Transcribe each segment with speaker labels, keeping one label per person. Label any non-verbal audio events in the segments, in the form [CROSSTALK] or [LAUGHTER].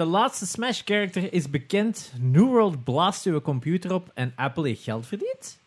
Speaker 1: De laatste Smash-character is bekend. New World blaast uw computer op en Apple heeft geld verdiend?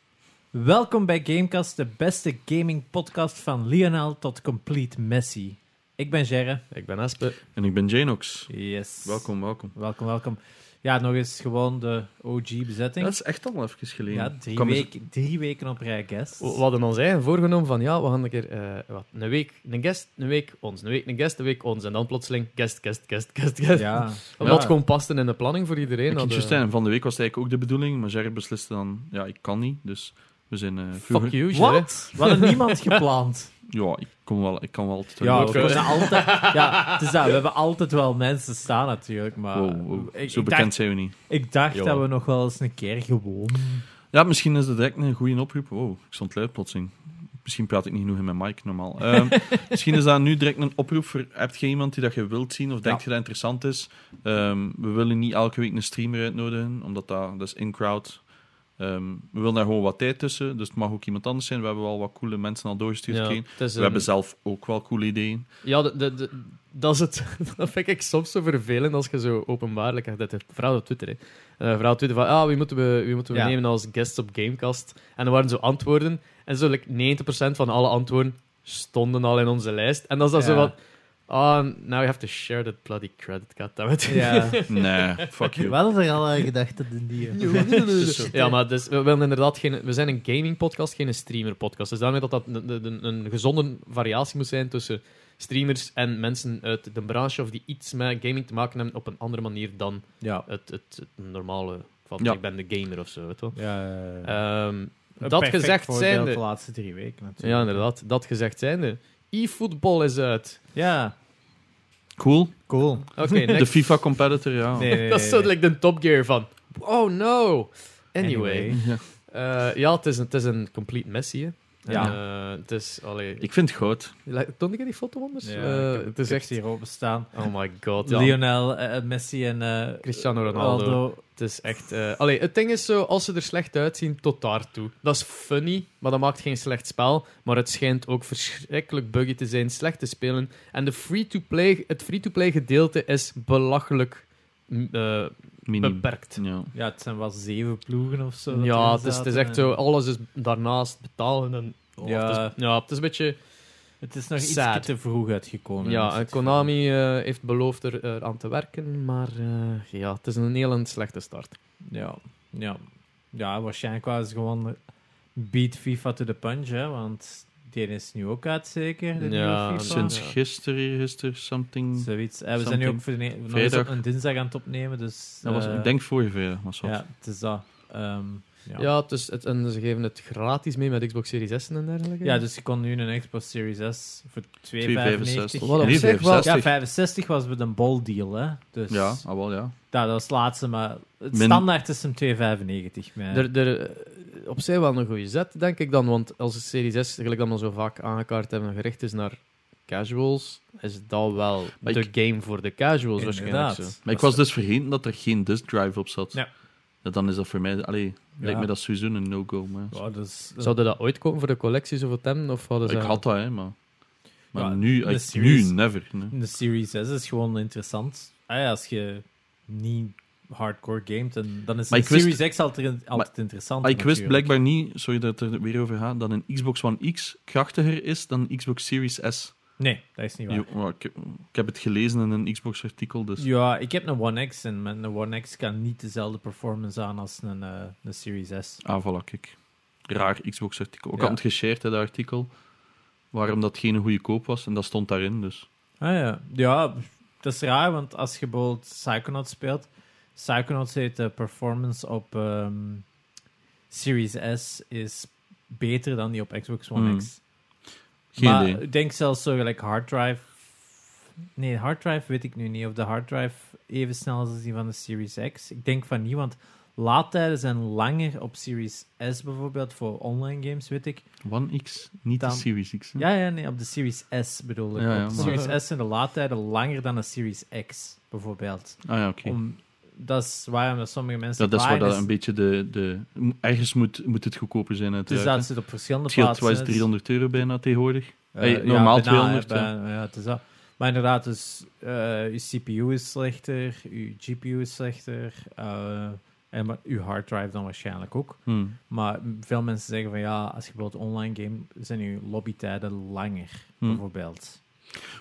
Speaker 1: Welkom bij Gamecast, de beste gaming-podcast van Lionel tot Complete Messi. Ik ben Gerre.
Speaker 2: Ik ben Aspe.
Speaker 3: En ik ben Janox.
Speaker 1: Yes.
Speaker 3: Welkom, welkom.
Speaker 1: Welkom, welkom. Ja, nog eens gewoon de OG-bezetting.
Speaker 3: Dat is echt al even geleden.
Speaker 1: Ja, drie,
Speaker 3: eens-
Speaker 1: weken, drie weken op rij guest.
Speaker 2: We hadden ons eigen voorgenomen van ja, we gaan een keer eh, wat, een week een guest, een week ons, een week een guest, een week ons. En dan plotseling guest, guest, guest, guest, guest.
Speaker 1: Ja. [LAUGHS]
Speaker 2: Omdat het
Speaker 1: Ja.
Speaker 2: gewoon paste in de planning voor iedereen.
Speaker 3: Zeggen, van de week was het eigenlijk ook de bedoeling, maar Jerry besliste dan, ja, ik kan niet, dus we zijn eh, vroeger...
Speaker 2: Fuck you.
Speaker 1: Wat? We hadden niemand gepland. [LAUGHS]
Speaker 3: Ja, ik, kon wel, ik kan wel altijd...
Speaker 1: Ja, we kunnen altijd, ja, het is dat, we hebben altijd wel mensen staan natuurlijk, maar
Speaker 3: Wow, wow.
Speaker 1: ik,
Speaker 3: Zo
Speaker 1: ik
Speaker 3: bekend
Speaker 1: dacht,
Speaker 3: zijn we niet.
Speaker 1: ik dacht
Speaker 2: Ja.
Speaker 1: dat we nog wel eens een keer gewoon...
Speaker 3: Ja, misschien is het direct een goede oproep. Wow, ik stond luid plotseling. Misschien praat ik niet genoeg in mijn mic normaal. [LAUGHS] Ehm, misschien is dat nu direct een oproep voor... Heb je iemand die dat je wilt zien of denkt
Speaker 1: Ja.
Speaker 3: je dat interessant is? Ehm, we willen niet elke week een streamer uitnodigen, omdat dat, dat is in-crowd. Ehm, we willen daar gewoon wat tijd tussen, dus het mag ook iemand anders zijn. We hebben wel wat coole mensen al doorgestuurd
Speaker 2: Ja,
Speaker 3: We hebben zelf ook wel coole ideeën.
Speaker 2: Ja, de, de, de- dat is het. [LAUGHS] Dat vind ik soms zo vervelend als je zo openbaarlijk... Dat heeft vooral op Twitter, hè. Eh, vooral op Twitter van, ah, wie moeten we, wie moeten we
Speaker 1: Ja.
Speaker 2: nemen als guest op Gamecast? En er waren zo antwoorden. En zo like, 90% van alle antwoorden stonden al in onze lijst. En dan is dat zo
Speaker 1: Ja.
Speaker 2: Ah, now you have to share that bloody credit, goddammit.
Speaker 1: Ja. [LAUGHS]
Speaker 3: Nee, fuck you.
Speaker 1: We hadden er al aan gedacht dat in die...
Speaker 2: Ja, maar dus, we, willen inderdaad geen, we zijn een gaming podcast, geen streamer podcast. Dus daarmee dat dat een, een, een gezonde variatie moet zijn tussen streamers en mensen uit de branche of die iets met gaming te maken hebben op een andere manier dan
Speaker 1: Ja.
Speaker 2: het, het, het normale van
Speaker 3: Ja.
Speaker 2: ik ben de gamer of zo. Weet wel.
Speaker 1: ja, ja, ja.
Speaker 2: Ehm,
Speaker 1: Een
Speaker 2: dat
Speaker 1: perfect
Speaker 2: gezegd
Speaker 1: voorbeeld
Speaker 2: zijnde...
Speaker 1: de laatste drie weken natuurlijk.
Speaker 2: Ja, inderdaad. Dat gezegd zijnde. E-football is uit.
Speaker 1: Ja,
Speaker 3: Cool.
Speaker 1: cool.
Speaker 2: Oké,
Speaker 3: De
Speaker 2: next.
Speaker 3: FIFA competitor, ja.
Speaker 1: Nee, nee, [LAUGHS]
Speaker 2: dat is zo
Speaker 1: nee.
Speaker 2: like de Top Gear van... Oh no! Anyway. Eh, ja, het is, een, het is een complete messie, hè.
Speaker 1: Ja.
Speaker 2: eh, het is... Allee,
Speaker 3: Ik vind het goud.
Speaker 2: Toon ik die foto anders?
Speaker 1: Ja,
Speaker 2: Eh,
Speaker 1: ik
Speaker 2: het is echt...
Speaker 1: ze hier openstaan.
Speaker 2: Oh my god. Ja.
Speaker 1: Lionel, eh, Messi en eh,
Speaker 2: Cristiano Ronaldo. Het is echt... eh allee, het ding is zo, als ze er slecht uitzien, tot daartoe. Dat is funny, maar dat maakt geen slecht spel. Maar het schijnt ook verschrikkelijk buggy te zijn, slecht te spelen. En de free-to-play, het free-to-play gedeelte is belachelijk eh, beperkt.
Speaker 3: Ja.
Speaker 1: Ja, het zijn wel zeven ploegen of zo.
Speaker 2: Ja, het is, het is echt
Speaker 1: en-
Speaker 2: zo, alles is daarnaast betalen. En, oh,
Speaker 1: Ja.
Speaker 2: Het is, ja, het is een beetje...
Speaker 1: Het is nog iets te vroeg uitgekomen.
Speaker 2: Ja,
Speaker 1: het
Speaker 2: Konami eh, heeft beloofd er aan te werken, maar eh, ja, het is een heel slechte start.
Speaker 1: Ja, ja. ja, waarschijnlijk was het gewoon beat FIFA to the punch, hè, want die is nu ook uit, zeker? De
Speaker 2: Ja?
Speaker 3: Sinds gisteren, gisteren, something...
Speaker 1: Zoiets. Eh, we zijn nu ook voor de, nog eens
Speaker 3: Vrijdag.
Speaker 1: op een dinsdag aan het opnemen, dus...
Speaker 3: Dat was,
Speaker 1: eh,
Speaker 3: ik denk vorige vrijdag, was dat.
Speaker 1: Ja, het is dat. Ehm, ja.
Speaker 2: Ja, het is, het, en ze geven het gratis mee met Xbox Series S en dergelijke.
Speaker 1: Ja, dus je kon nu een Xbox Series S voor 2,95.
Speaker 3: 2,65.
Speaker 2: Wat op zich wel-
Speaker 3: 65.
Speaker 1: Ja, 65 was met een bol deal, hè. Dus
Speaker 3: Ja, ah, wel, ja.
Speaker 1: ja, dat was het laatste, maar het
Speaker 3: Min-
Speaker 1: standaard is hem 2,95. maar-
Speaker 2: Er, op zich wel een goede zet, denk ik dan. Want als de Series S, gelijk dat we zo vaak aangekaart hebben, gericht is naar casuals, is dat wel
Speaker 3: Maar
Speaker 2: de
Speaker 3: ik-
Speaker 2: game voor de casuals waarschijnlijk zo.
Speaker 3: Maar ik was dus vergeten dat er geen disk drive op zat.
Speaker 1: Ja.
Speaker 3: Ja, dan is dat voor mij... Allee, lijkt
Speaker 1: Ja.
Speaker 3: me dat sowieso een no-go. Maar...
Speaker 1: Ja, dus,
Speaker 2: Zouden dat ooit komen voor de collecties of het hebben? Of hadden ze...
Speaker 3: ik had dat, hè, maar... Maar
Speaker 1: Ja,
Speaker 3: nu,
Speaker 1: de series-
Speaker 3: nu, never. nee.
Speaker 1: De Series S is gewoon interessant. Ah ja, als je niet hardcore gamet, dan, dan is
Speaker 3: Maar wist-
Speaker 1: Series X altijd, altijd interessant.
Speaker 3: Maar ik wist
Speaker 1: natuurlijk.
Speaker 3: blijkbaar niet, sorry dat het er weer over gaat, dat een Xbox One X krachtiger is dan een Xbox Series S.
Speaker 1: Nee, dat is niet waar.
Speaker 3: Jo, ik, ik heb het gelezen in een Xbox-artikel, dus...
Speaker 1: Ja, ik heb een One X en met een One X kan niet dezelfde performance aan als een, eh, een Series S.
Speaker 3: Ah, voilà, kijk. Raar Xbox-artikel. Ik
Speaker 1: Ja.
Speaker 3: had het geshared, dat artikel. Waarom dat geen goede koop was, en dat stond daarin, dus...
Speaker 1: Ah ja, ja, dat is raar, want als je bijvoorbeeld Psychonauts speelt, Psychonauts heeft de performance op ehm, Series S is beter dan die op Xbox One
Speaker 3: Hmm.
Speaker 1: X.
Speaker 3: Geen
Speaker 1: maar
Speaker 3: idee.
Speaker 1: ik denk zelfs zo gelijk hard drive. Nee, hard drive weet ik nu niet. Of de hard drive even snel is als die van de Series X. Ik denk van niet, want laadtijden zijn langer op Series S bijvoorbeeld voor online games, weet ik.
Speaker 3: One X, niet
Speaker 1: Dan-
Speaker 3: de Series X. hè?
Speaker 1: Ja, ja, nee, op de Series S bedoel ik.
Speaker 3: Ja, ja,
Speaker 1: op de Series S zijn de laadtijden langer dan de Series X bijvoorbeeld.
Speaker 3: Ah ja, oké.
Speaker 1: Dat is waarom dat sommige mensen.
Speaker 3: Dat is waar dat een beetje de... de ergens moet, moet het goedkoper zijn,
Speaker 1: Dus
Speaker 3: uiteraard.
Speaker 1: dat
Speaker 3: hè.
Speaker 1: zit op verschillende
Speaker 3: Het
Speaker 1: plaatsen.
Speaker 3: twice 300 euro bijna tegenwoordig.
Speaker 1: Eh,
Speaker 3: Hey,
Speaker 1: ja,
Speaker 3: normaal
Speaker 1: bijna,
Speaker 3: 200,
Speaker 1: hè, bijna, ja, het is dat. Maar inderdaad, dus eh je CPU is slechter, je GPU is slechter, eh, en maar uw harddrive dan waarschijnlijk ook.
Speaker 3: Hm.
Speaker 1: Maar veel mensen zeggen van ja, als je bijvoorbeeld online game, zijn je lobbytijden langer,
Speaker 3: Hm.
Speaker 1: bijvoorbeeld.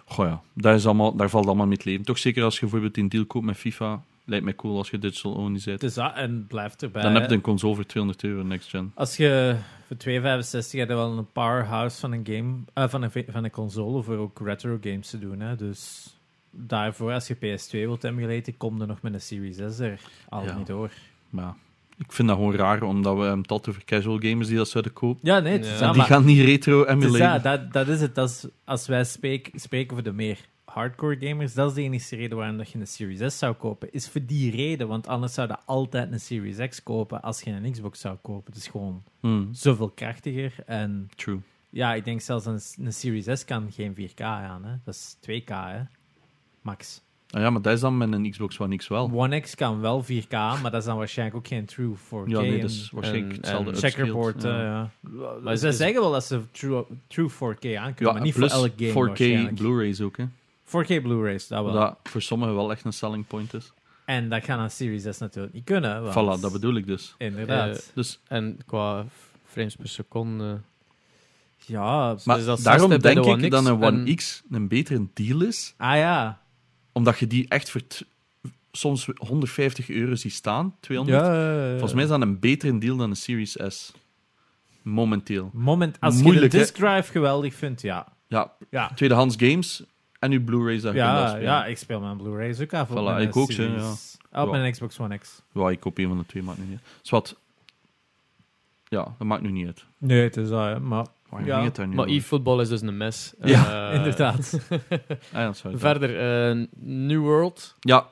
Speaker 3: Goh ja, daar, is allemaal, daar valt allemaal mee te leven. Toch zeker als je bijvoorbeeld een deal koopt met FIFA. Lijkt mij cool als je digital only zet.
Speaker 1: Dus dat, en blijft erbij.
Speaker 3: Dan heb je een console voor 200 euro next gen.
Speaker 1: Als je voor 2,65 heb je wel een powerhouse van een game, eh, van, een, van een console voor ook retro games te doen. Hè. Dus daarvoor, als je PS2 wilt emulaten, kom er nog met een Series S er al
Speaker 3: Ja.
Speaker 1: niet door.
Speaker 3: Maar ja, ik vind dat gewoon raar, omdat we hem tot over casual gamers die dat zouden kopen.
Speaker 1: Ja, nee,
Speaker 2: Ja.
Speaker 3: die gaan niet retro
Speaker 1: is
Speaker 3: emulaten.
Speaker 1: dat, dat, dat is het. Dat is, als wij spreek, spreken voor de meer hardcore gamers, dat is de enige reden waarom dat je een Series S zou kopen. Is voor die reden, want anders zou je altijd een Series X kopen als je een Xbox zou kopen. Het is gewoon
Speaker 3: Hm,
Speaker 1: zoveel krachtiger en...
Speaker 3: true.
Speaker 1: Ja, ik denk zelfs een, een Series S kan geen 4K aan. Hè? Dat is 2K, hè? max.
Speaker 3: Ah ja, maar dat is dan met een Xbox One X wel.
Speaker 1: One X kan wel 4K, maar dat is dan waarschijnlijk ook geen true 4K.
Speaker 3: Ja, nee, dat is waarschijnlijk
Speaker 2: en-
Speaker 3: hetzelfde
Speaker 1: checkerboard.
Speaker 3: ja.
Speaker 1: eh, ja. Maar ze
Speaker 2: is-
Speaker 1: zeggen wel dat ze true, true 4K aan kunnen,
Speaker 3: Ja,
Speaker 1: maar niet
Speaker 3: plus
Speaker 1: voor elk game
Speaker 3: 4K
Speaker 1: waarschijnlijk.
Speaker 3: Blu-rays ook, hè.
Speaker 1: 4K Blu-rays, dat wel.
Speaker 3: Dat voor sommigen wel echt een selling point is.
Speaker 1: En dat kan aan Series S natuurlijk niet kunnen. want-
Speaker 3: Voilà, dat bedoel ik dus.
Speaker 1: Inderdaad.
Speaker 3: Dus,
Speaker 2: En qua frames per seconde...
Speaker 1: ja,
Speaker 3: maar
Speaker 2: is dat
Speaker 3: daarom denk
Speaker 2: de
Speaker 3: ik dat een One
Speaker 2: en-
Speaker 3: X een betere deal is,
Speaker 1: ah ja.
Speaker 3: omdat je die echt voor soms 150 euro ziet staan, 200.
Speaker 1: ja.
Speaker 3: Volgens mij is dat een betere deal dan een Series S. Momenteel.
Speaker 1: Moment, als
Speaker 3: Moeilijk,
Speaker 1: je de disk drive geweldig vindt, ja.
Speaker 3: Ja,
Speaker 1: Ja,
Speaker 3: tweedehands games en uw Blu-rays dat je
Speaker 1: ja,
Speaker 3: afspelen.
Speaker 1: ja, ik speel mijn Blu-rays ook af. op
Speaker 3: Voilà,
Speaker 1: mijn
Speaker 3: ik ook,
Speaker 1: Series- Op
Speaker 3: Ja.
Speaker 1: mijn Xbox One X.
Speaker 3: Ja, ik koop een van de twee, maakt niet uit. Zwat. Ja, dat maakt nu niet uit.
Speaker 1: Nee, het is dat, maar
Speaker 3: Waar
Speaker 1: Ja.
Speaker 3: ging het daar nu
Speaker 2: Maar e-football is dus een mes.
Speaker 3: Ja,
Speaker 2: Eh, [LAUGHS]
Speaker 1: inderdaad. [LAUGHS]
Speaker 3: Ah, ja, dat zou [LAUGHS] het
Speaker 2: Verder, eh, New World
Speaker 3: Ja,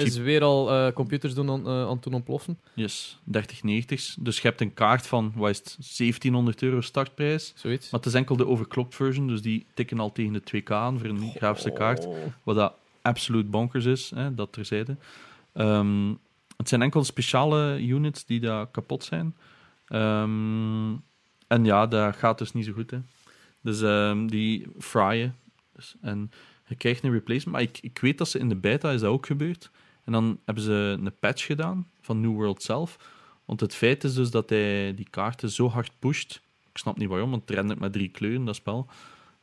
Speaker 2: is weer al eh, computers doen aan, eh, aan het doen ontploffen.
Speaker 3: yes, 3090's. Dus je hebt een kaart van, wat is het, 1700 euro startprijs.
Speaker 2: Zoiets.
Speaker 3: Maar het is enkel de overclocked version, dus die tikken al tegen de 2K aan voor een grafische kaart.
Speaker 1: Oh.
Speaker 3: Wat dat absoluut bonkers is, hè, dat terzijde. Ehm het zijn enkel speciale units die daar kapot zijn. Ehm, en ja, dat gaat dus niet zo goed. Hè. Dus ehm, die fryen. Dus, en je krijgt een replacement. Maar ik, ik weet dat ze in de beta is dat ook gebeurd. En dan hebben ze een patch gedaan van New World zelf. Want het feit is dus dat hij die kaarten zo hard pusht. Ik snap niet waarom, want het rendert met drie kleuren, dat spel.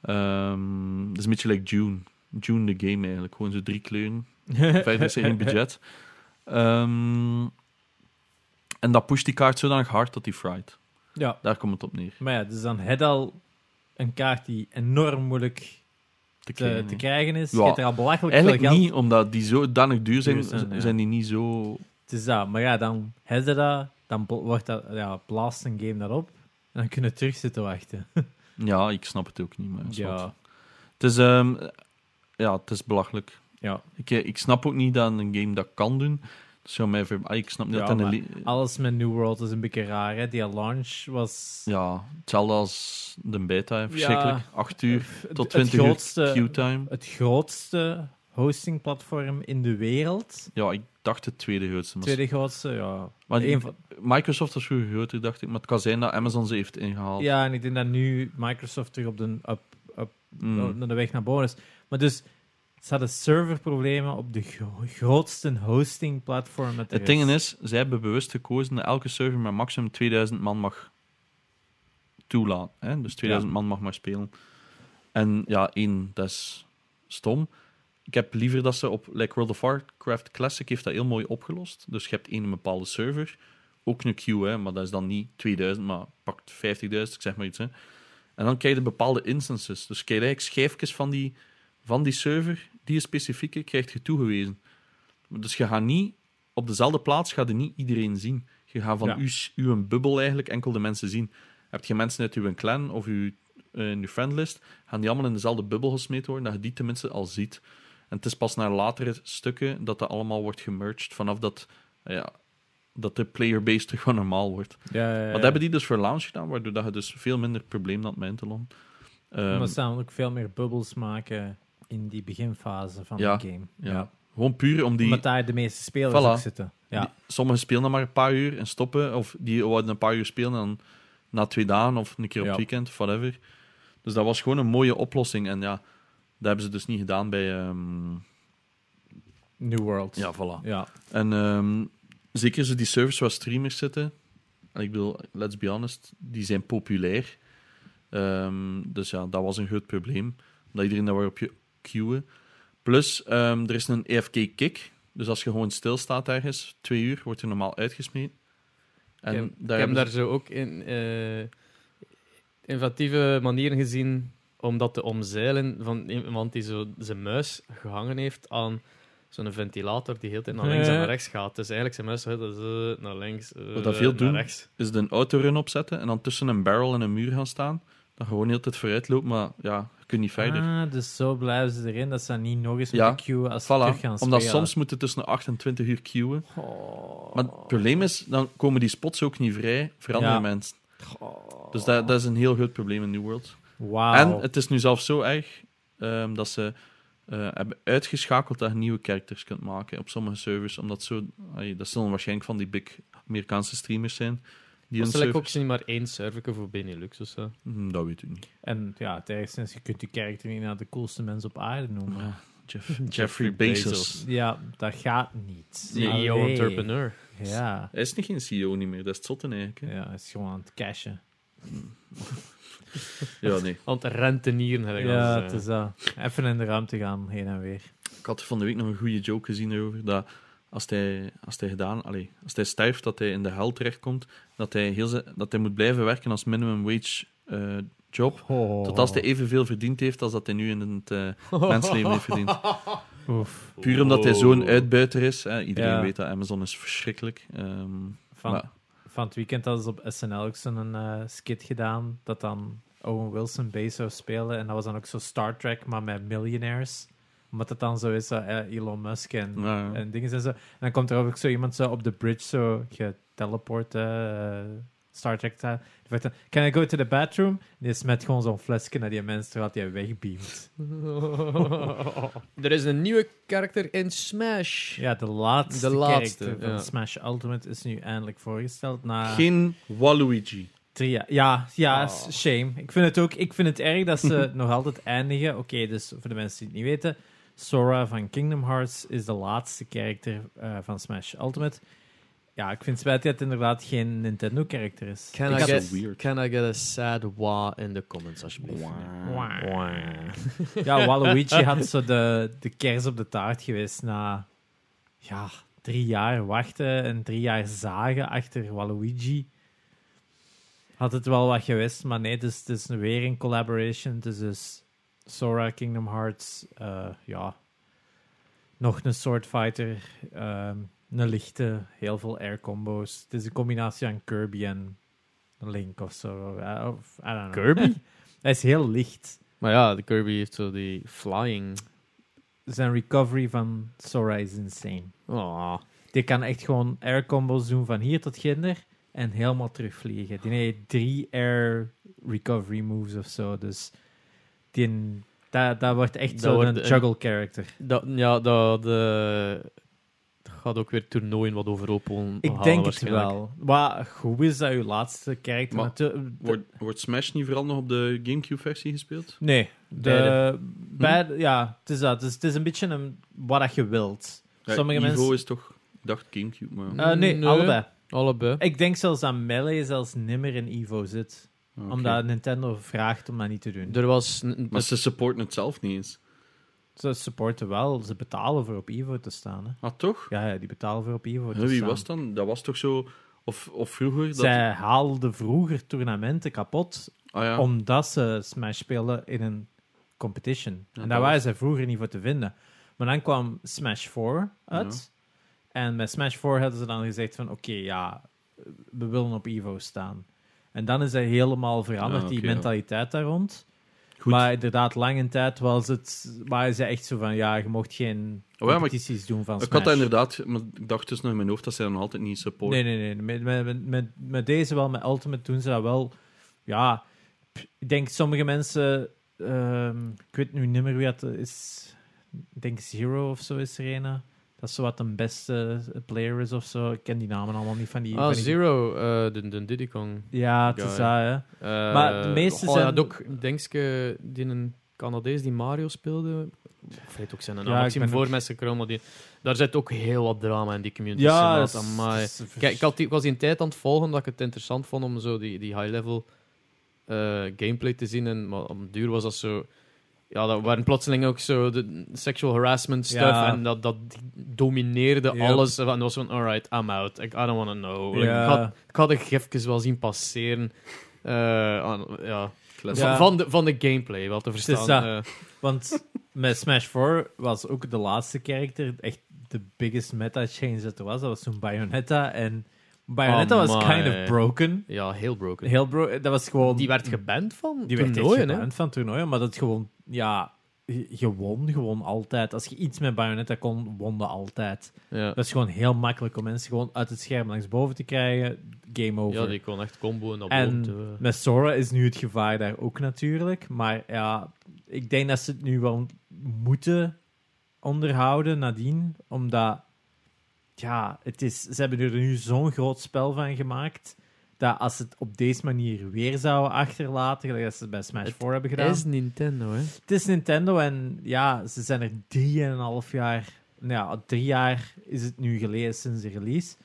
Speaker 3: Dat is een beetje like June. June the game eigenlijk. Gewoon zo drie kleuren. [LAUGHS] Verder is geen budget. Ehm, en dat pusht die kaart zodanig hard dat die fried.
Speaker 1: Ja,
Speaker 3: Daar komt het op neer.
Speaker 1: maar ja, dus dan heb je al een kaart die enorm moeilijk
Speaker 3: Te
Speaker 1: te,
Speaker 3: krijgen,
Speaker 1: te
Speaker 3: hè.
Speaker 1: krijgen is.
Speaker 3: Ja,
Speaker 1: Je hebt er al belachelijk
Speaker 3: Eigenlijk
Speaker 1: veel geld.
Speaker 3: niet, omdat die zodanig duur zijn,
Speaker 1: Duur zijn,
Speaker 3: die niet zo...
Speaker 1: Het is dat. Maar ja, dan heb je dat, dan wordt dat, ja, blaast een game dat op. En dan kun je terug zitten wachten. [LAUGHS]
Speaker 3: Ja, ik snap het ook niet, maar
Speaker 1: ja.
Speaker 3: Het is, ehm, ja, het is belachelijk.
Speaker 1: ja.
Speaker 3: Ik, eh, ik snap ook niet dat een game dat kan doen. Mij ver... ah, ik snap niet
Speaker 1: Ja,
Speaker 3: dat een...
Speaker 1: Alles met New World is een beetje raar. Hè? Die launch was...
Speaker 3: Ja, hetzelfde als de beta, verschrikkelijk.
Speaker 1: Ja.
Speaker 3: 8 uur tot
Speaker 1: het
Speaker 3: 20 uur queue-time.
Speaker 1: Het grootste hostingplatform in de wereld.
Speaker 3: Ja, ik dacht het tweede grootste. maar-
Speaker 1: Tweede grootste, ja.
Speaker 3: Maar die-
Speaker 1: Eén van-
Speaker 3: Microsoft was vroeger groter, dacht ik. Maar het kan zijn dat Amazon ze heeft ingehaald.
Speaker 1: ja, en ik denk dat nu Microsoft terug op de, op,
Speaker 3: Mm.
Speaker 1: naar de weg naar boven is. Maar dus, ze hadden serverproblemen op de gro- grootste hostingplatform.
Speaker 3: Het ding is, zij hebben bewust gekozen dat elke server maar maximum 2000 man mag toelaten. Hè? Dus 2000 man mag maar spelen. En ja, één, dat is stom. Ik heb liever dat ze op like World of Warcraft Classic heeft dat heel mooi opgelost. Dus je hebt één bepaalde server, ook een queue, hè, maar dat is dan niet 2000, maar pakt 50.000, ik zeg maar iets. Hè. En dan krijg je bepaalde instances. Dus krijg je eigenlijk schijfjes van die, van die server, die specifieke, krijg je toegewezen. Dus je gaat niet op dezelfde plaats gaat je niet iedereen zien. Je gaat van uw, uw bubbel eigenlijk enkel de mensen zien. Heb je mensen uit uw clan of uw, eh, in je friendlist, gaan die allemaal in dezelfde bubbel gesmeten worden, dat je die tenminste al ziet. En het is pas naar latere stukken dat dat allemaal wordt gemerged, vanaf dat, eh, ja, dat de playerbase terug gewoon normaal wordt.
Speaker 1: Ja, ja, ja.
Speaker 3: Maar dat hebben die dus voor launch gedaan, waardoor dat je dus veel minder probleem had met. Ehm,
Speaker 1: Maar ze gaan ook veel meer bubbels maken in die beginfase van
Speaker 3: Ja,
Speaker 1: de game.
Speaker 3: ja. Gewoon puur om die...
Speaker 1: Omdat daar de meeste spelers
Speaker 3: Voilà.
Speaker 1: zitten. Ja.
Speaker 3: Die- sommigen spelen dan maar een paar uur en stoppen. Of die wouden een paar uur spelen en dan na twee dagen of een keer op het weekend of whatever. Dus dat was gewoon een mooie oplossing. En ja, hebben ze dus niet gedaan bij... ehm,
Speaker 1: New World.
Speaker 3: ja, voilà.
Speaker 1: Ja.
Speaker 3: En ehm, zeker zo die servers waar streamers zitten, en ik bedoel, let's be honest, die zijn populair. Ehm, dus ja, dat was een groot probleem. Dat iedereen daar op je queuen. Plus, ehm, er is een EFK-kick. Dus als je gewoon stilstaat ergens, twee uur, wordt je normaal uitgesmeten. En
Speaker 2: ik heb,
Speaker 3: daar
Speaker 2: ik heb daar zo ook in, eh, innovatieve manieren gezien om dat te omzeilen van iemand die zo zijn muis gehangen heeft aan zo'n ventilator die heel de tijd naar links en naar rechts gaat. Dus eigenlijk zijn muis gaat zo naar links, eh,
Speaker 3: Wat dat veel
Speaker 2: naar
Speaker 3: doen,
Speaker 2: rechts.
Speaker 3: is de autorun opzetten en dan tussen een barrel en een muur gaan staan. Dan gewoon heel tijd vooruit loopt, maar ja, je kunt niet verder.
Speaker 1: Ah, dus zo blijven ze erin dat ze niet nog eens
Speaker 3: Ja.
Speaker 1: moeten queuen als ze terug gaan
Speaker 3: omdat
Speaker 1: spelen.
Speaker 3: soms moeten tussen de 8 en 20 uur queuen.
Speaker 1: Oh.
Speaker 3: Maar het probleem is, dan komen die spots ook niet vrij voor andere
Speaker 1: Ja.
Speaker 3: mensen. Dus dat, dat is een heel groot probleem in New World.
Speaker 1: Wauw.
Speaker 3: En het is nu zelfs zo erg ehm, dat ze eh, hebben uitgeschakeld dat je nieuwe characters kunt maken op sommige servers. Omdat zo, dat zullen waarschijnlijk van die big Amerikaanse streamers zijn.
Speaker 2: Is like ook niet maar één server voor Benelux of zo.
Speaker 3: Hm, dat weet ik niet.
Speaker 1: En ja, het ergste is, je kunt je karakter niet naar de coolste mens op aarde noemen.
Speaker 3: Ja, Jeff, [LAUGHS]
Speaker 2: Jeffrey
Speaker 3: Jeffrey Bezos.
Speaker 2: Bezos.
Speaker 1: Ja, dat gaat niet.
Speaker 2: CEO
Speaker 1: Allee.
Speaker 2: entrepreneur.
Speaker 1: Ja.
Speaker 3: Hij is niet geen CEO niet meer, dat is het zotte eigenlijk. hè.
Speaker 1: Ja, hij is gewoon aan het cashen. [LAUGHS]
Speaker 3: Ja, nee.
Speaker 2: Aan het rentenieren, heb ik al
Speaker 1: Ja, het is dat. Even in de ruimte gaan, heen en weer.
Speaker 3: Ik had van de week nog een goede joke gezien erover. Dat als hij, als hij gedaan, allee, als hij sterft, dat hij in de hel terechtkomt. Dat hij, heel, dat hij moet blijven werken als minimum wage eh, job.
Speaker 1: Oh.
Speaker 3: Tot als hij evenveel verdiend heeft als dat hij nu in het eh, [LAUGHS] mensleven heeft verdiend.
Speaker 1: Oef.
Speaker 3: Puur omdat hij zo'n uitbuiter is. Hè. Iedereen
Speaker 1: Ja.
Speaker 3: weet dat Amazon is verschrikkelijk. Ehm,
Speaker 1: Van,
Speaker 3: maar-
Speaker 1: van het weekend hadden ze op SNL ook zo'n eh, skit gedaan, dat dan Owen Wilson Base zou spelen. En dat was dan ook zo Star Trek, maar met millionaires. Omdat het dan zo is, zo, eh, Elon Musk en,
Speaker 3: Ja.
Speaker 1: en dingen en zo. En dan komt er ook zo iemand zo op de bridge zo geteleport, eh, Star Trek. Die vraagt can I go to the bathroom? En die smet gewoon zo'n flesje naar die mens, terwijl hij wegbeamt. [LAUGHS]
Speaker 2: er is een nieuwe karakter in Smash.
Speaker 1: Ja, de laatste,
Speaker 2: De laatste,
Speaker 1: character van
Speaker 2: ja.
Speaker 1: Smash Ultimate is nu eindelijk voorgesteld. Na
Speaker 3: Geen Waluigi.
Speaker 1: Ja, ja,
Speaker 2: Oh.
Speaker 1: is shame. Ik vind het ook ik vind het erg dat ze [LAUGHS] nog altijd eindigen. Oké, dus voor de mensen die het niet weten, Sora van Kingdom Hearts is de laatste character eh, van Smash Ultimate. Ja, ik vind het spijtig dat het inderdaad geen Nintendo-character is.
Speaker 2: Can
Speaker 3: Ik
Speaker 2: I, get,
Speaker 3: so weird.
Speaker 2: can I get a sad wah in de comments, alsjeblieft? [LAUGHS]
Speaker 1: Ja, Waluigi had zo de, de kers op de taart geweest na ja, drie jaar wachten en drie jaar zagen achter Waluigi. Had het wel wat geweest, maar nee, het is, het is weer een collaboration. Het is dus Sora, Kingdom Hearts, eh, ja, nog een Sword Fighter, ehm, een lichte, heel veel air combo's. Het is een combinatie aan Kirby en Link of zo. eh, Of, I don't know.
Speaker 2: Kirby? [LAUGHS]
Speaker 1: Hij is heel licht.
Speaker 2: Maar ja, de Kirby heeft zo die flying.
Speaker 1: zijn recovery van Sora is insane.
Speaker 2: Oh.
Speaker 1: Die kan echt gewoon air combos doen van hier tot ginder en helemaal terugvliegen. Die heeft drie air recovery moves of zo. Dus die, dat, dat wordt echt zo'n juggle character.
Speaker 2: Dat, ja, dat, de, dat gaat ook weer toernooien wat overhoop halen,
Speaker 1: Ik denk het wel. Maar goed is dat uw laatste character?
Speaker 3: Maar
Speaker 1: Natu-
Speaker 3: Wordt, wordt Smash niet vooral nog op de Gamecube-versie gespeeld?
Speaker 1: Nee. De,
Speaker 2: Beide.
Speaker 1: beide- ja, het is dat. Dus het is een beetje een, wat je wilt.
Speaker 3: Ja,
Speaker 1: Sommige
Speaker 3: Evo
Speaker 1: mensen...
Speaker 3: is toch... Ik dacht Gamecube, maar...
Speaker 1: Eh, nee,
Speaker 2: Nee.
Speaker 1: allebei.
Speaker 2: Allebei.
Speaker 1: Ik denk zelfs dat Melee zelfs nimmer in Evo zit. Omdat Nintendo vraagt om dat niet te doen.
Speaker 2: Er was...
Speaker 3: Maar ze supporten het zelf niet eens.
Speaker 1: Ze supporten wel, ze betalen voor op Evo te staan. Hè.
Speaker 3: Ah, toch?
Speaker 1: Ja, ja, die betalen voor op Evo te
Speaker 3: Huh, Wie
Speaker 1: staan.
Speaker 3: was dan? Dat was toch zo... Of, of vroeger? Dat...
Speaker 1: Zij haalden vroeger toernooien kapot
Speaker 3: Ah ja.
Speaker 1: omdat ze Smash speelden in een competition.
Speaker 3: Ja,
Speaker 1: en
Speaker 3: dat
Speaker 1: daar waren
Speaker 3: was-
Speaker 1: ze vroeger niet voor te vinden. Maar dan kwam Smash 4 uit. En met Smash 4 hadden ze dan gezegd van oké, ja, we willen op Evo staan. En dan is dat helemaal veranderd,
Speaker 3: Ja,
Speaker 1: die mentaliteit daar rond.
Speaker 3: Goed.
Speaker 1: Maar inderdaad, lange tijd was het, waren ze echt zo van, ja, je mocht geen
Speaker 3: Oh ja,
Speaker 1: competities doen van
Speaker 3: ik had dat inderdaad... Maar ik dacht dus nog in mijn hoofd dat zij dan altijd niet supporten.
Speaker 1: Nee, nee, nee. Met, met, met, met, deze wel, met Ultimate doen ze dat wel. Ja, ik denk sommige mensen... ehm, ik weet nu niet meer wie dat is. Ik denk Zero of zo is er een. Dat is zo wat een beste player is of zo. Ik ken die namen allemaal niet van die...
Speaker 2: Ah,
Speaker 1: van die-
Speaker 2: Zero, eh, de, de Diddy Kong.
Speaker 1: Ja, het is dat.
Speaker 2: Eh,
Speaker 1: Maar de meeste
Speaker 2: oh,
Speaker 1: zijn-
Speaker 2: Ja, ook, denk je, die een Canadees die Mario speelde. Of heet ook zijn naam.
Speaker 1: Ja,
Speaker 2: ik
Speaker 1: ik
Speaker 2: zie hem
Speaker 1: ben
Speaker 2: voor met zijn die, daar zit ook heel wat drama in die community.
Speaker 1: Ja, het is-
Speaker 2: amai. Kijk, ik, had die, ik was die een tijd aan het volgen omdat ik het interessant vond om zo die, die high-level eh, gameplay te zien. En, maar den duur was dat zo... Ja, dat waren plotseling ook zo de sexual harassment stuff.
Speaker 1: Ja.
Speaker 2: En dat, dat domineerde alles. En dat was van, alright, I'm out. I, I don't want to know. Like,
Speaker 1: Ja.
Speaker 2: ik, had, ik had de gifjes wel zien passeren. Eh, aan- ja. Van, van, de, van de gameplay, wel te verstaan. eh.
Speaker 1: Want met Smash 4 was ook de laatste character echt de biggest meta change dat er was. Dat was toen Bayonetta. En Bayonetta was
Speaker 2: Amai.
Speaker 1: kind of broken.
Speaker 2: ja, heel broken.
Speaker 1: Heel bro dat was gewoon...
Speaker 2: Die werd geband van
Speaker 1: die werd
Speaker 2: toernooien, hè?
Speaker 1: geband van toernooien, maar dat gewoon... Ja, je won gewoon altijd. Als je iets met Bayonetta kon, won je altijd.
Speaker 2: Ja.
Speaker 1: Dat is gewoon heel makkelijk om mensen gewoon uit het scherm langs boven te krijgen. Game over.
Speaker 2: ja, die kon echt combo en dat
Speaker 1: En
Speaker 2: blond, eh.
Speaker 1: met Sora is nu het gevaar daar ook natuurlijk. Maar ja, ik denk dat ze het nu wel moeten onderhouden nadien. Omdat, ja, het is, ze hebben er nu zo'n groot spel van gemaakt. Dat als ze het op deze manier weer zouden achterlaten, gelijk dat ze het bij Smash
Speaker 2: Het
Speaker 1: 4 hebben gedaan.
Speaker 2: is Nintendo, hè?
Speaker 1: Het is Nintendo en ja, ze zijn er drieënhalf jaar... Nou ja, drie jaar is het nu geleden sinds de release.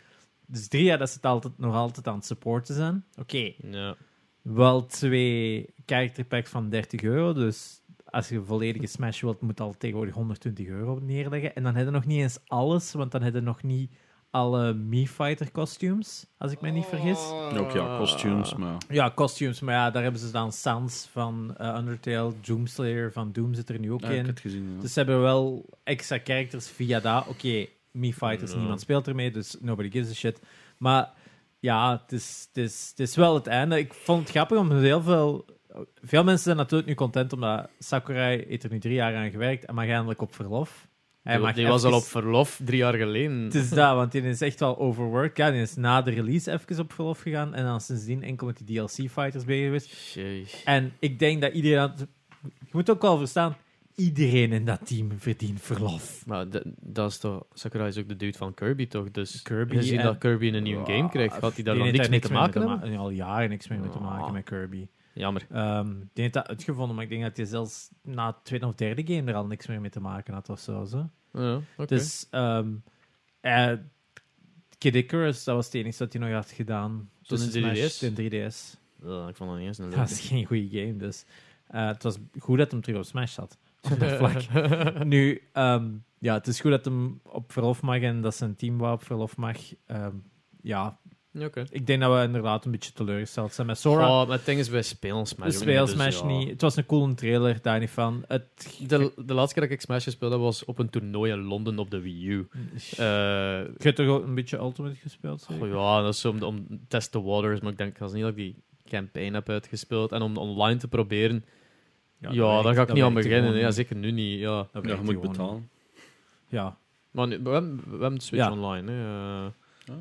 Speaker 1: Dus drie jaar dat ze het altijd, nog altijd aan het supporten zijn. Oké,
Speaker 2: Ja.
Speaker 1: wel twee character packs van 30 euro. Dus als je een volledige Smash wilt, moet je al tegenwoordig 120 euro neerleggen. En dan heb je nog niet eens alles, want dan heb je nog niet alle Mii Fighter costumes, als ik me niet vergis.
Speaker 3: Ook ja, costumes, maar...
Speaker 1: Ja, costumes, maar ja, daar hebben ze dan Sans van eh, Undertale, Doomslayer van Doom zit er nu ook
Speaker 3: Ja, ik
Speaker 1: in.
Speaker 3: heb het gezien, ja.
Speaker 1: Dus ze hebben wel extra characters via dat. Oké, Mii Fighters,
Speaker 2: Ja.
Speaker 1: niemand speelt ermee, dus nobody gives a shit. Maar ja, het is, het, is, het is wel het einde. Ik vond het grappig om heel veel... Veel mensen zijn natuurlijk nu content omdat Sakurai heeft er nu drie jaar aan gewerkt en mag eindelijk op verlof. Hij
Speaker 2: Die, was al op verlof drie jaar geleden.
Speaker 1: Het is dat, want die is echt wel overworked. Ja, die is na de release even op verlof gegaan en dan sindsdien enkel met die DLC-fighters bezig geweest. En ik denk dat iedereen... had- Je moet ook wel verstaan, iedereen in dat team verdient verlof.
Speaker 2: Maar dat, dat is toch... Sakurai is ook de dude van Kirby, toch? Dus
Speaker 1: Kirby
Speaker 2: gezien
Speaker 1: en-
Speaker 2: dat Kirby een nieuwe game krijgt, gaat hij daar dan niks mee te maken hebben?
Speaker 1: Al jaren niks meer mee te maken met Kirby.
Speaker 2: Jammer.
Speaker 1: Ehm die heeft dat uitgevonden, maar ik denk dat hij zelfs na het tweede of derde game er al niks meer mee te maken had of zo. zo.
Speaker 2: Ja.
Speaker 1: Dus eh, Kid Icarus, dat was het enige wat hij nog had gedaan.
Speaker 2: Zo'n
Speaker 1: Tussen
Speaker 2: 3DS?
Speaker 1: Smash en 3DS.
Speaker 2: Ja, ik vond dat niet eens een
Speaker 1: Dat
Speaker 2: leuke.
Speaker 1: is geen goede game, dus eh, het was goed dat hem terug op Smash zat. [LAUGHS] Op dat vlak. nu, ehm, ja, het is goed dat hem op verlof mag en dat zijn team wel op verlof mag. Ja,
Speaker 2: Ja,
Speaker 1: ik denk dat we inderdaad een beetje teleurgesteld zijn met Sora.
Speaker 2: Oh, maar het ding is, wij spelen Smash
Speaker 1: speel
Speaker 2: niet, dus
Speaker 1: Smash
Speaker 2: ja.
Speaker 1: niet. Het was een coole trailer, daar niet van. Het,
Speaker 2: De, de laatste keer dat ik Smash gespeeld heb, was op een toernooi in Londen op de Wii U. Eh,
Speaker 1: je hebt toch ook een beetje Ultimate gespeeld? zeker?
Speaker 2: oh ja, dat is om, om test the waters, maar ik denk als niet dat ik die campaign heb uitgespeeld. En om online te proberen, ja,
Speaker 1: dat
Speaker 2: daar ga ik niet aan beginnen. Ja, zeker nu niet. Ja.
Speaker 1: Dat
Speaker 3: Ja, je moet betalen.
Speaker 1: niet. Ja.
Speaker 2: Maar nu, we, hebben, we hebben Switch
Speaker 1: Ja.
Speaker 2: online. Hè. eh,
Speaker 3: Ah.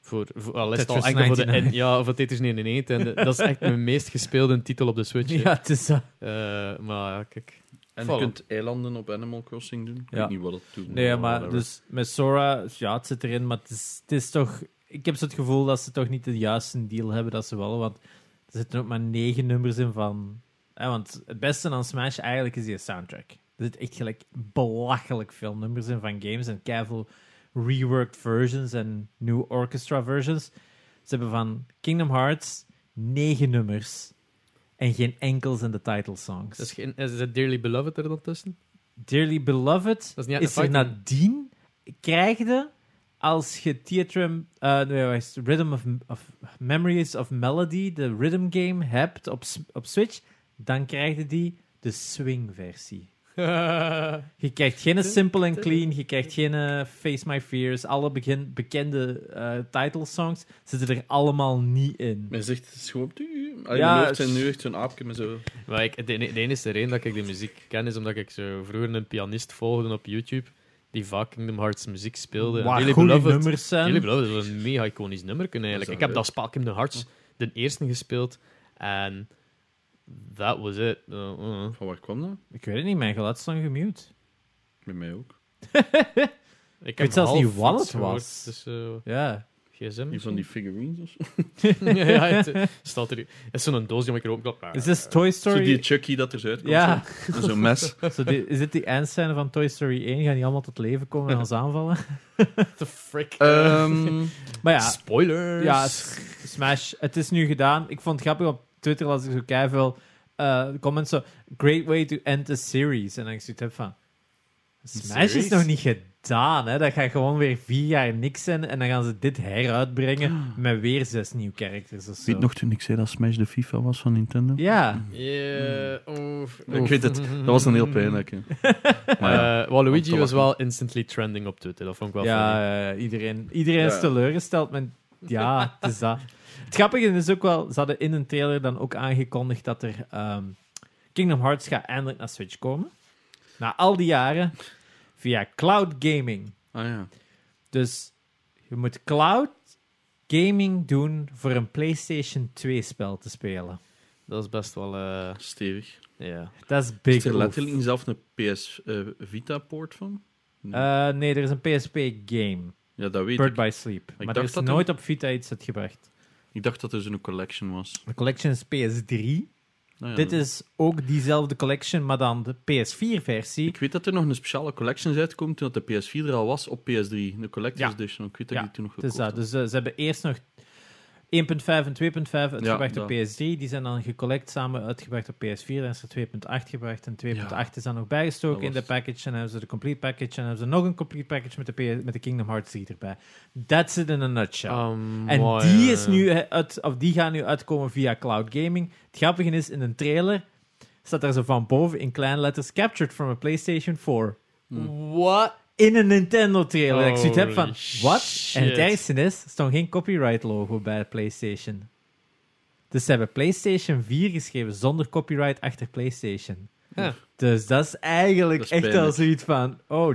Speaker 2: Voor, voor, al is het al enkel voor de,
Speaker 1: 99.
Speaker 2: en, ja, voor Tetris 99. En de- dat is echt mijn meest gespeelde titel op de Switch.
Speaker 1: ja, het is dat.
Speaker 2: Eh, maar ja, kijk.
Speaker 3: En je kunt eilanden op Animal Crossing doen. Ik
Speaker 1: Ja.
Speaker 3: weet niet wat dat doet.
Speaker 1: Nee, maar
Speaker 2: whatever.
Speaker 1: dus met Sora, ja, het zit erin, maar het is, het is toch... Ik heb zo het gevoel dat ze toch niet de juiste deal hebben dat ze wel, want er zitten ook maar negen nummers in van... Hè, want het beste aan Smash eigenlijk is die soundtrack. Er zitten echt gelijk belachelijk veel nummers in van games en keiveel reworked versions en new orchestra versions. Ze hebben van Kingdom Hearts negen nummers en geen enkel zijn de title songs.
Speaker 2: Is, geen, is het Dearly Beloved er dan tussen?
Speaker 1: Dearly Beloved
Speaker 2: Dat is niet
Speaker 1: is er nadien krijg je als je Theatrum, nee, het? Rhythm of, of Memories of Melody, de rhythm game hebt op, op Switch, dan krijg je die de swing versie. Je krijgt geen [LAUGHS] simple and clean, je krijgt geen eh, Face My Fears, alle begin, bekende eh title songs zitten er allemaal niet in.
Speaker 3: Men zegt, het is gewoon... Allee,
Speaker 1: Ja,
Speaker 3: mijn hoofd zijn
Speaker 1: het-
Speaker 3: nu echt zo'n aapje met zo...
Speaker 2: Maar ik, de, de enige reden dat ik die muziek ken is omdat ik zo vroeger een pianist volgde op YouTube die vaak Kingdom Hearts muziek speelde.
Speaker 1: Waar goede
Speaker 2: Beloved,
Speaker 1: nummers zijn.
Speaker 2: Dearly Beloved is een mega iconisch nummer kunnen eigenlijk. Ik heb dat spel Kingdom Hearts de eerste gespeeld en that was it. Uh, uh.
Speaker 3: Van waar kwam dat?
Speaker 1: Ik weet het niet, mijn geluid is dan gemute.
Speaker 3: Met mij ook. [LAUGHS]
Speaker 2: Ik
Speaker 1: weet zelfs
Speaker 2: half
Speaker 1: niet wat het was.
Speaker 2: Dus, eh,
Speaker 1: Ja.
Speaker 2: gsm.
Speaker 3: Die van die figurines of zo. [LAUGHS] [LAUGHS]
Speaker 2: ja, het staat er. Het is zo'n doos die ik er open kan.
Speaker 1: Is dit Toy
Speaker 3: Zo
Speaker 1: Story?
Speaker 3: die Chucky dat er zo uitkomt.
Speaker 1: Ja.
Speaker 3: zo. En Zo'n mes.
Speaker 1: Zo die- is dit die eindscène van Toy Story 1? Gaan die allemaal tot leven komen en ons aanvallen?
Speaker 2: the frick.
Speaker 3: Ehm,
Speaker 1: Maar ja,
Speaker 2: Spoilers.
Speaker 1: ja Smash. Het is nu gedaan. Ik vond het grappig op Twitter als ik zo keiveel eh comments zo... Great way to end a series. En dan ik zoiets heb van... Smash is nog niet gedaan, hè. Dat gaat gewoon weer vier jaar niks zijn. En dan gaan ze dit heruitbrengen [GASPS] met weer zes nieuwe characters of zo.
Speaker 3: weet nog toen ik zei dat Smash de FIFA was van Nintendo?
Speaker 1: Ja.
Speaker 2: Yeah, oef,
Speaker 3: Ik weet het. Dat was dan heel pijnlijk. hè. [LAUGHS] Maar ja.
Speaker 2: Eh, Waluigi
Speaker 3: te
Speaker 2: was wel instantly trending op Twitter. Dat vond ik wel.
Speaker 1: Ja, iedereen, iedereen is teleurgesteld. Maar ja, het is dat. [LAUGHS] Het grappige is ook wel, ze hadden in een trailer dan ook aangekondigd dat er ehm, Kingdom Hearts gaat eindelijk naar Switch komen. Na al die jaren via cloud gaming.
Speaker 3: Ah ja.
Speaker 1: Dus je moet cloud gaming doen voor een PlayStation 2 spel te spelen.
Speaker 2: Dat is best wel... eh,
Speaker 3: Stevig.
Speaker 2: ja.
Speaker 1: Dat is
Speaker 3: Is
Speaker 1: big.
Speaker 3: er
Speaker 1: oof.
Speaker 3: letterlijk niet zelf een PS eh, Vita-poort van?
Speaker 1: Eh, nee, er is een PSP game.
Speaker 3: ja, dat weet
Speaker 1: Bird
Speaker 3: ik.
Speaker 1: by Sleep. Maar er
Speaker 3: dacht
Speaker 1: is
Speaker 3: dat er-
Speaker 1: nooit op Vita iets uitgebracht.
Speaker 3: Ik dacht dat er zo'n collection was.
Speaker 1: De collection is PS3.
Speaker 3: Nou ja,
Speaker 1: Dit
Speaker 3: dat-
Speaker 1: is ook diezelfde collection, maar dan de PS4-versie.
Speaker 3: Ik weet dat er nog een speciale collection is uitgekomen toen dat de PS4 er al was op PS3. De Collector's
Speaker 1: Ja.
Speaker 3: Edition. Ik weet dat
Speaker 1: Ja,
Speaker 3: ik die toen nog
Speaker 1: Het is
Speaker 3: gekocht
Speaker 1: dat. Dus eh, ze hebben eerst nog 1.5 en 2.5 uitgebracht
Speaker 3: Ja,
Speaker 1: op
Speaker 3: dat.
Speaker 1: PS3. Die zijn dan gecollect samen uitgebracht op PS4. Dan is er 2.8 gebracht. En 2.8 is dan nog bijgestoken in de package. En dan hebben ze de complete package. En dan hebben ze nog een complete package met de, PS met de Kingdom Hearts 3 erbij. That's it in a nutshell.
Speaker 2: Um,
Speaker 1: En
Speaker 2: mooi,
Speaker 1: die, is nu eh, uit, of die gaan nu uitkomen via cloud gaming. Het grappige is, in een trailer staat daar zo van boven in kleine letters captured from a PlayStation 4.
Speaker 2: What?
Speaker 1: In een Nintendo trailer. ik zoiets heb van, wat? En het ergste is, er stond geen copyright logo bij PlayStation. Dus ze hebben PlayStation 4 geschreven zonder copyright achter PlayStation.
Speaker 2: Ja.
Speaker 1: Dus dat is eigenlijk
Speaker 3: Dat is
Speaker 1: echt
Speaker 3: pijnlijk.
Speaker 1: zoiets van, oh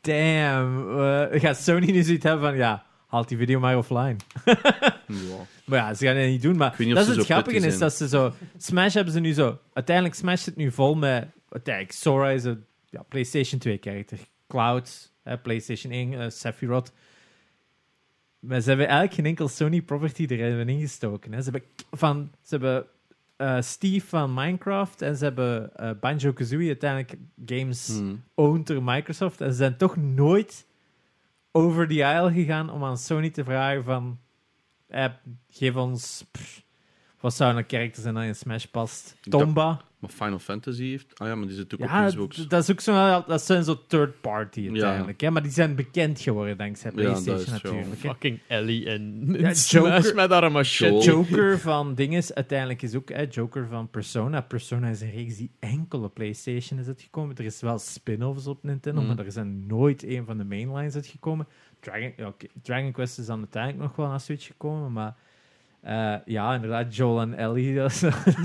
Speaker 1: damn. eh, gaat Sony nu zoiets hebben van, ja, haal die video maar offline. [LAUGHS]
Speaker 3: Ja.
Speaker 1: Maar ja, ze gaan het niet doen. Maar dat is het grappige, is dat ze zo... Smash hebben ze nu zo... Uiteindelijk Smash zit nu vol met... Uiteindelijk, Sora is een ja, PlayStation 2 character. Cloud, PlayStation 1, eh, Sephiroth. Maar ze hebben eigenlijk geen enkel Sony property erin ingestoken. Hè. Ze hebben, van, ze hebben eh, Steve van Minecraft en ze hebben eh, Banjo-Kazooie uiteindelijk games
Speaker 3: Hmm.
Speaker 1: owned door Microsoft. En ze zijn toch nooit over the aisle gegaan om aan Sony te vragen van... Eh, geef ons... pff, wat zou een karakter zijn dat in Smash past? Tomba?
Speaker 3: Maar Final Fantasy heeft... Ah ja, maar die zit ook
Speaker 1: Ja,
Speaker 3: op Xbox.
Speaker 1: dat is ook zo... Dat zijn zo third party
Speaker 3: Ja.
Speaker 1: uiteindelijk. Hè? Maar die zijn bekend geworden dankzij
Speaker 3: Ja, dat
Speaker 1: PlayStation
Speaker 3: is
Speaker 1: natuurlijk. hè.
Speaker 2: Fucking Ellie en
Speaker 1: Ja, [LAUGHS]
Speaker 2: Smash
Speaker 1: Joker-
Speaker 2: met haar.
Speaker 3: Joel.
Speaker 1: Joker van dinges uiteindelijk is ook hè, Joker van Persona. Persona is een reeks die enkel op PlayStation is uitgekomen. Er is wel spin-offs op Nintendo,
Speaker 3: Mm.
Speaker 1: maar er zijn nooit een van de mainlines uitgekomen. Dragon, Dragon Quest is dan uiteindelijk nog wel naar Switch gekomen, maar eh, ja, inderdaad, Joel en Ellie. [LAUGHS] Dat is,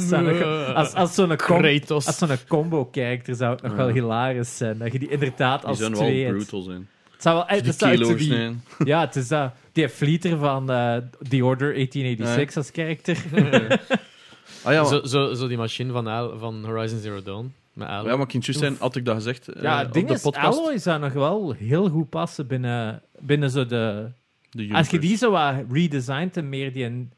Speaker 1: dat als, als zo'n com-
Speaker 2: Kratos.
Speaker 1: als zo'n combo-character zou het nog
Speaker 3: Ja.
Speaker 1: wel hilarisch zijn. Dat je die inderdaad
Speaker 3: Die
Speaker 1: als
Speaker 3: zijn
Speaker 1: twee
Speaker 3: wel brutal zijn.
Speaker 1: Het zou wel... eh,
Speaker 3: Die
Speaker 1: zou echt zo
Speaker 3: kilo's
Speaker 1: die-
Speaker 3: zijn.
Speaker 1: ja, het is dat. Die Fleeter van eh, The Order 1886 als character. [LAUGHS]
Speaker 3: Ah ja,
Speaker 2: zo, zo, zo die machine van, Al, van Horizon Zero Dawn. Met Al.
Speaker 3: ja, maar kind juist zijn, had ik dat gezegd eh,
Speaker 1: Ja, het
Speaker 3: op de
Speaker 1: is,
Speaker 3: podcast.
Speaker 1: Alloy zou nog wel heel goed passen binnen, binnen zo de...
Speaker 3: De
Speaker 1: Als je die zo wat redesigned en meer die...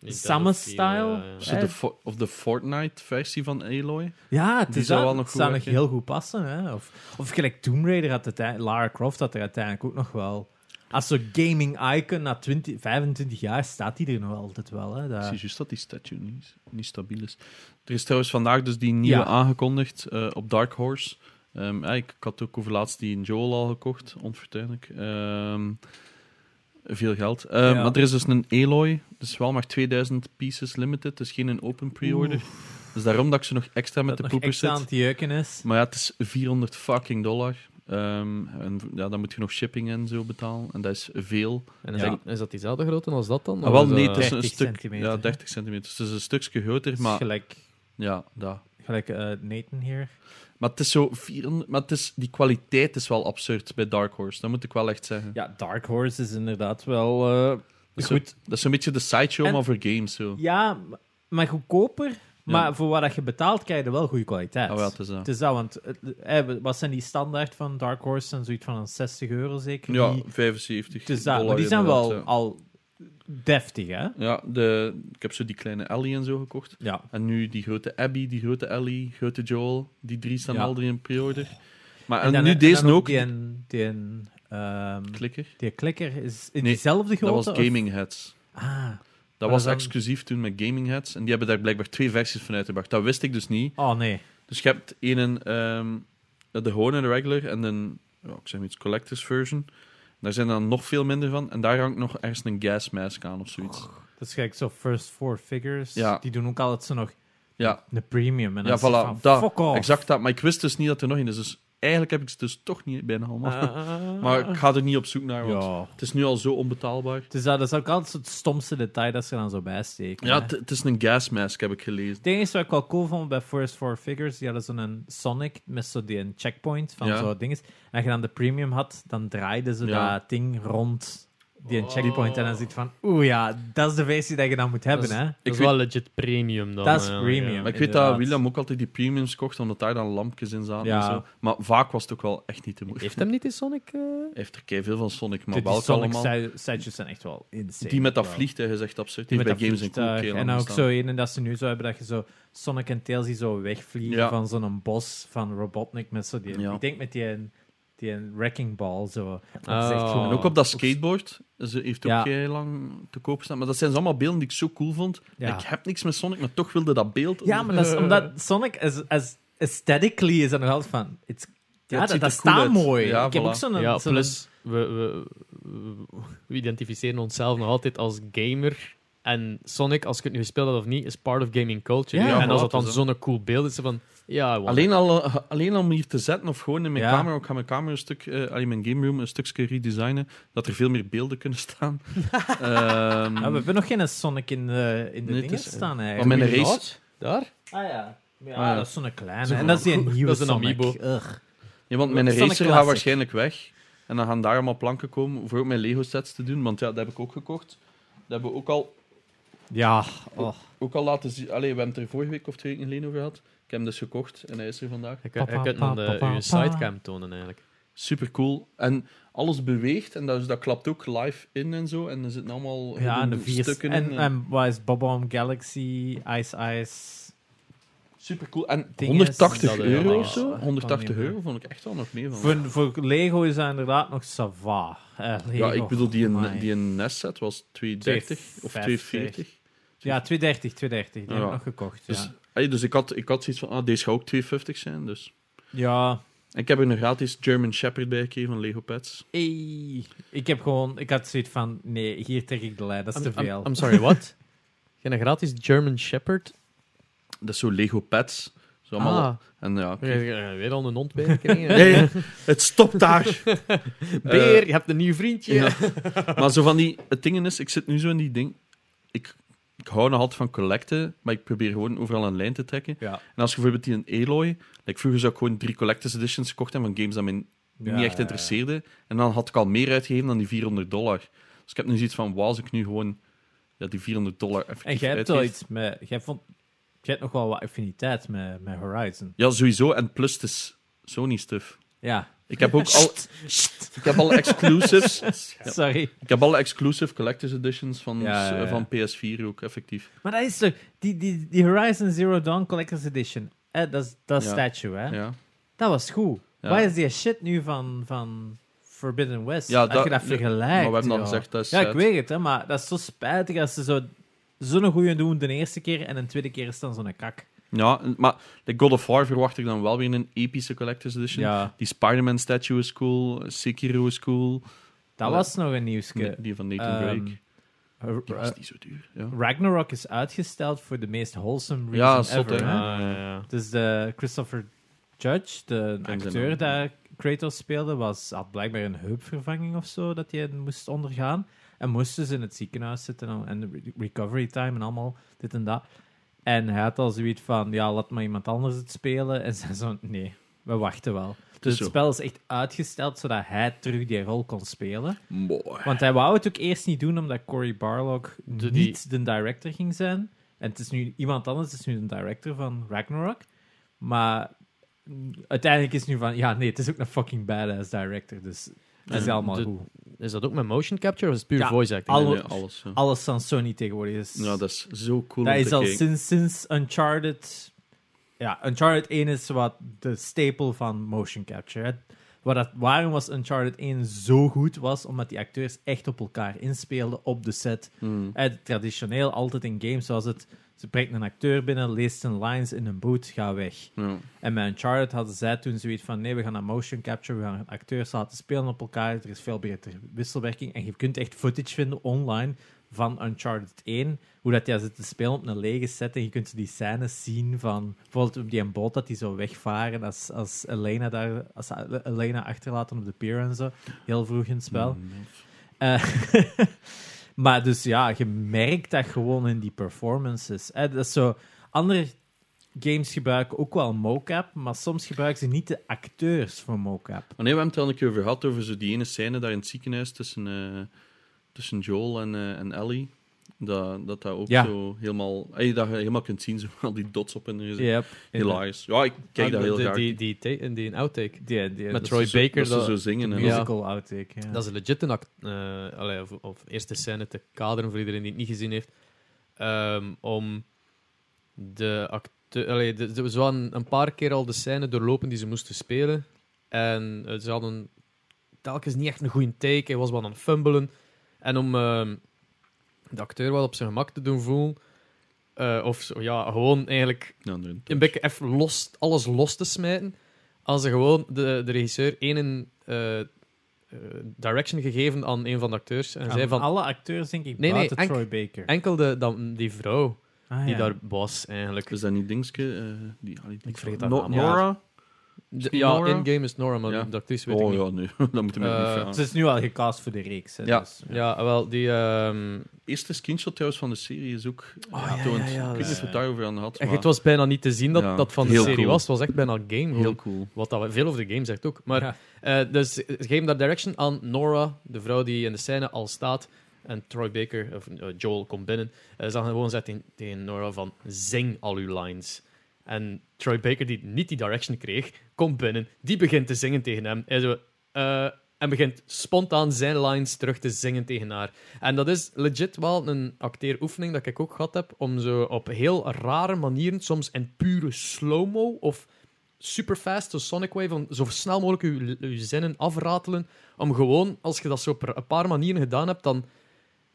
Speaker 2: ja.
Speaker 3: Zo de, fo- of de Fortnite-versie van Aloy.
Speaker 1: Ja, het
Speaker 3: Die
Speaker 1: is
Speaker 3: zou wel nog goed
Speaker 1: zou nog heel goed passen. Hè? Of, of gelijk Tomb Raider had het... Lara Croft had er uiteindelijk ook nog wel... Als zo'n gaming icon na 20, 25 jaar staat die er nog altijd wel. Hè?
Speaker 3: Ik
Speaker 1: Dat-
Speaker 3: zie juist dat die statue niet, niet stabiel is. Er is trouwens vandaag dus die nieuwe
Speaker 1: Ja.
Speaker 3: aangekondigd eh, op Dark Horse. Ehm, ja, ik, ik had ook over laatst die in Joel al gekocht, onfortuinlijk. Ehm, veel geld. Ehm,
Speaker 1: Ja.
Speaker 3: Maar er is dus een Aloy, dus wel maar 2000 pieces limited, dus geen een open pre-order. Dus daarom dat ik ze nog extra met
Speaker 1: dat
Speaker 3: de poepers
Speaker 1: extra
Speaker 3: zit.
Speaker 1: aan het jeuken is.
Speaker 3: Maar ja, het is 400 fucking dollar. Ehm, en ja, dan moet je nog shipping en zo betalen. En dat is veel.
Speaker 2: En is,
Speaker 1: Ja.
Speaker 2: dat, is dat diezelfde grootte als dat dan?
Speaker 3: Ah, wel, nee, het is een
Speaker 1: 30
Speaker 3: stuk...
Speaker 1: centimeter,
Speaker 3: Ja,
Speaker 1: hè?
Speaker 3: 30 centimeter. Dus het is een stukje groter, maar
Speaker 1: gelijk,
Speaker 3: ja, dat.
Speaker 1: gelijk eh, Nathan hier.
Speaker 3: Maar het is zo 400, maar het is, die kwaliteit is wel absurd bij Dark Horse. Dat moet ik wel echt zeggen.
Speaker 1: Ja, Dark Horse is inderdaad wel eh,
Speaker 3: dat, is zo-
Speaker 1: goed.
Speaker 3: dat is zo'n beetje de sideshow,
Speaker 1: En-
Speaker 3: maar voor games. Zo.
Speaker 1: Ja, maar goedkoper. Maar voor wat je betaalt, krijg je wel goede kwaliteit.
Speaker 3: Oh, ja, het is dat.
Speaker 1: Het is dat, want eh, eh, wat zijn die standaard van Dark Horse? En zoiets van een 60 euro zeker?
Speaker 3: Ja,
Speaker 1: Die-
Speaker 3: 75
Speaker 1: het is dat, maar die zijn wel al deftig, hè?
Speaker 3: Ja, de, ik heb zo die kleine Ellie en zo gekocht.
Speaker 1: Ja.
Speaker 3: En nu die grote Abby, die grote Ellie, grote Joel. Die drie staan
Speaker 1: Ja.
Speaker 3: al drie in pre-order. Maar en,
Speaker 1: En, dan,
Speaker 3: nu
Speaker 1: en
Speaker 3: deze ook.
Speaker 1: Die, die, ehm,
Speaker 3: Klikker.
Speaker 1: die klikker is in
Speaker 3: Nee,
Speaker 1: diezelfde
Speaker 3: Dat
Speaker 1: grootte?
Speaker 3: was
Speaker 1: of-
Speaker 3: Gaming Heads.
Speaker 1: Ah.
Speaker 3: Dat was
Speaker 1: dan-
Speaker 3: exclusief toen met Gaming Heads. En die hebben daar blijkbaar twee versies van uitgebracht. Dat wist ik dus niet.
Speaker 1: Oh, nee.
Speaker 3: Dus je hebt een, ehm, de gewone, de regular, en een, ik zeg iets, collectors version. Daar zijn er dan nog veel minder van. En daar hangt nog ergens een gas mask aan of zoiets.
Speaker 1: Dat is gelijk zo First Four Figures.
Speaker 3: Ja.
Speaker 1: Die doen ook altijd zo nog
Speaker 3: Ja,
Speaker 1: een premium. En
Speaker 3: Ja, voilà,
Speaker 1: van,
Speaker 3: dat,
Speaker 1: fuck off.
Speaker 3: exact dat. Maar ik wist dus niet dat er nog in is. Dus eigenlijk heb ik ze dus toch niet bijna allemaal.
Speaker 1: Ah. [LAUGHS]
Speaker 3: maar ik ga er niet op zoek naar, want
Speaker 1: Ja.
Speaker 3: het is nu al zo onbetaalbaar.
Speaker 1: Dus dat, dat is ook altijd het stomste detail dat ze er dan zo bij steken.
Speaker 3: Ja, het het is een gas mask, heb ik gelezen.
Speaker 1: Het ding is wat ik wel cool vond bij First Four Figures, die hadden zo'n Sonic met zo die een checkpoint van
Speaker 3: Ja.
Speaker 1: zo dinges. En als je dan de premium had, dan draaide ze
Speaker 3: Ja.
Speaker 1: dat ding rond die een
Speaker 2: Oh.
Speaker 1: checkpoint. En dan zit van, oeh ja, dat is de versie dat je dan moet hebben,
Speaker 2: is-
Speaker 1: hè.
Speaker 2: Dat
Speaker 3: Ik
Speaker 2: is
Speaker 3: weet-
Speaker 2: wel legit premium dan.
Speaker 1: Dat is premium.
Speaker 2: ja.
Speaker 3: Maar ik weet dat William ook altijd die premiums kocht, omdat daar dan lampjes in zaten
Speaker 1: Ja.
Speaker 3: en zo. Maar vaak was het ook wel echt niet te moeilijk.
Speaker 2: Heeft hem niet die Sonic... eh,
Speaker 3: heeft er kei veel van Sonic, maar
Speaker 1: Sonic
Speaker 3: allemaal?
Speaker 1: sti- setjes zijn echt wel insane.
Speaker 3: Die met dat
Speaker 1: Wel.
Speaker 3: vliegtuig is echt absurd.
Speaker 1: Die
Speaker 3: Die
Speaker 1: met
Speaker 3: bij
Speaker 1: dat
Speaker 3: Games Cool
Speaker 1: En ook zo een dat ze nu zo hebben, dat je zo Sonic en Tails die zo wegvliegen
Speaker 3: Ja.
Speaker 1: van zo'n bos van Robotnik met zo die...
Speaker 3: Ja.
Speaker 1: Ik denk met die, die wrecking ball, zo. Dat is echt
Speaker 2: Oh.
Speaker 1: gewoon-
Speaker 3: En ook op dat skateboard. Ze heeft ook
Speaker 1: Ja.
Speaker 3: heel lang te koop staan. Maar dat zijn allemaal beelden die ik zo cool vond.
Speaker 1: Ja.
Speaker 3: Ik heb niks met Sonic, maar toch wilde dat beeld.
Speaker 1: Ja, maar dat is omdat Sonic, as, as aesthetically, is er nog altijd van... It's, ja,
Speaker 3: het
Speaker 1: dat,
Speaker 3: ziet
Speaker 1: dat
Speaker 3: er cool
Speaker 1: staat
Speaker 3: uit.
Speaker 1: mooi.
Speaker 3: Ja,
Speaker 1: ik heb
Speaker 3: voilà.
Speaker 1: ook zo'n...
Speaker 2: Ja,
Speaker 1: zo'n-
Speaker 2: plus we, we, we, we identificeren onszelf nog altijd als gamer. En Sonic, als ik het nu gespeeld had of niet, is part of gaming culture.
Speaker 1: Ja,
Speaker 2: en als
Speaker 3: voilà,
Speaker 2: het dan zo'n cool beeld is, van... Ja,
Speaker 3: Alleen al, eh, alleen al om hier te zetten of gewoon in mijn
Speaker 1: Ja.
Speaker 3: camera. Ik ga mijn camera een stuk, eh alleen mijn game room een stukje redesignen. Dat er veel meer beelden kunnen staan. [LAUGHS] Ehm,
Speaker 1: Ja, we hebben nog geen Sonic in de, in de
Speaker 3: Nee,
Speaker 1: dingen
Speaker 3: is-
Speaker 1: staan,
Speaker 3: maar
Speaker 1: eigenlijk.
Speaker 3: mijn
Speaker 2: Goeie
Speaker 3: race-.
Speaker 2: Daar?
Speaker 1: Ah ja. Ja,
Speaker 3: Ah, ja.
Speaker 1: dat is zo'n kleine.
Speaker 2: Zo
Speaker 1: en dat is die nieuwe
Speaker 2: Dat is een
Speaker 1: Sonic.
Speaker 2: amiibo.
Speaker 1: Ugh.
Speaker 3: ja, want mijn
Speaker 1: Sonic
Speaker 3: racer gaat waarschijnlijk weg. En dan gaan daar allemaal planken komen voor ook mijn Lego sets te doen. Want ja, dat heb ik ook gekocht. Dat hebben we ook al,
Speaker 1: Ja, oh.
Speaker 3: ook al laten zien. Allee, we hebben het er vorige week of twee weken geleden over gehad. Ik heb hem dus gekocht en hij is er vandaag.
Speaker 2: Je kunt, dan de, je sidecam tonen, eigenlijk.
Speaker 3: Super cool. En alles beweegt en dat, is- dat klapt ook live in en zo. En er zitten allemaal
Speaker 1: ja, en de
Speaker 3: hidden
Speaker 1: vier...
Speaker 3: stukken
Speaker 1: En,
Speaker 3: in.
Speaker 1: en wat is Bob-Omb Galaxy, Ice Ice...
Speaker 3: Super cool. En
Speaker 1: Ding
Speaker 3: 180
Speaker 2: is- dat, eh,
Speaker 3: euro
Speaker 2: ja,
Speaker 3: of zo?
Speaker 1: dat
Speaker 3: 180
Speaker 1: kan niet
Speaker 3: euro vond ik echt wel nog mee van.
Speaker 1: Voor, voor Lego is dat inderdaad nog sava. Eh,
Speaker 3: ja, ik bedoel, die, een, die een NES set was 230 of 240.
Speaker 1: Ja, 230, 230. Die
Speaker 3: Ja.
Speaker 1: heb ik nog gekocht,
Speaker 3: Dus, dus ik, had, ik had zoiets van, ah, deze gaat ook 250 zijn. Dus.
Speaker 1: Ja,
Speaker 3: En ik heb er een gratis German Shepherd bij gekregen van Lego Pets.
Speaker 1: Ey, ik heb gewoon, ik had zoiets van, nee, hier trek ik de lijn, dat is te
Speaker 2: I'm,
Speaker 1: veel.
Speaker 2: I'm sorry, what? [LAUGHS] Je hebt een gratis German Shepherd?
Speaker 3: Dat is zo Lego Pets. Zo allemaal,
Speaker 2: Ah,
Speaker 3: En ja,
Speaker 2: je hebt weer al een hond bijgekregen. [LAUGHS]
Speaker 3: Nee, het stopt daar. [LAUGHS]
Speaker 2: Beer, je hebt een nieuw vriendje.
Speaker 3: Ja. maar zo van die... Het ding is, ik zit nu zo in die ding... Ik hou nog altijd van collecten, maar ik probeer gewoon overal een lijn te trekken.
Speaker 1: Ja.
Speaker 3: En als je bijvoorbeeld die een Aloy... Like vroeger zou ik gewoon drie collectors editions gekocht hebben van games dat me
Speaker 1: Ja,
Speaker 3: niet echt interesseerde. En dan had ik al meer uitgegeven dan die 400 dollar. Dus ik heb nu zoiets van, wauw, als ik nu gewoon ja, die 400 dollar
Speaker 1: En jij hebt wel
Speaker 3: uitgeef.
Speaker 1: iets met, jij vond, jij hebt nog wel wat affiniteit met, met Horizon.
Speaker 3: Ja, sowieso. En plus, het is Sony-stuff.
Speaker 1: Ja,
Speaker 3: Ik heb ook [LAUGHS] al... Ik heb alle exclusives... [LAUGHS]
Speaker 1: sorry.
Speaker 3: Ik heb alle exclusive collectors editions van,
Speaker 1: Ja, ja, ja.
Speaker 3: van PS4 ook, effectief.
Speaker 1: Maar dat is toch, die, die, die Horizon Zero Dawn Collector's Edition, eh, dat is dat statue, hè?
Speaker 3: Ja.
Speaker 1: Dat was goed. Waar is die shit nu van, van Forbidden West?
Speaker 3: Ja,
Speaker 1: Als
Speaker 3: dat-
Speaker 1: je dat vergelijkt.
Speaker 3: maar we hebben al gezegd, dat is
Speaker 1: Ja, ik weet het, hè, maar dat is zo spijtig als ze zo zo'n goeie doen de eerste keer en de tweede keer is dan zo'n kak.
Speaker 3: Ja, maar de God of War verwacht ik dan wel weer een epische collector's edition.
Speaker 1: Ja,
Speaker 3: Die Spider-Man statue is cool, Sekiro is cool.
Speaker 1: dat was nog een nieuwsje.
Speaker 3: Nee, die van Nathan
Speaker 1: Ehm,
Speaker 3: Drake. Die was niet zo duur. Ja,
Speaker 1: Ragnarok is uitgesteld voor de meest wholesome
Speaker 3: Ja,
Speaker 1: reason
Speaker 3: zot,
Speaker 1: ever.
Speaker 2: Ah, ja, ja.
Speaker 1: Dus de Christopher Judge, de acteur die Kratos speelde, was, had blijkbaar een heupvervanging of zo dat hij moest ondergaan. En moest dus in het ziekenhuis zitten en- de re- recovery time en allemaal dit en dat. En hij had al zoiets van, ja, laat maar iemand anders het spelen. En [LAUGHS] zij zo, nee, we wachten wel. Dus
Speaker 3: zo.
Speaker 1: het spel is echt uitgesteld zodat hij terug die rol kon spelen.
Speaker 3: Mooi.
Speaker 1: Want hij wou het ook eerst niet doen, omdat Cory Barlog
Speaker 2: De-
Speaker 1: niet de director ging zijn. En het is nu iemand anders, het is nu de director van Ragnarok. Maar mm, uiteindelijk is het nu van, ja, nee, het is ook een fucking badass director. Dus dat is
Speaker 2: En
Speaker 1: allemaal
Speaker 2: de-
Speaker 1: goed.
Speaker 2: is dat ook met motion capture of is het puur
Speaker 1: Ja,
Speaker 2: voice acting?
Speaker 1: alle-
Speaker 3: Nee, nee, alles. ja.
Speaker 1: Alles van Sony tegenwoordig is...
Speaker 3: Ja, dat is zo cool
Speaker 1: dat is al sinds, sinds Uncharted... Ja, Uncharted 1 is wat de staple van motion capture. hè. Wat dat, waarom was Uncharted 1 zo goed was, omdat die acteurs echt op elkaar inspeelden op de set.
Speaker 3: Hmm.
Speaker 1: Traditioneel, altijd in games, was het... Ze brengt een acteur binnen, leest zijn lines in een boot, ga weg.
Speaker 3: Ja.
Speaker 1: En met Uncharted hadden zij toen zoiets van: nee, we gaan naar motion capture, we gaan acteurs laten spelen op elkaar. Er is veel beter wisselwerking. En je kunt echt footage vinden online van Uncharted 1. Hoe dat jij zit te spelen op een lege set. En je kunt die scènes zien van bijvoorbeeld op die boot dat die zo wegvaren. Als, als Elena daar, als Elena achterlaten op de pier en zo. Heel vroeg in het spel.
Speaker 3: Mm.
Speaker 1: Eh, [LAUGHS] maar dus ja, je merkt dat gewoon in die performances. dat is zo, andere games gebruiken ook wel mocap, maar soms gebruiken ze niet de acteurs voor mocap.
Speaker 3: Maar nee, we hebben het al een keer over gehad, over zo die ene scène daar in het ziekenhuis tussen, eh, tussen Joel en, eh, en Ellie. Dat, dat dat ook
Speaker 1: Ja.
Speaker 3: zo helemaal... eh, dat je helemaal kunt zien, zo, [LAUGHS] al die dots op en er is
Speaker 1: Yep.
Speaker 3: hilarisch. Ja, ik kijk daar heel
Speaker 2: die,
Speaker 3: graag.
Speaker 2: die, die, ta- die, outtake.
Speaker 1: Die, die,
Speaker 2: Met
Speaker 1: dat
Speaker 2: Troy
Speaker 3: zo-
Speaker 2: Baker,
Speaker 3: Dat ze zo zingen. En
Speaker 2: Ja.
Speaker 1: musical outtake. Ja.
Speaker 2: Dat is legit een act, eh, allee, of, of eerste scène te kaderen voor iedereen die het niet gezien heeft. Ehm, om de acteur. Ze hadden een paar keer al de scène doorlopen die ze moesten spelen. En eh, ze hadden telkens niet echt een goede take. Hij was wel aan het fumbelen. En om ehm, de acteur wel op zijn gemak te doen voelen. eh, of zo, ja, gewoon eigenlijk
Speaker 3: Ja,
Speaker 2: een beetje even los, alles los te smijten. Als ze gewoon de, de regisseur één eh, direction gegeven aan een van de acteurs. En
Speaker 1: Aan
Speaker 2: zei van
Speaker 1: alle acteurs, denk ik,
Speaker 2: Nee, nee,
Speaker 1: buiten
Speaker 2: enk-
Speaker 1: Troy Baker.
Speaker 2: enkel de, dan, die vrouw
Speaker 1: Ah,
Speaker 2: die
Speaker 1: ja.
Speaker 2: daar was eigenlijk.
Speaker 3: Is dat niet Dingske? eh, die, ah, die
Speaker 2: Ik vergeet haar
Speaker 3: No-
Speaker 2: naam.
Speaker 3: Nora?
Speaker 2: De- ja, in-game is Nora, maar
Speaker 3: Ja.
Speaker 2: de actrice weet
Speaker 3: Oh
Speaker 2: ik niet.
Speaker 3: ja, nee. dat moeten we
Speaker 2: Eh,
Speaker 3: niet vragen.
Speaker 1: Ze is nu al gecast voor de reeks. Hè,
Speaker 3: Ja.
Speaker 1: dus,
Speaker 2: Ja, wel, die... ehm,
Speaker 3: eerste screenshot trouwens van de serie is ook
Speaker 2: Oh, ja,
Speaker 3: getoond.
Speaker 2: ja, ja,
Speaker 3: ik weet niet
Speaker 1: dat
Speaker 3: of het daarover aan
Speaker 2: echt,
Speaker 3: maar
Speaker 2: het was bijna niet te zien dat
Speaker 3: Ja,
Speaker 2: dat van de
Speaker 3: heel
Speaker 2: serie
Speaker 3: cool.
Speaker 2: was. Het was echt bijna game.
Speaker 3: heel cool.
Speaker 2: Wat dat, veel over de game zegt ook. Maar
Speaker 1: Ja.
Speaker 2: eh, dus ze geven daar direction aan Nora, de vrouw die in de scène al staat. En Troy Baker, of eh, Joel, komt binnen. Eh, ze gaan gewoon tegen Nora van, zing al uw lines. En Troy Baker, die niet die direction kreeg, komt binnen. Die begint te zingen tegen hem. Zo, eh, en begint spontaan zijn lines terug te zingen tegen haar. En dat is legit wel een acteeroefening dat ik ook gehad heb, om zo op heel rare manieren, soms in pure slow-mo of super fast, zo Sonic Wave, van zo snel mogelijk je, je zinnen afratelen, om gewoon, als je dat zo op een paar manieren gedaan hebt, dan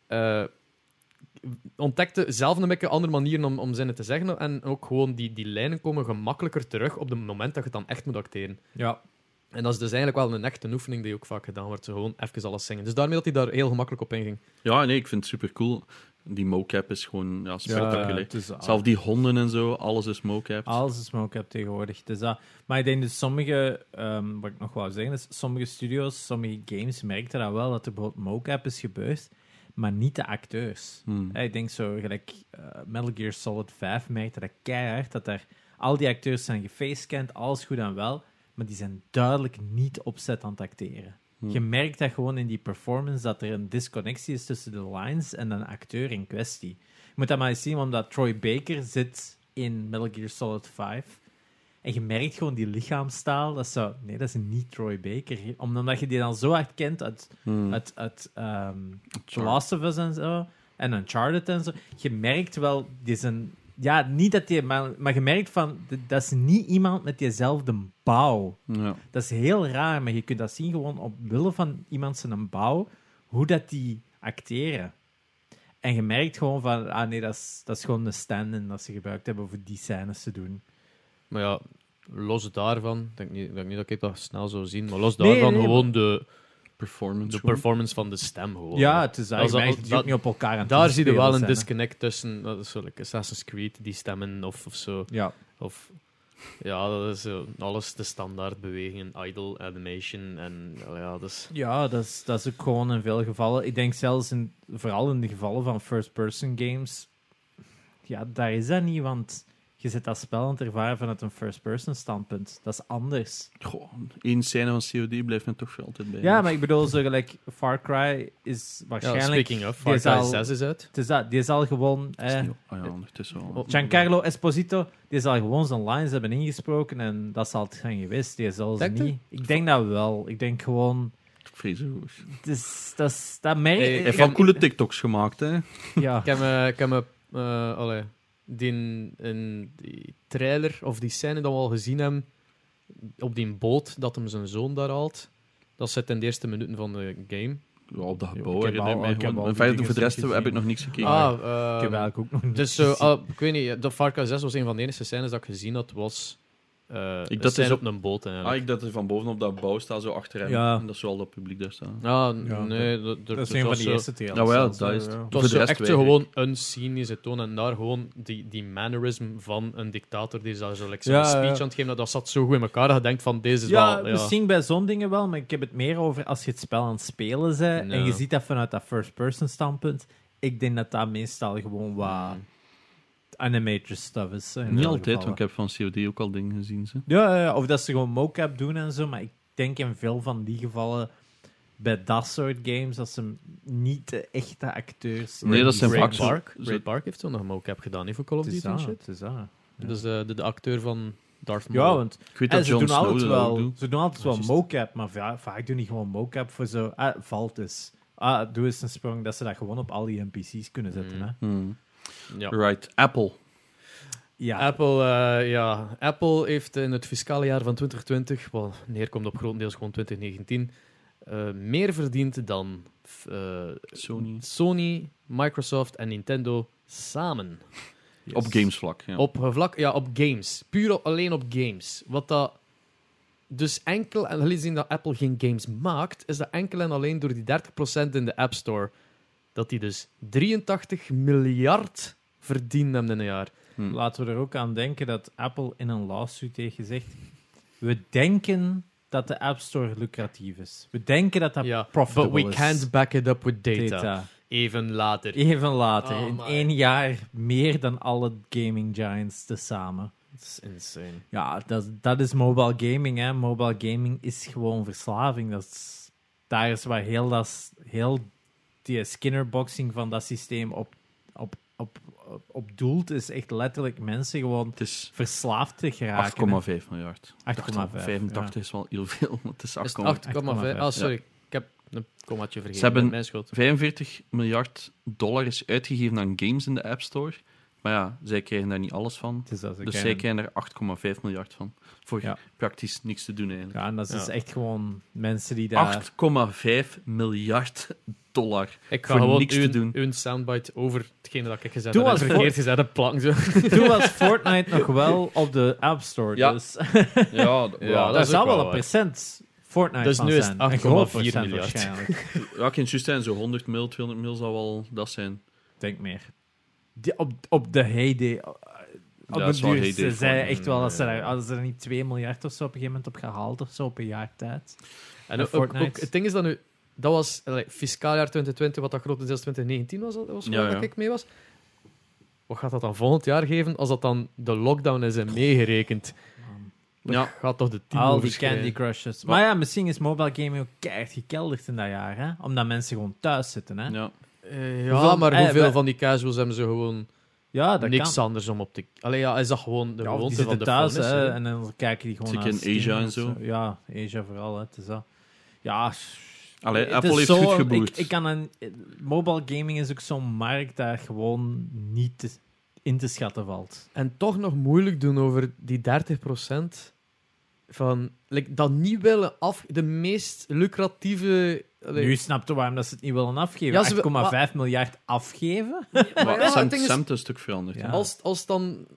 Speaker 2: eh ontdekte zelf een beetje andere manieren om, om zinnen te zeggen, en ook gewoon die, die lijnen komen gemakkelijker terug op het moment dat je het dan echt moet acteren.
Speaker 1: Ja.
Speaker 2: En dat is dus eigenlijk wel een echte oefening die ook vaak gedaan wordt, zo gewoon even alles zingen. Dus daarmee dat hij daar heel gemakkelijk op inging.
Speaker 3: Ja, nee, ik vind het super cool. Die mocap is gewoon ja, spectaculair.
Speaker 1: het is
Speaker 3: Zelf die honden en zo, alles is mocap.
Speaker 1: Alles is mocap tegenwoordig. Dus dat, maar ik denk dat sommige, ehm, wat ik nog wou zeggen, is sommige studios, sommige games merkten dat wel, dat er bijvoorbeeld mocap is gebeurd, maar niet de acteurs.
Speaker 3: Hmm.
Speaker 1: Ik denk zo, gelijk eh, Metal Gear Solid 5 merkte dat keihard, dat daar al die acteurs zijn gefacecand, alles goed en wel, maar die zijn duidelijk niet opzet aan het acteren.
Speaker 3: Hmm.
Speaker 1: Je merkt dat gewoon in die performance, dat er een disconnectie is tussen de lines en de acteur in kwestie. Je moet dat maar eens zien, omdat Troy Baker zit in Metal Gear Solid 5. En je merkt gewoon die lichaamstaal. Dat is zo, nee, dat is niet Troy Baker. Omdat je die dan zo hard kent uit,
Speaker 3: Hmm.
Speaker 1: uit, uit ehm, The Last of Us en zo. En Uncharted en zo. Je merkt wel, die een... Ja, niet dat die... Maar, maar je merkt van, dat is niet iemand met diezelfde bouw.
Speaker 3: Ja.
Speaker 1: Dat is heel raar, maar je kunt dat zien gewoon op wille van iemand zijn bouw, hoe dat die acteren. En je merkt gewoon van, ah nee, dat is, dat is gewoon de stand-in dat ze gebruikt hebben voor die scènes te doen.
Speaker 2: Maar ja, los daarvan, ik denk niet, ik denk niet dat ik dat snel zou zien, maar los daarvan
Speaker 1: nee,
Speaker 2: gewoon de,
Speaker 3: Performance.
Speaker 2: de
Speaker 3: gewoon.
Speaker 2: performance van de stem. Gewoon.
Speaker 1: Ja, het is
Speaker 2: Dat
Speaker 1: dat.
Speaker 2: is al-
Speaker 1: niet op elkaar aan
Speaker 2: Daar zie je wel een
Speaker 1: disconnect.
Speaker 2: tussen, dat is zo, like Assassin's Creed, die stemmen of, of zo.
Speaker 1: Ja.
Speaker 2: Of, ja, dat is alles de standaard bewegingen, idle, animation en ja, dat is...
Speaker 1: Ja, dat is, dat is ook gewoon in veel gevallen. Ik denk zelfs in, vooral in de gevallen van first-person games, ja, daar is dat niet, want je zit dat spel aan het ervaren vanuit een first-person standpunt. Dat is anders.
Speaker 3: Goh, één scène van COD blijft me toch voor altijd bij.
Speaker 1: Ja, maar ik bedoel, zo gelijk Far Cry is
Speaker 2: Ja,
Speaker 1: waarschijnlijk...
Speaker 2: speaking of, Far Cry
Speaker 1: al-
Speaker 2: 6 is uit.
Speaker 1: het is dat, die is al gewoon...
Speaker 3: Dat is
Speaker 1: Eh,
Speaker 3: niet- ah ja, ondertussen wel.
Speaker 2: Oh,
Speaker 1: Giancarlo Esposito, die zal gewoon zijn lines hebben ingesproken en dat zal het zijn geweest. Die zal ze niet... Ik denk dat wel. Ik denk gewoon...
Speaker 3: vreselijk.
Speaker 1: Dus dat, is- dat merk
Speaker 2: Hey,
Speaker 3: Hij heeft wel coole TikToks gemaakt, hè.
Speaker 1: Ja.
Speaker 2: Ik heb me, ik die, in die trailer of die scène dat we al gezien hebben op die boot dat hem zijn zoon daar haalt. Dat zit in de eerste minuten van de game.
Speaker 3: Ja, op dat gebouw herinner mij gewoon. verder,
Speaker 1: dingen
Speaker 3: voor de rest
Speaker 1: gezien.
Speaker 3: heb ik nog niks gekeken.
Speaker 2: Ah,
Speaker 1: ik heb
Speaker 2: eh,
Speaker 1: eigenlijk ook nog
Speaker 2: dus ah, ik weet niet, de Far Cry 6 was een van de enige scènes dat ik gezien had, was eh
Speaker 3: Ik
Speaker 2: een
Speaker 3: dat is
Speaker 2: op een boot
Speaker 3: Ah,
Speaker 2: eigenlijk.
Speaker 3: ik dat er van boven op dat bouw staat, zo achter hem.
Speaker 1: Ja.
Speaker 3: En dat is zo al dat publiek daar staan.
Speaker 2: Ah,
Speaker 1: Ja,
Speaker 2: nee, dat,
Speaker 1: dat is een van die eerste trailers.
Speaker 3: Nou wel, dat is-
Speaker 1: ja.
Speaker 2: Het
Speaker 3: Voor
Speaker 2: was echt gewoon een ze tonen en daar gewoon die, die mannerism van een dictator die daar zo like, zo'n
Speaker 1: Ja,
Speaker 2: speech
Speaker 1: ja.
Speaker 2: aan het geven, dat, dat zat zo goed in elkaar dat je denkt van deze is
Speaker 1: Ja,
Speaker 2: wel... Ja.
Speaker 1: misschien bij zo'n dingen wel, maar ik heb het meer over als je het spel aan het spelen bent en
Speaker 2: Ja.
Speaker 1: je ziet dat vanuit dat first-person standpunt. Ik denk dat dat meestal gewoon wat animator stuff is. in
Speaker 3: Niet altijd,
Speaker 1: gevallen.
Speaker 3: want ik heb van COD ook al dingen gezien. Ze.
Speaker 1: Ja, ja, ja, of dat ze gewoon mocap doen en zo, maar ik denk in veel van die gevallen bij dat soort games dat ze niet de echte acteurs.
Speaker 3: Nee, dat zijn
Speaker 2: Ray
Speaker 3: zo-
Speaker 2: Park.
Speaker 3: zo-
Speaker 2: Ray Park heeft zo'n mocap gedaan niet voor Call of
Speaker 1: Het is
Speaker 2: Duty en
Speaker 1: dat,
Speaker 2: shit.
Speaker 1: het is dat. Ja.
Speaker 2: Dus eh, de, de acteur van Darth Maul.
Speaker 1: Ja, want
Speaker 3: Ik weet
Speaker 1: en
Speaker 3: dat
Speaker 1: ze doen altijd
Speaker 3: Snow
Speaker 1: wel,
Speaker 3: doet.
Speaker 1: ze doen altijd wel mocap, maar va- vaak doen die gewoon mocap voor zo. Ah, valt dus. Ah, doe eens een sprong dat ze dat gewoon op al die NPC's kunnen zetten.
Speaker 2: Mm.
Speaker 1: Hè?
Speaker 3: Hmm.
Speaker 2: Ja.
Speaker 3: Right, Apple.
Speaker 1: Ja,
Speaker 2: Apple, eh, ja. Apple heeft in het fiscale jaar van 2020, wat neerkomt op grotendeels gewoon 2019, eh, meer verdiend dan eh,
Speaker 3: Sony.
Speaker 2: Sony, Microsoft en Nintendo samen.
Speaker 1: yes.
Speaker 3: Op gamesvlak. Ja.
Speaker 2: Op vlak, ja, op games. Puur op- alleen op games. Wat dat dus enkel en alleen zien dat Apple geen games maakt, is dat enkel en alleen door die 30% in de App Store. Dat die dus 83 miljard hebben in een jaar.
Speaker 3: Hmm.
Speaker 1: Laten we er ook aan denken dat Apple in een lawsuit heeft gezegd: we denken dat de App Store lucratief is. We denken dat dat
Speaker 2: Ja,
Speaker 1: profitable
Speaker 2: But we
Speaker 1: is.
Speaker 2: can't back it up with data.
Speaker 1: Data.
Speaker 2: Even later.
Speaker 1: Even later,
Speaker 2: Oh
Speaker 1: in
Speaker 2: my.
Speaker 1: één jaar, meer dan alle gaming giants tezamen.
Speaker 2: Dat is insane.
Speaker 1: Ja, dat, dat is mobile gaming. Hè. Mobile gaming is gewoon verslaving. Dat is, daar is waar heel, dat, heel die Skinnerboxing van dat systeem op, op, op, op, op doelt. Is echt letterlijk mensen gewoon
Speaker 3: Het is
Speaker 1: verslaafd te geraken.
Speaker 3: 8,5 miljard.
Speaker 1: 8,5.
Speaker 3: 85 is wel heel veel, maar het is 8,5.
Speaker 2: Is het 8,5?
Speaker 1: 8,5,
Speaker 2: Ah, sorry. Ik heb een kommaatje vergeten.
Speaker 3: Ze hebben-
Speaker 2: Mijn schuld.
Speaker 3: 45 miljard dollar is uitgegeven aan games in de App Store. Maar ja, zij krijgen daar niet alles van. Dus zij
Speaker 1: krijgen-
Speaker 3: er 8,5 miljard van. Voor
Speaker 1: Ja.
Speaker 3: praktisch niks te doen eigenlijk.
Speaker 1: Ja, en dat is dus
Speaker 2: Ja.
Speaker 1: echt gewoon mensen die daar...
Speaker 3: 8,5 miljard dollar.
Speaker 2: Ik ga
Speaker 3: voor
Speaker 2: gewoon
Speaker 3: niks te doen.
Speaker 2: uw soundbite over hetgene dat ik gezet
Speaker 1: Doe
Speaker 2: heb. verkeerd gezet heb, plank zo. [LAUGHS]
Speaker 1: Toen was Fortnite nog wel op de App Store.
Speaker 3: Ja.
Speaker 1: Dus
Speaker 3: Ja, [LAUGHS]
Speaker 2: Ja,
Speaker 3: ja,
Speaker 2: dat is
Speaker 1: zou wel
Speaker 2: wel
Speaker 1: een procent Fortnite
Speaker 2: Dus
Speaker 1: van
Speaker 2: nu is
Speaker 1: zijn.
Speaker 2: het
Speaker 1: Een groot
Speaker 2: 8,4
Speaker 1: procent
Speaker 2: miljard.
Speaker 1: waarschijnlijk. [LAUGHS]
Speaker 3: ja, ik in juist zijn, zo 100 mil, 200 mil zal wel dat zijn.
Speaker 1: denk meer. Die, op, op de heyday. Op
Speaker 3: Ja,
Speaker 1: de
Speaker 3: dat
Speaker 1: duur,
Speaker 3: heyday
Speaker 1: ze
Speaker 3: voor
Speaker 1: zei
Speaker 3: hem.
Speaker 1: echt wel dat ze daar, hadden ze er niet 2 miljard of zo op een gegeven moment op gehaald of zo op een jaar tijd.
Speaker 2: En ook, ook,
Speaker 1: Fortnite.
Speaker 2: ook- het ding is dat nu... Dat was allee, fiscaal jaar 2020, wat dat grotendeels 2019 was, was waar
Speaker 3: Ja,
Speaker 2: dat
Speaker 3: ja.
Speaker 2: ik mee was. Wat gaat dat dan volgend jaar geven als dat dan de lockdown is en meegerekend? Dat
Speaker 3: Ja.
Speaker 2: gaat toch de 10
Speaker 1: Al die. Candy Crushes. Maar ja, misschien is mobile gaming ook keihard gekelderd in dat jaar, hè? Omdat mensen gewoon thuis zitten, hè?
Speaker 3: Ja.
Speaker 2: Eh, ja,
Speaker 1: Hoeveel-
Speaker 2: maar
Speaker 1: eh,
Speaker 2: hoeveel van die casuals hebben ze gewoon
Speaker 1: Ja, dat
Speaker 2: niks
Speaker 1: kan.
Speaker 2: anders om op te... Allee, ja, is dat gewoon de
Speaker 1: Ja,
Speaker 2: gewoonte
Speaker 1: zitten
Speaker 2: van de
Speaker 1: thuis, hè? En dan kijken die gewoon
Speaker 3: Zeker
Speaker 1: naar
Speaker 3: in Asia en zo.
Speaker 1: Ja, Asia vooral, hè? Het is dat. Ja,
Speaker 3: Allee,
Speaker 1: Het
Speaker 3: Apple
Speaker 1: is
Speaker 3: heeft
Speaker 1: zo-
Speaker 3: goed geboerd.
Speaker 1: Ik, ik kan een, mobile gaming is ook zo'n markt daar gewoon niet te- in te schatten valt.
Speaker 2: En toch nog moeilijk doen over die 30% van... Like, dat niet willen af... De meest lucratieve... allee,
Speaker 1: Nu snap je waarom dat ze het niet willen afgeven.
Speaker 2: Ja, ze-
Speaker 1: 8,5 miljard afgeven?
Speaker 2: maar
Speaker 3: Maar
Speaker 2: ja,
Speaker 3: Sam,
Speaker 2: is-
Speaker 3: Sam is een stuk veranderd.
Speaker 1: Ja.
Speaker 2: Als, als het dan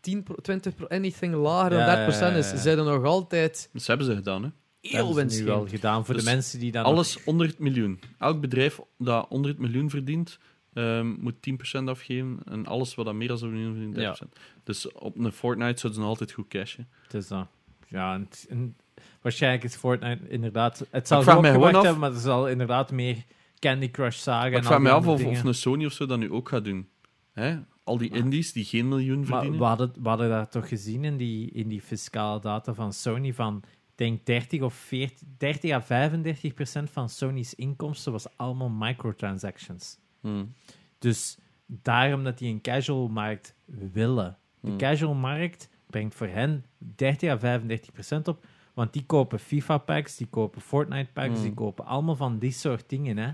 Speaker 2: 10, 20, anything lager dan
Speaker 1: Ja,
Speaker 2: 30%
Speaker 1: ja, ja,
Speaker 2: is, zijn er nog altijd
Speaker 3: Dat hebben ze gedaan, hè.
Speaker 1: Dat
Speaker 2: heel
Speaker 1: hebben ze nu wel gedaan voor
Speaker 3: Dus
Speaker 1: de mensen die dan...
Speaker 3: Alles onder het miljoen. Elk bedrijf dat onder het miljoen verdient, ehm, moet 10% afgeven. En alles wat dan meer dan een miljoen verdient, 30%. Dus op een Fortnite zouden ze nog altijd goed cashen.
Speaker 1: Het is dat. Ja, en, het- en waarschijnlijk is Fortnite inderdaad... Het zal gewoon hebben, maar er zal inderdaad meer Candy Crush zagen
Speaker 3: Maar
Speaker 1: en
Speaker 3: ik vraag me af of, of een Sony of zo dat nu ook gaat doen. Hè? Al die
Speaker 1: Maar-
Speaker 3: indies die geen miljoen
Speaker 1: Maar
Speaker 3: verdienen.
Speaker 1: we hadden, we hadden dat toch gezien in die, in die fiscale data van Sony van, ik denk 30 of 40, 30 à 35 procent van Sony's inkomsten was allemaal microtransactions.
Speaker 3: Hmm.
Speaker 1: Dus daarom dat die een casual markt willen. De
Speaker 3: Hmm.
Speaker 1: casual markt brengt voor hen 30 à 35 procent op, Want die kopen FIFA-packs, die kopen Fortnite-packs,
Speaker 3: Mm.
Speaker 1: die kopen allemaal van die soort dingen. Hè.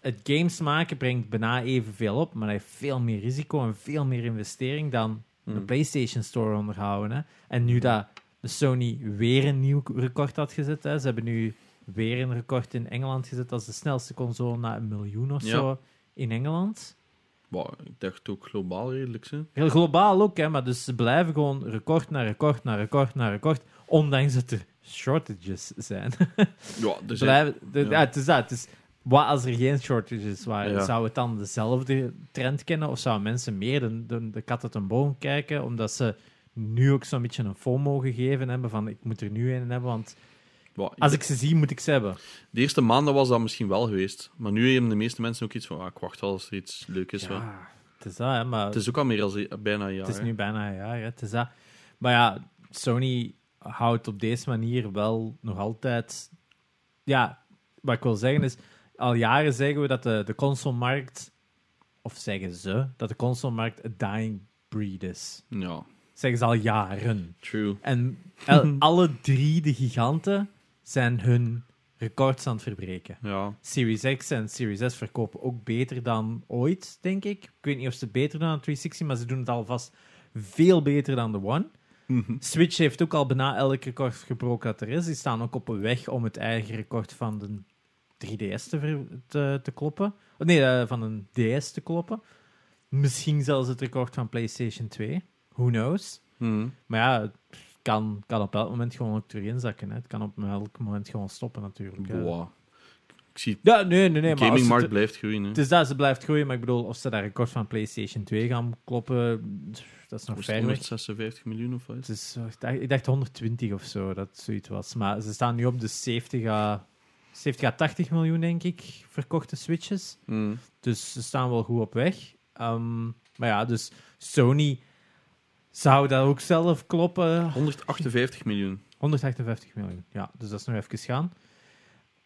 Speaker 1: Het games maken brengt bijna evenveel op, maar dat heeft veel meer risico en veel meer investering dan de
Speaker 3: Mm.
Speaker 1: PlayStation Store onderhouden. Hè. En nu dat de Sony weer een nieuw record had gezet, hè. ze hebben nu weer een record in Engeland gezet als de snelste console na een miljoen of
Speaker 3: Ja.
Speaker 1: zo in Engeland.
Speaker 3: Wow, ik dacht ook globaal redelijk, hè.
Speaker 1: Heel globaal ook, hè, maar dus ze blijven gewoon record na record na record na record, ondanks dat er shortages zijn. [LAUGHS]
Speaker 3: Ja, zijn...
Speaker 1: blijven, de-
Speaker 3: ja.
Speaker 1: ja. het is dat. Het is, wat als er geen shortages waren?
Speaker 3: Ja.
Speaker 1: Zou het dan dezelfde trend kennen? Of zouden mensen meer de, de, de kat uit een boom kijken? Omdat ze nu ook zo'n beetje een FOMO gegeven hebben van ik moet er nu een hebben, want Als ik ze zie, moet ik ze hebben.
Speaker 3: De eerste maanden was dat misschien wel geweest. Maar nu hebben de meeste mensen ook iets van... Ah, ik wacht wel als er iets leuk is. wel.
Speaker 1: Ja, het is dat, hè, maar
Speaker 3: Het is ook al meer dan bijna een jaar.
Speaker 1: Het is nu bijna een jaar, hè. Het is dat. Maar ja, Sony houdt op deze manier wel nog altijd... Ja, wat ik wil zeggen is... Al jaren zeggen we dat de, de consolemarkt... Of zeggen ze dat de consolemarkt een dying breed is.
Speaker 3: Ja,
Speaker 1: Zeggen ze al jaren.
Speaker 3: true.
Speaker 1: En el- [LAUGHS] alle drie de giganten zijn hun records aan het verbreken.
Speaker 3: Ja.
Speaker 1: Series X en Series S verkopen ook beter dan ooit, denk ik. Ik weet niet of ze beter doen dan de 360, maar ze doen het alvast veel beter dan de One.
Speaker 3: Mhm.
Speaker 1: Switch heeft ook al bijna elk record gebroken dat er is. Die staan ook op een weg om het eigen record van de 3DS te, te, te kloppen. Oh, nee, eh, van een DS te kloppen. Misschien zelfs het record van PlayStation 2. Who knows?
Speaker 3: Mhm.
Speaker 1: Maar ja, kan, kan op elk moment gewoon ook terug inzakken. Hè. Het kan op elk moment gewoon stoppen, natuurlijk. hè.
Speaker 3: Ik zie...
Speaker 1: Ja, nee, nee, nee.
Speaker 3: de gamingmarkt
Speaker 1: het-
Speaker 3: blijft groeien, hè.
Speaker 1: het is dat ze blijft groeien, maar ik bedoel, of ze dat record van PlayStation 2 gaan kloppen, dat is nog ver weg.
Speaker 3: 156 miljoen of wat?
Speaker 1: Is, eh, ik, dacht, ik dacht 120 of zo, dat zoiets was. Maar ze staan nu op de 70 à, 70 à 80 miljoen, denk ik, verkochte Switches.
Speaker 3: Mhm.
Speaker 1: Dus ze staan wel goed op weg. Ehm, maar ja, dus Sony zou dat ook zelf kloppen.
Speaker 3: 158 miljoen.
Speaker 1: 158 miljoen, ja. Dus dat is nog even gaan.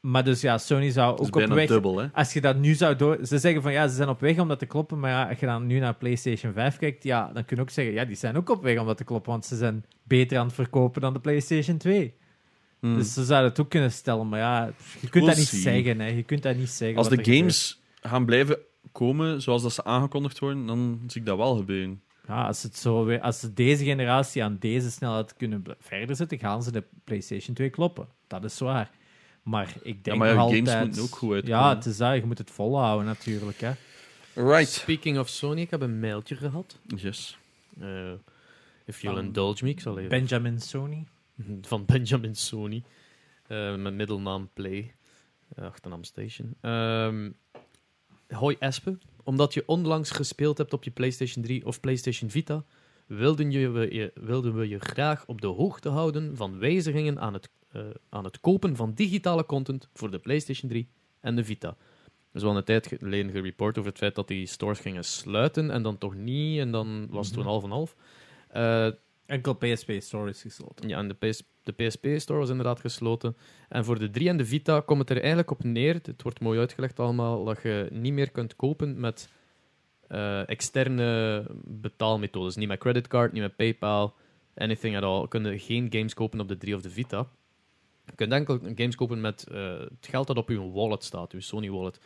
Speaker 1: Maar dus ja, Sony zou ook op weg...
Speaker 3: dubbel, hè.
Speaker 1: Als je dat nu zou door... Ze zeggen van ja, ze zijn op weg om dat te kloppen. Maar ja, als je dan nu naar PlayStation 5 kijkt, ja, dan kun je ook zeggen, ja, die zijn ook op weg om dat te kloppen. Want ze zijn beter aan het verkopen dan de PlayStation 2.
Speaker 3: Mhm.
Speaker 1: Dus ze zouden het ook kunnen stellen. Maar ja, je kunt dat niet zeggen. Hè. Je kunt dat niet zeggen.
Speaker 3: Als de games gaan blijven komen zoals dat ze aangekondigd worden, dan zie ik dat wel gebeuren.
Speaker 1: Ja, als, het zo weer, als ze deze generatie aan deze snelheid kunnen bl- verder zetten, gaan ze de PlayStation 2 kloppen. Dat is waar. Maar ik denk
Speaker 3: maar ja,
Speaker 1: nog
Speaker 3: games
Speaker 1: altijd...
Speaker 3: moeten ook goed uitkomen.
Speaker 1: Ja, het is dat. Je moet het volhouden natuurlijk. Hè.
Speaker 3: Right.
Speaker 2: Speaking of Sony, ik heb een mailtje gehad.
Speaker 3: Yes.
Speaker 2: Eh, if you'll
Speaker 1: Van
Speaker 2: indulge me, ik zal even...
Speaker 1: Benjamin Sony. [LAUGHS]
Speaker 2: van Benjamin Sony. Eh, met middelnaam Play. eh, achternaam Station. Ehm, hoi Espe. Omdat je onlangs gespeeld hebt op je PlayStation 3 of PlayStation Vita, wilden, je, we, je, wilden we je graag op de hoogte houden van wijzigingen aan het, eh, aan het kopen van digitale content voor de PlayStation 3 en de Vita. Er is wel een tijd geleden gereport over het feit dat die stores gingen sluiten en dan toch niet, en dan was het
Speaker 1: Mhm.
Speaker 2: een half en half. Eh,
Speaker 1: Enkel PSP Store is gesloten.
Speaker 2: ja, en de, PS, de PSP-store was inderdaad gesloten. En voor de 3 en de Vita komt het er eigenlijk op neer, het wordt mooi uitgelegd allemaal, dat je niet meer kunt kopen met eh, externe betaalmethodes. Niet met creditcard, niet met PayPal, anything at all. Je kunt geen games kopen op de 3 of de Vita. Je kunt enkel games kopen met eh, het geld dat op je wallet staat, je Sony wallet.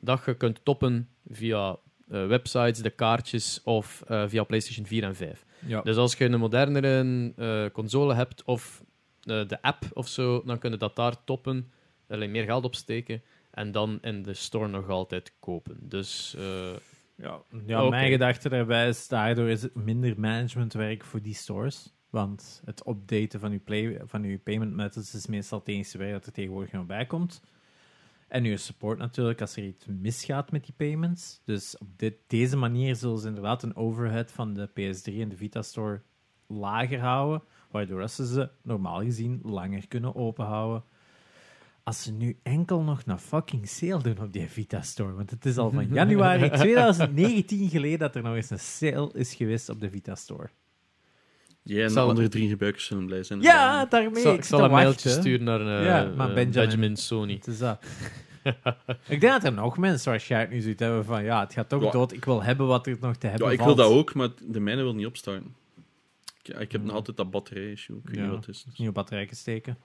Speaker 2: Dat je kunt toppen via eh, websites, de kaartjes of via PlayStation 4 en 5.
Speaker 1: Ja.
Speaker 2: Dus als je een modernere eh, console hebt of eh, de app of zo, dan kun je dat daar toppen, alleen meer geld opsteken en dan in de store nog altijd kopen. Dus eh,
Speaker 1: Ja, mijn gedachte daarbij is, daardoor is het minder managementwerk voor die stores. Want het updaten van uw, play, van uw payment methods is meestal het enige werk dat er tegenwoordig nog bij komt. En uw support natuurlijk als er iets misgaat met die payments. Dus op dit, deze manier zullen ze inderdaad een overhead van de PS3 en de Vita Store lager houden. Waardoor ze ze normaal gezien langer kunnen openhouden. Als ze nu enkel nog een fucking sale doen op die Vita Store. Want het is al van [LAUGHS] januari 2019 geleden dat er nog eens een sale is geweest op de Vita Store.
Speaker 3: Jij en de
Speaker 2: Zal-
Speaker 3: andere drie gebruikers zullen blij zijn.
Speaker 1: Ja, daarmee.
Speaker 2: zal,
Speaker 1: ik
Speaker 2: zal een mailtje sturen naar eh,
Speaker 1: Ja,
Speaker 2: eh, Benjamin.
Speaker 1: Benjamin.
Speaker 2: Sony.
Speaker 1: Het is dat. ik denk dat er nog mensen waarschijnlijk nu zoiets hebben van ja, het gaat toch
Speaker 3: Ja.
Speaker 1: dood. Ik wil hebben wat er nog te hebben
Speaker 3: Ja, ik
Speaker 1: valt.
Speaker 3: wil dat ook, maar de mijne wil niet opstarten. Ik, ik heb nog altijd dat batterij-issue. Ik weet
Speaker 1: Ja.
Speaker 3: niet wat het is.
Speaker 1: Nieuwe batterijen steken.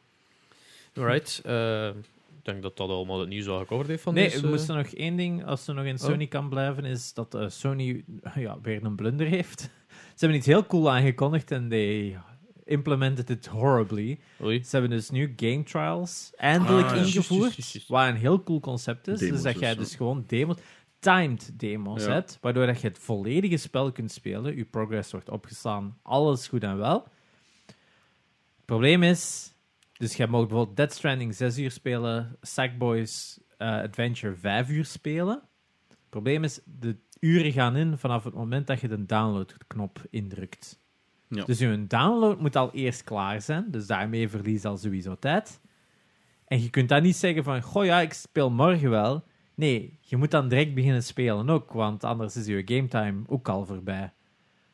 Speaker 2: Alright. eh, ik denk dat dat allemaal het nieuws al gecoverd heeft van
Speaker 1: Nee, we moesten nog één ding, als ze nog in Sony kan blijven, is dat eh, Sony ja, weer een blunder heeft. Ze hebben iets heel cool aangekondigd en they implemented it horribly.
Speaker 2: Oei.
Speaker 1: Ze hebben dus nu game trials eindelijk
Speaker 3: Ah,
Speaker 1: ingevoerd, waar een heel cool concept is.
Speaker 3: Demos
Speaker 1: dus dat jij dus gewoon demos, timed demos hebt, waardoor dat je het volledige spel kunt spelen. Je progress wordt opgeslaan, alles goed en wel. Het probleem is, dus jij mag bijvoorbeeld Dead Stranding 6 uur spelen, Sackboys eh, Adventure 5 uur spelen. Het probleem is, de uren gaan in vanaf het moment dat je de downloadknop indrukt.
Speaker 3: Ja.
Speaker 1: Dus je download moet al eerst klaar zijn, dus daarmee verlies je al sowieso tijd. En je kunt dan niet zeggen van, goh ja, ik speel morgen wel. Nee, je moet dan direct beginnen spelen ook, want anders is je gametime ook al voorbij.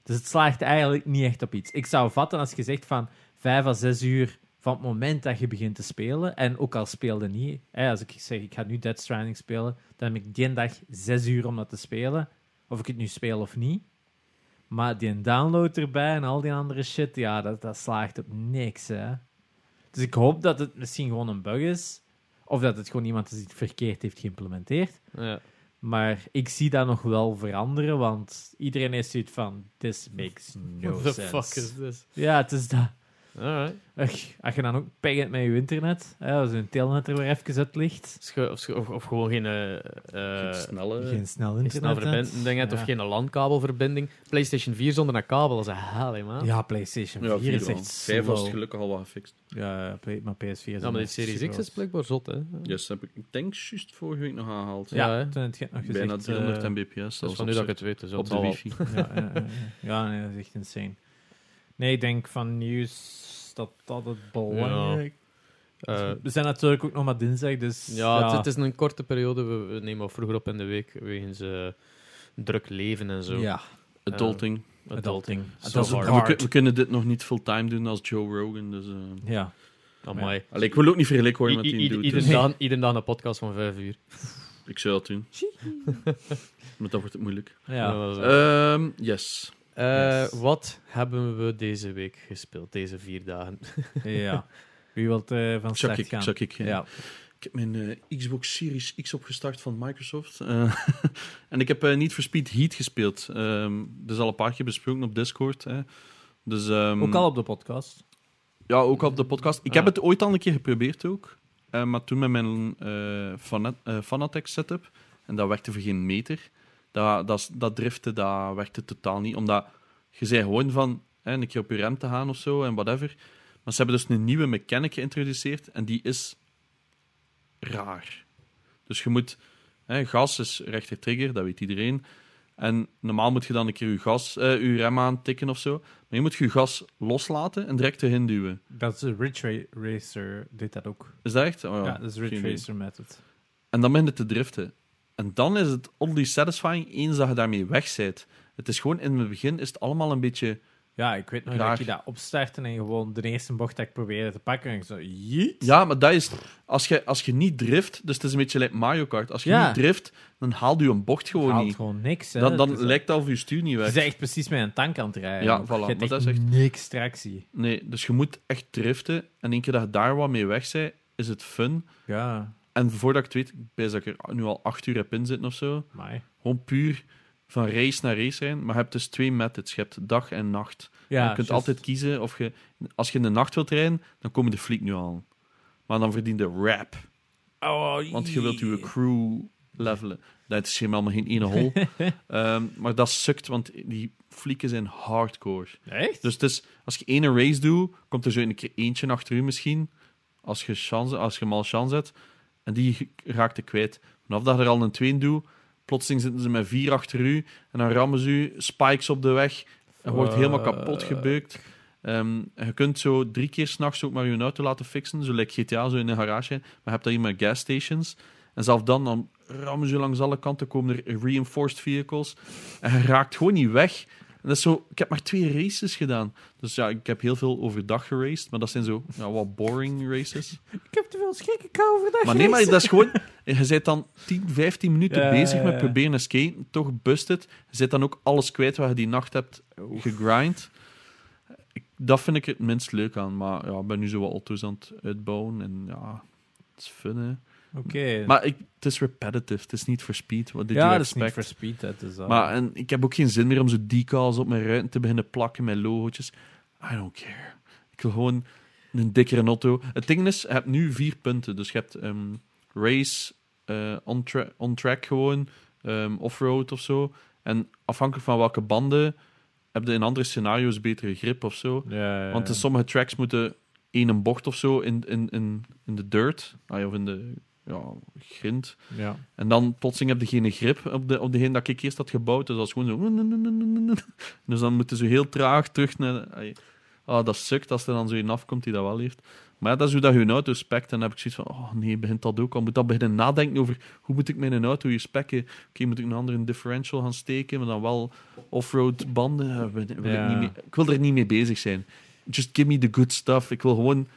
Speaker 1: Dus het slaagt eigenlijk niet echt op iets. Ik zou vatten als je zegt van 5 à 6 uur van het moment dat je begint te spelen, en ook al speelde niet, hè, als ik zeg ik ga nu Dead Stranding spelen, dan heb ik die dag 6 uur om dat te spelen, of ik het nu speel of niet. Maar die download erbij en al die andere shit, ja, dat, dat slaagt op niks, hè. Dus ik hoop dat het misschien gewoon een bug is, of dat het gewoon iemand is die het verkeerd heeft geïmplementeerd.
Speaker 2: Ja.
Speaker 1: Maar ik zie dat nog wel veranderen, want iedereen heeft zoiets van, this makes no
Speaker 2: What the
Speaker 1: sense.
Speaker 2: fuck is this?
Speaker 1: Ja, het is dat.
Speaker 2: Alright.
Speaker 1: Ach, als je dan ook pech hebt met je internet, hè, als een telnet er weer even uit ligt,
Speaker 2: Of, of, of gewoon geen, eh, eh,
Speaker 3: Geen snelle...
Speaker 1: geen snel
Speaker 2: geen
Speaker 1: internet
Speaker 2: snel
Speaker 1: hebt.
Speaker 2: verbinding hebt, of
Speaker 1: Ja.
Speaker 2: geen LAN-kabelverbinding. PlayStation 4 zonder een kabel, dat is een hel, man.
Speaker 1: Ja, PlayStation 4
Speaker 3: Ja, vier
Speaker 1: is
Speaker 3: wel.
Speaker 1: echt
Speaker 3: Vijf was
Speaker 1: slow.
Speaker 3: gelukkig al wat gefixt.
Speaker 1: Ja, maar PS4 is
Speaker 2: Ja, maar die
Speaker 1: echt
Speaker 2: Series X is blijkbaar zot, hè.
Speaker 3: Yes, heb ik, ik denk juist vorige week nog aangehaald.
Speaker 2: Ja,
Speaker 1: Ja,
Speaker 2: hè.
Speaker 1: toen heb je het nog gezegd.
Speaker 3: Bijna 300
Speaker 1: eh,
Speaker 3: mbps.
Speaker 2: Dat is van nu dat ik het weet. Dus
Speaker 3: op de
Speaker 2: wel-
Speaker 3: wifi.
Speaker 1: ja, ja, ja, ja, nee, dat is echt insane. Nee, ik denk van nieuws dat dat het belangrijk
Speaker 2: Eh,
Speaker 1: We zijn natuurlijk ook nog maar dinsdag, dus...
Speaker 2: ja, Het, het is een korte periode. We, we nemen wat vroeger op in de week, wegens eh, druk leven en zo.
Speaker 1: Ja,
Speaker 3: Adulting.
Speaker 1: adulting.
Speaker 2: So
Speaker 1: Dat is
Speaker 2: hard.
Speaker 1: ook
Speaker 3: En we, we kunnen dit nog niet fulltime doen als Joe Rogan. Dus, eh
Speaker 1: Ja.
Speaker 2: Amai.
Speaker 3: Allee, ik wil ook niet vergeleken worden met die dude.
Speaker 2: iedere,
Speaker 3: dus
Speaker 2: dag, een podcast van vijf uur.
Speaker 3: Ik zou dat doen. [LAUGHS] maar dat wordt het moeilijk.
Speaker 1: ja.
Speaker 3: Ehm, yes.
Speaker 2: Eh,
Speaker 1: yes.
Speaker 2: Wat hebben we deze week gespeeld, deze vier dagen? [LAUGHS]
Speaker 1: ja. Wie wilt eh, van start
Speaker 3: ik,
Speaker 1: gaan?
Speaker 3: ik,
Speaker 1: ja.
Speaker 3: Ik heb mijn eh, Xbox Series X opgestart van Microsoft. Eh, [LAUGHS] en ik heb eh, niet voor Speed Heat gespeeld. Ehm dat is al een paar keer besproken op Discord. Hè. Dus, ehm,
Speaker 1: Ook al op de podcast.
Speaker 3: Ja, ook op de podcast. Ik
Speaker 1: Ah.
Speaker 3: heb het ooit al een keer geprobeerd ook. Eh, maar toen met mijn Fanat Fanatec setup. En dat werkte voor geen meter. Dat, dat, dat driften, dat werkte totaal niet. Omdat je zei gewoon van hè, een keer op je rem te gaan of zo en whatever. Maar ze hebben dus een nieuwe mechanic geïntroduceerd. En die is raar. Dus je moet... Hè, gas is rechter trigger, dat weet iedereen. En normaal moet je dan een keer je, gas, eh, je rem aantikken of zo. Maar je moet je gas loslaten en direct erin duwen.
Speaker 1: Dat is de Ridge Ra- Racer, deed dat ook.
Speaker 3: Is dat echt? Oh,
Speaker 1: Ja,
Speaker 3: ja.
Speaker 1: dat is Ridge. Racer method.
Speaker 3: En dan begint het te driften. En dan is het oddly satisfying eens dat je daarmee weg bent. Het is gewoon, in het begin is het allemaal een beetje...
Speaker 1: Ja, ik weet nog
Speaker 3: Raar.
Speaker 1: dat je dat opstartte en gewoon de eerste bocht dat ik probeerde te pakken en ik zo, jeet.
Speaker 3: Ja, maar dat is... Als je, als je niet drift, dus het is een beetje like Mario Kart. Als je
Speaker 1: Ja.
Speaker 3: niet drift, dan haalt je een bocht gewoon
Speaker 1: haalt
Speaker 3: niet.
Speaker 1: gewoon niks. Hè.
Speaker 3: Dan, dan
Speaker 1: is-
Speaker 3: lijkt het of je stuur niet
Speaker 1: Je
Speaker 3: weg.
Speaker 1: bent echt precies met een tank aan het rijden.
Speaker 3: Ja, voilà,
Speaker 1: Je
Speaker 3: maar dat is echt-
Speaker 1: niks tractie.
Speaker 3: Nee, dus je moet echt driften. En één keer dat je daar wat mee weg bent, is het fun.
Speaker 1: Ja,
Speaker 3: En voordat ik het weet, ik dat ik er nu al acht uur heb in zitten of zo.
Speaker 1: maar...
Speaker 3: Gewoon puur van race naar race rijden. Maar je hebt dus twee methods. Je hebt dag en nacht.
Speaker 1: Ja,
Speaker 3: je kunt altijd kiezen of je... Als je in de nacht wilt rijden, dan komen de fleet nu aan. Maar dan verdient de rap.
Speaker 1: Oh,
Speaker 3: Want je wilt je crew levelen. Dat is helemaal geen ene hol. [LAUGHS] Ehm, maar dat sukt, want die flieken zijn hardcore.
Speaker 1: Echt?
Speaker 3: Dus het is, als je ene race doet, komt er zo een keer eentje achter u misschien. Als je, chance, als je malchance hebt. En die raakt je kwijt. Vanaf dat je er al een tweede doet, plotseling zitten ze met vier achter u. En dan rammen ze u, spikes op de weg. En wordt helemaal kapot gebeukt. Ehm, je kunt zo drie keer s'nachts ook maar je auto laten fixen. Zo like GTA, zo in een garage. Maar je hebt daar hier maar gas stations. En zelfs dan, dan rammen ze langs alle kanten, komen er reinforced vehicles. En je raakt gewoon niet weg. En dat is zo, ik heb maar twee races gedaan. Dus ja, ik heb heel veel overdag geraced. Maar dat zijn zo ja, wat boring races. [LAUGHS]
Speaker 1: Ik heb te veel schrik, ik overdag
Speaker 3: Maar nee, maar dat is gewoon... [LAUGHS] Je bent dan 10, 15 minuten
Speaker 1: Ja,
Speaker 3: bezig
Speaker 1: ja,
Speaker 3: met proberen skaten. Toch bust het. Je zit dan ook alles kwijt wat je die nacht hebt gegrind. Ik, Dat vind ik het minst leuk aan. Maar ja, ik ben nu zo wat auto's aan het uitbouwen. En ja, het is fun, hè.
Speaker 1: Oké.
Speaker 3: Maar ik, het is repetitive. Het is niet voor speed. Wat did
Speaker 1: ja, dat is niet voor speed. Het is
Speaker 3: Maar en ik heb ook geen zin meer om zo decals op mijn ruiten te beginnen plakken met logootjes. I don't care. Ik wil gewoon een dikkere auto. Het ding is, je hebt nu vier punten. Dus je hebt ehm, race, eh, on, tra- on track gewoon, ehm, off-road of zo. En afhankelijk van welke banden heb je in andere scenario's betere grip of zo.
Speaker 1: ja, ja,
Speaker 3: Want in
Speaker 1: ja.
Speaker 3: sommige tracks moeten één een bocht of zo in, in, in, in de dirt, ah, of in de ja, grind.
Speaker 1: Ja.
Speaker 3: En dan plotseling heb je geen grip op, de, op degene dat ik eerst had gebouwd. Dus dat is gewoon zo... [LAUGHS] Dus dan moeten ze heel traag terug naar... Ah, dat sukt als er dan zo een afkomt die dat wel heeft. Maar ja, dat is hoe dat je een auto spekt. En dan heb ik zoiets van, oh nee, begint dat ook al. Moet dat beginnen nadenken over, hoe moet ik mijn auto hier spekken? Oké, moet ik een andere differential gaan steken, maar dan wel offroad banden? Wil- ik,
Speaker 1: Ja.
Speaker 3: niet mee- ik wil er niet mee bezig zijn. Just give me the good stuff. Ik wil gewoon...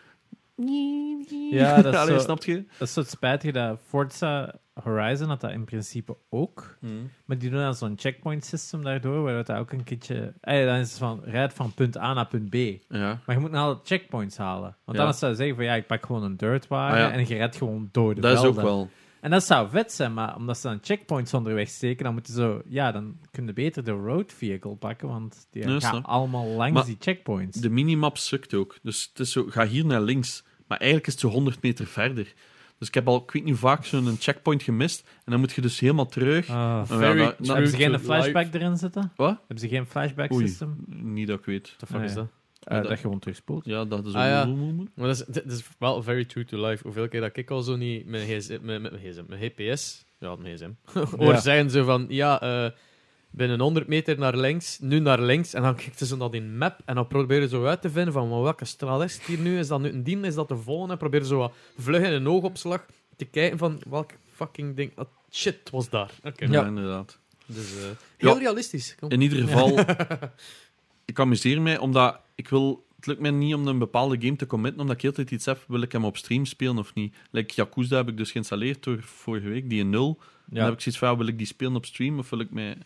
Speaker 1: Ja, [LAUGHS] dat is
Speaker 3: Allee,
Speaker 1: zo-
Speaker 3: snap je?
Speaker 1: Dat is zo het spijtige dat Forza Horizon had dat in principe ook. Maar die doen dan zo'n checkpoint system daardoor, waar dat ook een keertje... Eh, dan is het van, rijd van punt A naar punt B.
Speaker 3: Ja.
Speaker 1: Maar je moet nou checkpoints halen. Want
Speaker 3: Ja.
Speaker 1: anders zou je zeggen van, ja, ik pak gewoon een dirtwagen
Speaker 3: Ah, ja.
Speaker 1: en je redt gewoon door de
Speaker 3: Dat is ook wel...
Speaker 1: En dat zou vet zijn, maar omdat ze dan checkpoints onderweg steken, dan moeten zo... Ja, dan kun je beter de road vehicle pakken, want die
Speaker 3: Ja,
Speaker 1: gaan
Speaker 3: snap.
Speaker 1: allemaal langs
Speaker 3: Maar
Speaker 1: die checkpoints.
Speaker 3: De minimap sukt ook. Dus het is zo, ga hier naar links. Maar eigenlijk is het zo 100 meter verder. Dus ik heb al, ik weet niet vaak, zo'n checkpoint gemist. En dan moet je dus helemaal terug. Ja, dat-
Speaker 1: hebben ze geen flashback
Speaker 2: life.
Speaker 1: erin zitten?
Speaker 3: Wat?
Speaker 1: Hebben ze geen flashback
Speaker 3: Oei.
Speaker 1: system?
Speaker 3: Niet dat ik weet.
Speaker 2: Fuck
Speaker 1: Ah,
Speaker 2: is dat?
Speaker 3: Ja,
Speaker 1: dat,
Speaker 3: dat-
Speaker 1: je gewoon terugspoelt.
Speaker 3: Ja, dat is
Speaker 2: Ah, ja.
Speaker 3: ook...
Speaker 2: Maar dat is, dit is wel very true to life. Hoeveel keer dat ik al zo niet mijn, GS, met, met mijn gsm, mijn GPS, ja, mijn gsm, [LAUGHS] hoor
Speaker 1: Ja.
Speaker 2: zeggen zo van, ja, eh, binnen 100 meter naar links, nu naar links, en dan [LAUGHS] kijkt ze naar die map, en dan proberen ze zo uit te vinden van, maar welke straal is het hier nu? Is dat nu een dien? Is dat de volgende? En proberen zo wat vlug in een oogopslag te kijken van, welk fucking ding, dat shit was daar. Oké.
Speaker 3: Ja,
Speaker 1: Ja.
Speaker 3: inderdaad.
Speaker 2: Dus, eh, heel
Speaker 3: Ja.
Speaker 2: realistisch. Kom.
Speaker 3: In ieder geval, [LAUGHS] ik amuseer mij, omdat ik wil... Het lukt mij niet om een bepaalde game te committen, omdat ik heel de tijd iets heb, wil ik hem op stream spelen of niet. Like Yakuza heb ik dus geïnstalleerd door vorige week, die in nul. Dan heb ik zoiets van, ja, wil ik die spelen op stream, of wil ik mij...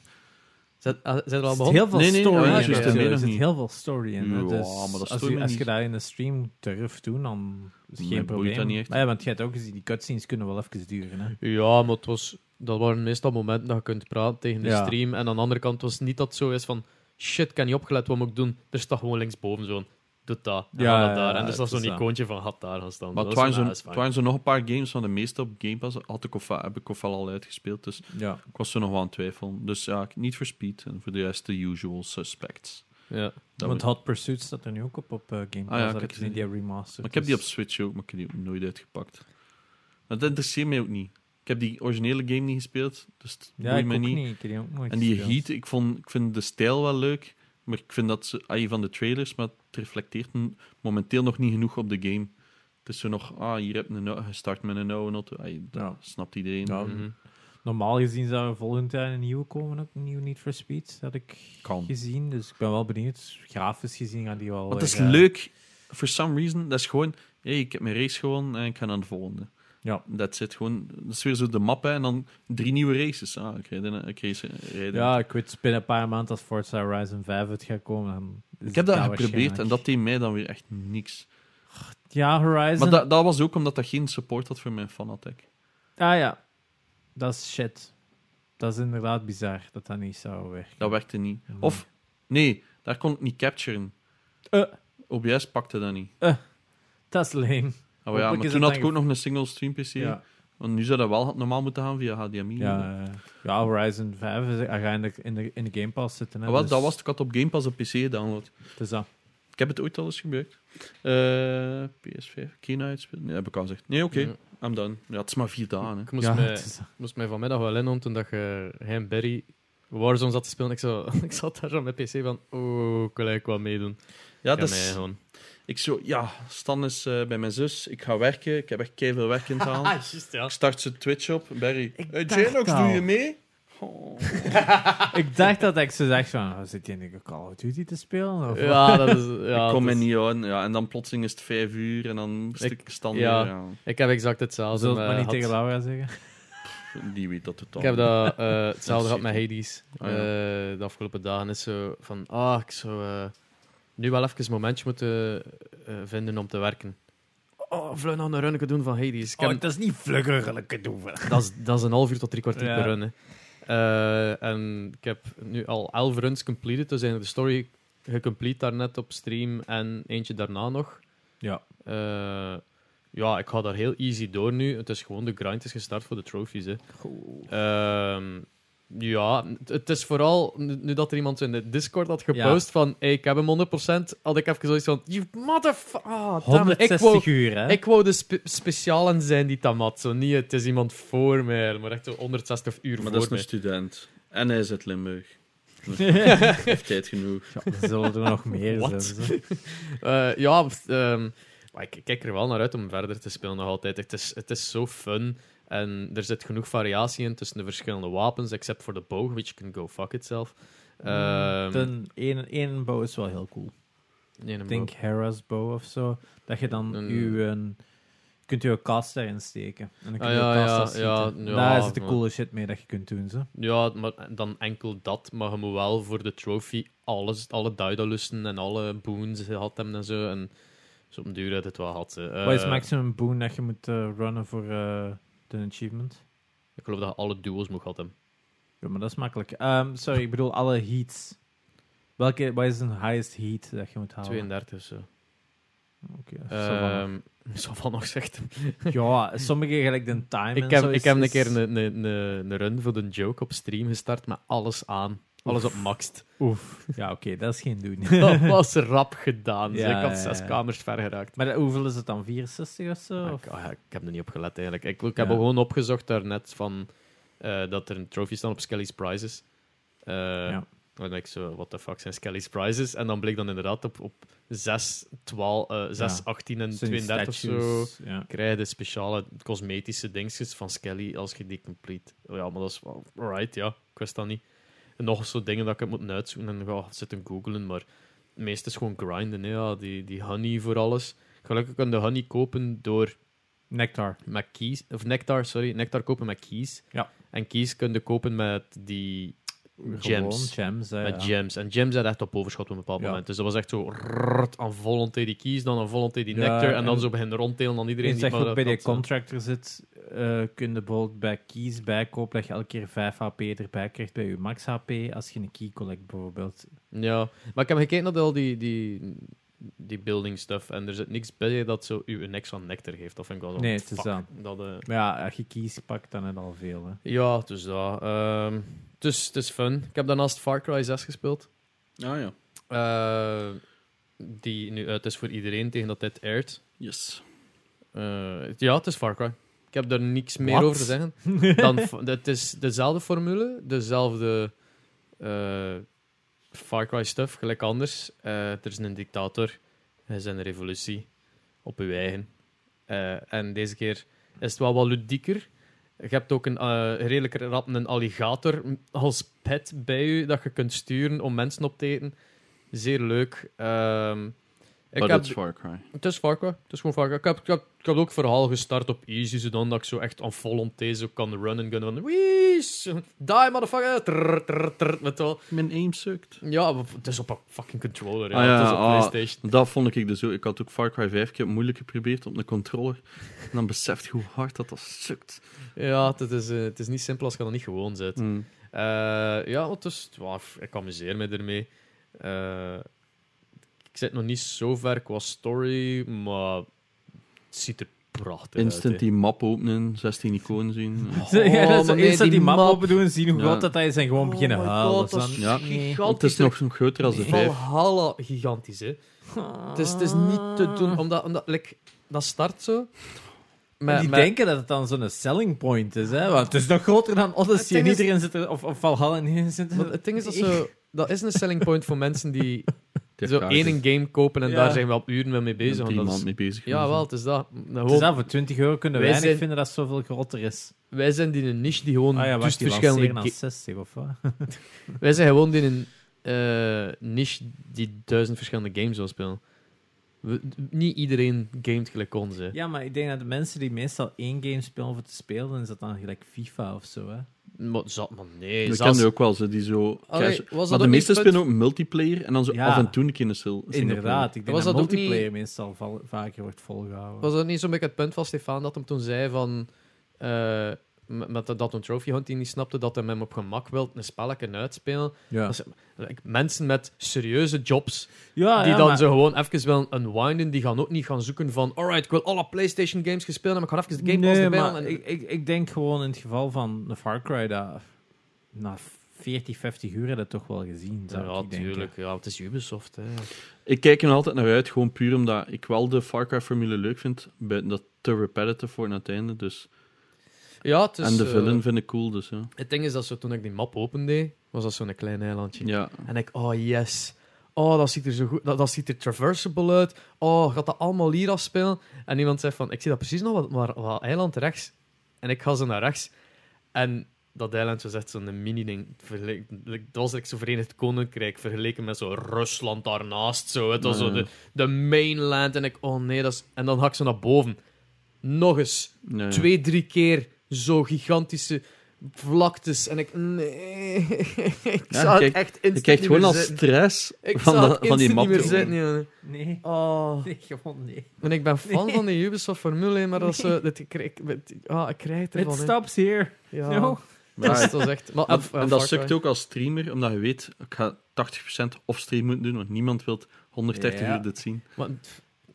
Speaker 2: Zijn, ah, er al begonnen?
Speaker 1: heel veel
Speaker 3: Nee, nee,
Speaker 1: story
Speaker 2: ja,
Speaker 1: in. Er zit heel veel story in. hè.
Speaker 3: Ja,
Speaker 1: Dus
Speaker 3: maar dat
Speaker 1: als, je, als je dat in een stream durft doen, dan is het geen
Speaker 3: boeit
Speaker 1: probleem.
Speaker 3: dat niet echt.
Speaker 1: Maar ja, want je hebt ook gezien, die cutscenes kunnen wel even duren. Hè.
Speaker 2: Ja, maar het was, dat waren meestal momenten dat je kunt praten tegen de
Speaker 1: Ja.
Speaker 2: stream. En aan de andere kant was het niet dat het zo is van... Shit, ik heb niet opgelet, wat moet ik doen? Er staat gewoon linksboven zo'n... Doe dat. En
Speaker 1: Ja,
Speaker 2: ja,
Speaker 1: ja,
Speaker 2: daar. En er staat zo'n
Speaker 1: dat.
Speaker 2: icoontje van had daar gaan staan.
Speaker 3: Maar
Speaker 2: Dat
Speaker 3: het waren, zo, nog een paar games van de meeste op Game Pass. Had ik of, heb ik of al uitgespeeld, dus
Speaker 1: Ja.
Speaker 3: ik was er nog wel aan het twijfelen. Dus ja, niet voor Speed en voor de rest de usual suspects.
Speaker 2: Ja.
Speaker 3: Dat
Speaker 1: Want Hot Pursuit staat er nu ook op, op eh, Game Pass.
Speaker 3: Ah ja,
Speaker 1: dat
Speaker 3: ik heb die-
Speaker 1: remastered.
Speaker 3: Maar ik heb die op
Speaker 1: dus-
Speaker 3: Switch ook, maar ik heb die ook nooit uitgepakt. Maar dat interesseert mij ook niet. Ik heb die originele game niet gespeeld, dus het
Speaker 1: Ja,
Speaker 3: boeit
Speaker 1: ik
Speaker 3: mij
Speaker 1: ook
Speaker 3: niet.
Speaker 1: niet. Ik heb die ook nooit
Speaker 3: En die
Speaker 1: gespeeld.
Speaker 3: Heat, ik, vond, ik vind de stijl wel leuk, maar ik vind dat ze, ah, van de trailers, maar het reflecteert momenteel nog niet genoeg op de game. Het is zo nog, ah, hier heb je een, gestart met een oude auto. Ah, dat
Speaker 1: Ja.
Speaker 3: snapt iedereen.
Speaker 1: Ja,
Speaker 2: Mhm.
Speaker 1: Normaal gezien zou er volgend jaar een nieuwe komen, ook een nieuw Need for Speed, dat ik
Speaker 3: Kan.
Speaker 1: gezien. Dus ik ben wel benieuwd. Grafisch gezien gaan die wel...
Speaker 3: Dat is
Speaker 1: eh,
Speaker 3: leuk, for some reason, dat is gewoon, hey, ik heb mijn race gewonnen en ik ga naar de volgende.
Speaker 1: Ja.
Speaker 3: Dat zit gewoon, dat is weer zo de map, hè, en dan drie nieuwe races. Ah, ik rijd in- ik race, rijd in-
Speaker 1: Ja, ik weet binnen een paar maanden als Forza Horizon 5 het gaat komen. Dan is
Speaker 3: Ik heb
Speaker 1: het
Speaker 3: dat
Speaker 1: daar
Speaker 3: geprobeerd en dat deed mij dan weer echt niks.
Speaker 1: Ja, Horizon...
Speaker 3: Maar dat, dat was ook omdat dat geen support had voor mijn Fanatec.
Speaker 1: Ah ja, dat is shit. Dat is inderdaad bizar dat dat niet zou werken.
Speaker 3: Dat werkte niet.
Speaker 1: Nee.
Speaker 3: Of, nee, daar kon ik niet capturen.
Speaker 1: Eh.
Speaker 3: OBS pakte dat niet.
Speaker 1: Dat is lame.
Speaker 3: Oh, ja, maar toen had ik ook nog een single stream PC.
Speaker 1: Ja,
Speaker 3: Want nu zou dat wel normaal moeten gaan via HDMI.
Speaker 1: ja, eh, ja Horizon 5 is uiteindelijk in de, in de Game Pass zitten. Hè,
Speaker 3: Ah, wel,
Speaker 1: dus
Speaker 3: dat was ik had op Game Pass op PC gedownload.
Speaker 1: het is dat.
Speaker 3: Ik heb het ooit al eens gebruikt. Eh, PS5, Kena uitspelen? Nee, heb ik al gezegd. Nee, oké,
Speaker 2: Ja.
Speaker 3: I'm done. Ja, het is maar vier dagen. Hè.
Speaker 2: Ik moest,
Speaker 1: ja,
Speaker 2: mij,
Speaker 1: is
Speaker 2: moest mij vanmiddag wel inhouden toen dat je, hij en Barry Warzone zat te spelen. Ik, zo, [LAUGHS] ik zat daar zo met PC van, oh, ik wil eigenlijk wat meedoen.
Speaker 3: Ja, dat
Speaker 2: mij gewoon...
Speaker 3: Ik zo, ja, Stan is eh, bij mijn zus. Ik ga werken. Ik heb echt keihard werk in te halen. [LAUGHS]
Speaker 2: juist, ja.
Speaker 3: Ik start zijn Twitch op. Barry, hey, Janox, doe je mee? Oh. [LAUGHS]
Speaker 1: Ik dacht dat ik zo dacht van, oh, zit je in de Call of Duty te spelen? Of?
Speaker 2: Ja, dat is... [LAUGHS] Ja,
Speaker 3: ik kom me
Speaker 2: is-
Speaker 3: niet aan. Ja, en dan plotseling is het vijf uur en dan is
Speaker 2: Ik-
Speaker 3: stand
Speaker 2: ja. Ik heb exact hetzelfde.
Speaker 1: zult het maar niet
Speaker 2: Had-
Speaker 1: tegen Laura zeggen.
Speaker 3: Die weet dat totaal.
Speaker 2: Ik heb dat, eh, hetzelfde gehad met Hades.
Speaker 3: Ah, ja.
Speaker 2: Eh, de afgelopen dagen is zo van, ah, ik zou... eh, nu wel even een momentje moeten eh, vinden om te werken. Oh, vlug nog een runnetje doen van Hades. Ik heb-
Speaker 1: Oh, dat is niet vluggerlijke doen.
Speaker 2: dat, is, dat is een half uur tot drie kwartier
Speaker 1: Ja.
Speaker 2: per run. Eh, en ik heb nu al elf runs completed. Dus eigenlijk de story gecomplete daarnet op stream en eentje daarna nog.
Speaker 1: Ja.
Speaker 2: Eh, ja, ik ga daar heel easy door nu. Het is gewoon de grind is gestart voor de trophies. Hè. Ehm, ja, het- is vooral nu, dat er iemand in de Discord had gepost van hey, ik heb hem 100%, had ik even zoiets van you motherfucker. Ah, damn it. ik,
Speaker 1: 160
Speaker 2: wou,
Speaker 1: uur, hè?
Speaker 2: ik wou de spe specialen zijn die tamat. Zo niet, het is iemand voor mij, maar echt zo 160 uur
Speaker 3: Maar
Speaker 2: voor
Speaker 3: dat is
Speaker 2: mij.
Speaker 3: een student. En hij is uit Limburg. Hij [LAUGHS] heeft tijd genoeg.
Speaker 1: Ja, er zullen er nog meer zijn. [LAUGHS]
Speaker 2: Eh, ja, ehm, maar ik kijk er wel naar uit om verder te spelen nog altijd. Het is, het is zo fun. En er zit genoeg variatie in tussen de verschillende wapens, except voor de boog, which can go fuck itself. Ehm,
Speaker 1: De ene, ene bow is wel heel cool. Ik denk Hera's bow of zo. Dat je dan
Speaker 2: Een-
Speaker 1: uw, een, kunt je cast erin steken. En dan kun
Speaker 2: Ah,
Speaker 1: je
Speaker 2: ja,
Speaker 1: je cast
Speaker 2: ja, ja, ja,
Speaker 1: Daar zit de
Speaker 2: maar-
Speaker 1: coole shit mee dat je kunt doen. Zo.
Speaker 2: Ja, maar dan enkel dat. Maar je moet wel voor de trophy alles, alle Daedalus en alle boons gehad hebben en zo. En zo op een duur uit het wel had.
Speaker 1: Wat is
Speaker 2: Eh,
Speaker 1: maximum boon dat je moet eh, runnen voor eh, de achievement?
Speaker 2: Ik geloof dat je alle duels moet gehad hebben.
Speaker 1: Ja, maar dat is makkelijk. Ehm, sorry, ik bedoel alle heats. Welke, wat is een highest heat dat je moet halen?
Speaker 2: 32 of zo.
Speaker 1: Oké,
Speaker 2: Ehm zo van nog [LAUGHS] zegt.
Speaker 1: ja, sommige gelijk de time
Speaker 2: Ik
Speaker 1: en
Speaker 2: heb,
Speaker 1: zo
Speaker 2: ik
Speaker 1: is-
Speaker 2: heb een keer een, een, een, een run voor de joke op stream gestart met alles aan. Alles op maxed.
Speaker 1: Oef. Ja, oké, dat is geen doen. [LAUGHS]
Speaker 2: Dat [LAUGHS] was rap gedaan.
Speaker 1: Ja,
Speaker 2: ik had
Speaker 1: ja,
Speaker 2: zes
Speaker 1: ja.
Speaker 2: kamers ver geraakt.
Speaker 1: maar hoeveel is het dan? 64 of zo?
Speaker 2: Ah,
Speaker 1: Of-
Speaker 2: Ik, ah, ja, ik heb er niet op gelet eigenlijk. Ik, ik heb gewoon opgezocht daarnet van eh, dat er een trophy staan op Skelly's Prizes. Eh
Speaker 1: Ja.
Speaker 2: En dan denk ik zo, what the fuck zijn Skelly's Prizes? En dan bleek dan inderdaad op, op 6, 12, eh 6
Speaker 1: Ja.
Speaker 2: 18 en
Speaker 1: Zo'n
Speaker 2: 32 of zo
Speaker 1: statues, Ja.
Speaker 2: krijg je de speciale cosmetische dingetjes van Skelly als je die complete. Oh ja, maar dat is wel alright, ja. Ik wist dat niet. Nog zo dingen dat ik het moet uitzoeken en ga zitten googlen, maar het meeste is gewoon grinden, hè, ja. Die, die honey voor alles. Gelukkig kan de honey kopen door
Speaker 1: Nectar.
Speaker 2: met keys, of nectar, sorry, nectar kopen met keys.
Speaker 1: Ja.
Speaker 2: En keys kun je kopen met die gems.
Speaker 1: gems, hè,
Speaker 2: Met
Speaker 1: ja.
Speaker 2: gems. En gems had echt op overschot op een bepaald
Speaker 1: Ja.
Speaker 2: moment. Dus dat was echt zo rrrt, aan volonté die keys, dan aan volonté die nectar. En dan zo beginnen rondtelen aan iedereen die
Speaker 1: dat
Speaker 2: maar
Speaker 1: ook bij
Speaker 2: dat
Speaker 1: die
Speaker 2: had,
Speaker 1: contractor zit, eh kun je bijvoorbeeld bij keys bijkopen dat je elke keer 5 HP erbij krijgt bij je max HP als je een key collect bijvoorbeeld.
Speaker 2: Ja, maar ik heb gekeken naar al die, die, die building stuff en er zit niks bij dat zo u een extra nectar geeft. Of vind ik wel zo,
Speaker 1: Nee, het is
Speaker 2: fuck,
Speaker 1: dat.
Speaker 2: dat eh,
Speaker 1: Maar ja, als je keys pakt, dan heb je al veel. Hè.
Speaker 2: ja, dus dat. ehm, dus het is fun. Ik heb daarnaast Far Cry 6 gespeeld.
Speaker 3: Ah ja.
Speaker 2: eh, die nu uit is voor iedereen tegen dat dit airt.
Speaker 3: Yes.
Speaker 2: Eh, ja, het is Far Cry. Ik heb daar niks meer over te zeggen. Dan, [LAUGHS] het is dezelfde formule, dezelfde eh, Far Cry stuff, gelijk anders. Eh, er is een dictator, er is een revolutie op uw eigen. Eh, en deze keer is het wel wat ludieker. Je hebt ook een eh, redelijk rap een alligator als pet bij je dat je kunt sturen om mensen op te eten. Zeer leuk. Ehm, ik heb,
Speaker 3: Far Cry.
Speaker 2: het is Far Cry. Het is gewoon Far Cry. Ik heb, ik heb, ik heb ook verhaal gestart op easy, zodat ik zo echt aan volonté zo kan runnen. Gunnen van, die motherfucker. Trrr, trrr, trrr, je wel.
Speaker 3: Mijn aim sukt.
Speaker 2: Ja, het is op een fucking controller. Ja.
Speaker 3: Ah ja,
Speaker 2: het is op
Speaker 3: ah.
Speaker 2: PlayStation.
Speaker 3: Dat vond ik dus ook. Ik had ook Far Cry 5 keer moeilijk geprobeerd op een controller. En dan beseft je hoe hard dat dat sukt.
Speaker 2: Ja, het is, eh, het is niet simpel als je dat niet gewoon zit.
Speaker 3: Mm.
Speaker 2: Eh, ja, het is, wow, ik amuseer me ermee. Eh, zit nog niet zo ver qua story, maar het ziet er prachtig
Speaker 3: Instant
Speaker 2: uit. hè.
Speaker 3: die map openen, 16 iconen zien. [LAUGHS]
Speaker 1: ja, dat is
Speaker 2: nee,
Speaker 1: dat
Speaker 2: die
Speaker 1: die map
Speaker 2: map-
Speaker 1: open doen, zien hoe
Speaker 3: Ja.
Speaker 1: groot dat is en gewoon
Speaker 2: Oh
Speaker 1: beginnen huilen.
Speaker 2: Dat
Speaker 1: dan-
Speaker 3: Ja. Het is nog groter als de 5.
Speaker 2: Valhalla gigantisch, hè. Het is, het is niet te doen, omdat, omdat like, dat start zo.
Speaker 1: En die denken dat het dan zo'n selling point is, hè? Want het is nog groter dan Odyssey
Speaker 2: is-
Speaker 1: zit er, of, of Valhalla en iedereen zit er.
Speaker 2: Het ding is dat zo... Dat is een selling point voor mensen Die zo één game kopen en
Speaker 1: Ja.
Speaker 2: daar zijn we al uren mee bezig. want
Speaker 3: drie
Speaker 2: dat is-
Speaker 3: mee bezig.
Speaker 2: ja, wel, het is dat. Nou,
Speaker 1: Het is dat, voor 20 euro kunnen
Speaker 2: Wij zijn-
Speaker 1: niet vinden dat het zoveel groter is.
Speaker 2: wij zijn die een niche die gewoon
Speaker 1: Ah ja,
Speaker 2: dus
Speaker 1: wacht, die
Speaker 2: verschillende...
Speaker 1: lanceren aan
Speaker 2: ga-
Speaker 1: 60 of wat? [LAUGHS]
Speaker 2: Wij zijn gewoon die een eh, niche die duizend verschillende games wil spelen. We- niet iedereen gamet gelijk ons, hè.
Speaker 1: Ja, maar ik denk dat de mensen die meestal één game spelen voor te spelen, dan is dat dan gelijk FIFA of zo, hè?
Speaker 2: Maar, zat, maar nee,
Speaker 3: Dat
Speaker 2: zelfs-
Speaker 3: kende ook wel, ze die zo...
Speaker 2: Allee,
Speaker 3: maar de meeste spelen ook multiplayer en dan zo
Speaker 1: Ja.
Speaker 3: af en toe een keer een sil- single
Speaker 1: Inderdaad, ik denk
Speaker 2: Was
Speaker 1: dat, multiplayer
Speaker 2: niet-
Speaker 1: meestal vaker wordt volgehouden.
Speaker 2: Was dat niet zo'n beetje het punt van Stefan dat hem toen zei van... eh, met dat dat een trophy hunt die niet snapte dat hij hem op gemak wil een spelletje uitspelen.
Speaker 1: ja.
Speaker 2: Dat is- like, mensen met serieuze jobs
Speaker 1: ja,
Speaker 2: die
Speaker 1: ja,
Speaker 2: dan
Speaker 1: maar-
Speaker 2: zo gewoon even willen unwinden, die gaan ook niet gaan zoeken van alright, ik wil alle PlayStation games gespeeld hebben, maar ik ga even de Game Pass
Speaker 1: nee,
Speaker 2: erbij
Speaker 1: maar
Speaker 2: halen. En-
Speaker 1: ik, ik, ik denk gewoon in het geval van een Far Cry dat na 40, 50 uur heb je dat toch wel gezien. Zou
Speaker 2: ja,
Speaker 1: ik denken.
Speaker 2: tuurlijk. Ja, het is Ubisoft. Hè.
Speaker 3: Ik kijk er altijd naar uit, gewoon puur omdat ik wel de Far Cry formule leuk vind. Buiten dat te repetitive voor aan het einde. Dus.
Speaker 2: Ja, het is,
Speaker 3: en de
Speaker 2: eh,
Speaker 3: villain vind ik cool, dus ja.
Speaker 2: Het ding is dat zo, toen ik die map opende, was dat zo'n klein eilandje.
Speaker 3: Ja,
Speaker 2: En ik, oh yes. Oh, dat ziet er zo goed, dat, dat ziet er traversable uit. Oh, gaat dat allemaal hier afspelen? En iemand zei van, ik zie dat precies nog, wat, maar wat eiland rechts. En ik ga zo naar rechts. En dat eiland was echt zo'n mini-ding. Dat was like zo Verenigd Koninkrijk vergeleken met zo Rusland daarnaast. Zo. Het was zo de, de mainland. En ik, oh nee, dat is... En dan ga ik zo naar boven. Nog eens. Twee, drie keer zo gigantische vlaktes. En ik, nee. [LAUGHS] ik
Speaker 3: Ja,
Speaker 2: zou
Speaker 3: kijk,
Speaker 2: het echt
Speaker 3: krijgt
Speaker 2: niet
Speaker 3: gewoon
Speaker 2: meer
Speaker 3: al
Speaker 2: zitten.
Speaker 3: stress
Speaker 2: Ik
Speaker 3: van,
Speaker 2: zou
Speaker 3: de- van die map.
Speaker 2: niet meer
Speaker 3: te
Speaker 2: zitten. jongen.
Speaker 1: Nee,
Speaker 2: Oh. [LAUGHS]
Speaker 1: nee, gewoon nee.
Speaker 2: En ik ben fan
Speaker 3: Nee.
Speaker 2: van die Ubisoft formule, maar dat is zo... Dat, ik, krijg- ik, ah, ik krijg het
Speaker 1: It
Speaker 2: ervan. hè.
Speaker 1: stops here.
Speaker 2: Ja.
Speaker 1: No.
Speaker 2: Dat is,
Speaker 3: Maar-
Speaker 2: dat is echt... Maar, eh,
Speaker 3: en dat sukt ook als streamer, omdat je weet, ik ga 80% off-stream moeten doen, want niemand wil 130
Speaker 1: Ja.
Speaker 3: uur dit zien.
Speaker 2: Maar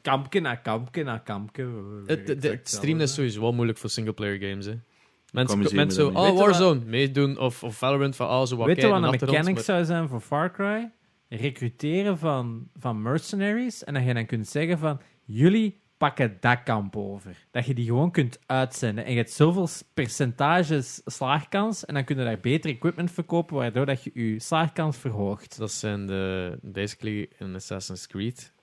Speaker 1: Kampje na kampje na kampje.
Speaker 2: het, het, het streamen is sowieso wel moeilijk voor singleplayer games, hè. Mensen, mensen
Speaker 3: me
Speaker 2: zo, oh,
Speaker 1: wat-
Speaker 2: Warzone, meedoen. Of, of Valorant, van, oh, zo wat
Speaker 1: Weet je wat een mechanic
Speaker 2: maar-
Speaker 1: zou zijn voor Far Cry? Recruteren van, van mercenaries. En dat je dan kunt zeggen van... Jullie pakken dat kamp over. Dat je die gewoon kunt uitzenden. En je hebt zoveel percentages slaagkans. En dan kun je daar beter equipment verkopen, waardoor dat je je slaagkans verhoogt.
Speaker 2: Dat zijn de, basically in Assassin's Creed.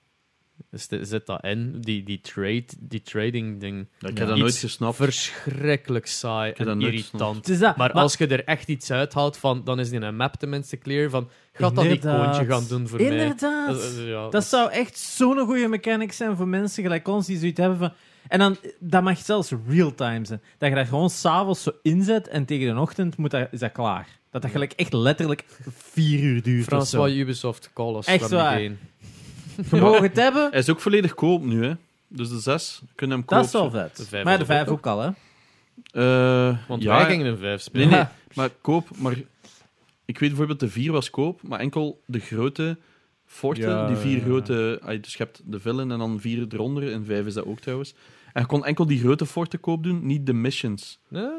Speaker 2: Zit dat in? Die, die, trade, die trading ding.
Speaker 3: Ja, ik
Speaker 1: Ja.
Speaker 3: heb dat
Speaker 2: Iets
Speaker 3: nooit gesnapt.
Speaker 2: Verschrikkelijk saai en irritant.
Speaker 1: Het is dat.
Speaker 2: Maar als je er echt iets uithaalt van, dan is die een map tenminste clear van, gaat dat
Speaker 1: Inderdaad.
Speaker 2: icoontje gaan doen voor mij?
Speaker 1: Inderdaad.
Speaker 2: Dat, dat- ja,
Speaker 1: Dat zou echt zo'n goede mechanic zijn voor mensen gelijk ons die zoiets hebben van... En dan, dat mag zelfs real-time zijn. Dat je dat gewoon s'avonds zo inzet en tegen de ochtend moet dat, is dat klaar. Dat dat gelijk echt letterlijk vier uur duurt
Speaker 2: wat Ubisoft Call us
Speaker 1: Echt waar. [LAUGHS] hebben,
Speaker 3: Hij is ook volledig koop nu, hè. Dus de 6 kunnen hem
Speaker 1: dat
Speaker 3: kopen.
Speaker 1: is wel vet.
Speaker 2: De vijf
Speaker 1: maar de
Speaker 2: was ook
Speaker 1: vijf
Speaker 2: al.
Speaker 1: ook al, hè.
Speaker 3: Eh,
Speaker 2: Want
Speaker 3: ja,
Speaker 2: wij gingen een 5 spelen.
Speaker 3: Nee, nee, [LAUGHS] maar koop. Maar ik weet bijvoorbeeld, de 4 was koop, maar enkel de grote forten,
Speaker 1: Ja,
Speaker 3: die vier
Speaker 1: ja.
Speaker 3: grote... ah, Dus je hebt de villain en dan vier eronder, en vijf is dat ook trouwens. En je kon enkel die grote forten koop doen, niet de missions.
Speaker 2: Ja,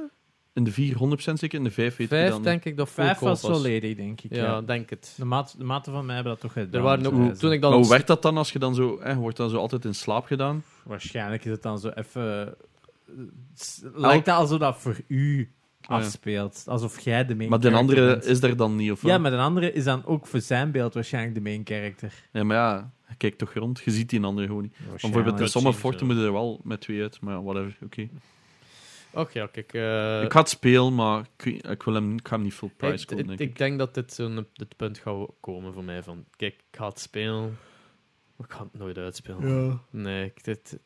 Speaker 3: In de 4 100% zeker, in de 5 weet je
Speaker 2: vijf
Speaker 3: dan.
Speaker 2: denk ik dat
Speaker 1: Vijf was volledig, denk ik.
Speaker 2: Ja,
Speaker 1: Ja.
Speaker 2: denk het.
Speaker 1: De, maat, de maten van mij hebben dat toch gedaan.
Speaker 2: Er waren ook,
Speaker 1: zo.
Speaker 2: toen ik dan...
Speaker 3: Maar hoe werkt dat dan als je dan zo... Eh, wordt dan zo altijd in slaap gedaan?
Speaker 1: Waarschijnlijk is het dan zo even... eh, Lijkt dat alsof dat voor u
Speaker 3: ja.
Speaker 1: afspeelt. Alsof jij de main
Speaker 3: Maar de andere
Speaker 1: bent.
Speaker 3: is er dan niet, of
Speaker 1: Ja, maar de andere is dan ook voor zijn beeld waarschijnlijk de main character.
Speaker 3: Ja, maar ja, je kijkt toch rond, je ziet die andere gewoon niet. Want bijvoorbeeld in sommige forten moeten er wel met twee uit, maar whatever, oké.
Speaker 2: Och ja, kijk...
Speaker 3: ik ga het spelen, maar ik, ik wil hem, ik ga hem niet full price
Speaker 2: ik,
Speaker 3: kopen,
Speaker 2: ik,
Speaker 3: denk
Speaker 2: ik
Speaker 3: ik.
Speaker 2: denk dat dit zo'n dit punt gaat komen voor mij van... Kijk, ik ga het spelen, maar ik ga het nooit uitspelen. Nee, ik, dit...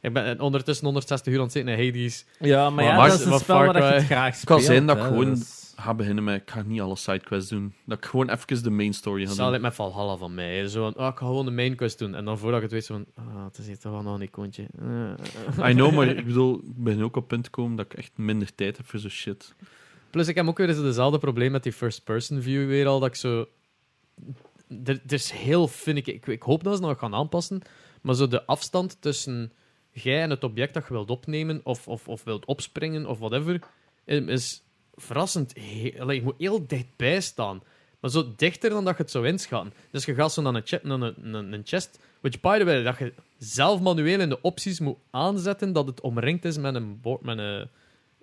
Speaker 2: Ik ben ondertussen 160 uur aan het zitten in Hades.
Speaker 1: Ja, maar,
Speaker 3: Maar
Speaker 1: ja,
Speaker 3: Mars-
Speaker 1: dat is een spel waar je
Speaker 2: Cry-
Speaker 1: het graag
Speaker 3: Het kan zijn dat ik gewoon-
Speaker 1: dus-
Speaker 3: ga beginnen met, ik ga niet alle sidequests doen. Dat ik gewoon even de main story ga
Speaker 2: Zal
Speaker 3: doen.
Speaker 2: ik met Valhalla van mij. hè. Zo van, ah, ik ga gewoon de main quest doen. En dan voordat ik het weet, zo van, ah, het is hier toch wel nog een icoontje. [LAUGHS]
Speaker 3: I know, maar ik bedoel, ik ben ook op het punt gekomen dat ik echt minder tijd heb voor zo'n shit.
Speaker 2: Plus, ik heb ook weer eens dezelfde probleem met die first-person view weer al, dat ik zo... Er, er is heel, vind ik, ik... Ik hoop dat ze nog gaan aanpassen, maar zo de afstand tussen jij en het object dat je wilt opnemen, of, of, of wilt opspringen, of whatever, is verrassend... he- allee, je moet heel dichtbij staan. Maar zo dichter dan dat je het zou inschatten. Dus je gaat zo naar een, che- naar een, een, een chest, which by the way, dat je zelf manueel in de opties moet aanzetten dat het omringd is met een, met een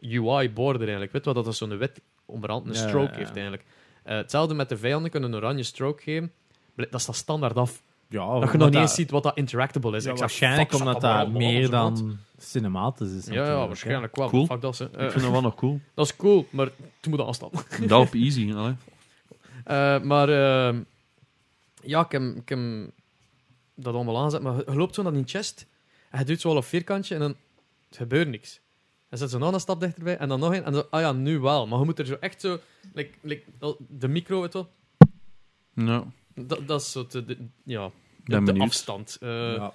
Speaker 2: UI-border eigenlijk. Weet wat, dat is zo'n wit omrand een stroke
Speaker 1: ja, ja.
Speaker 2: heeft eigenlijk. Eh, hetzelfde met de vijanden, kunnen een oranje stroke geven. Dat staat standaard af.
Speaker 1: Ja,
Speaker 2: dat je nog niet
Speaker 1: dat-
Speaker 2: eens ziet wat dat interactable is.
Speaker 1: Ja,
Speaker 2: Ik zeg,
Speaker 1: waarschijnlijk
Speaker 2: fuck,
Speaker 1: omdat dat meer dan cinematisch is.
Speaker 2: Ja,
Speaker 1: natuurlijk,
Speaker 2: ja, waarschijnlijk wel.
Speaker 3: Cool.
Speaker 2: Fuck dat, ze.
Speaker 3: Ik
Speaker 2: Eh,
Speaker 3: vind dat wel nog cool. [LAUGHS]
Speaker 2: dat is cool, maar het moet afstand. [LAUGHS]
Speaker 3: Dat op easy, allee. [LAUGHS]
Speaker 2: Eh, maar eh, ja, ik heb, ik heb dat allemaal aangezet. Maar je loopt zo naar die chest en je doet zo al een vierkantje en dan gebeurt niks. En zet ze nog een stap dichterbij. En dan nog een. En zo, ah ja, nu wel. Maar je moet er zo echt zo... Like, like, al- de micro, weet je wel.
Speaker 3: Ja,
Speaker 2: Dat, dat is zo te, de, ja,
Speaker 3: ben
Speaker 2: de afstand. Eh,
Speaker 1: ja.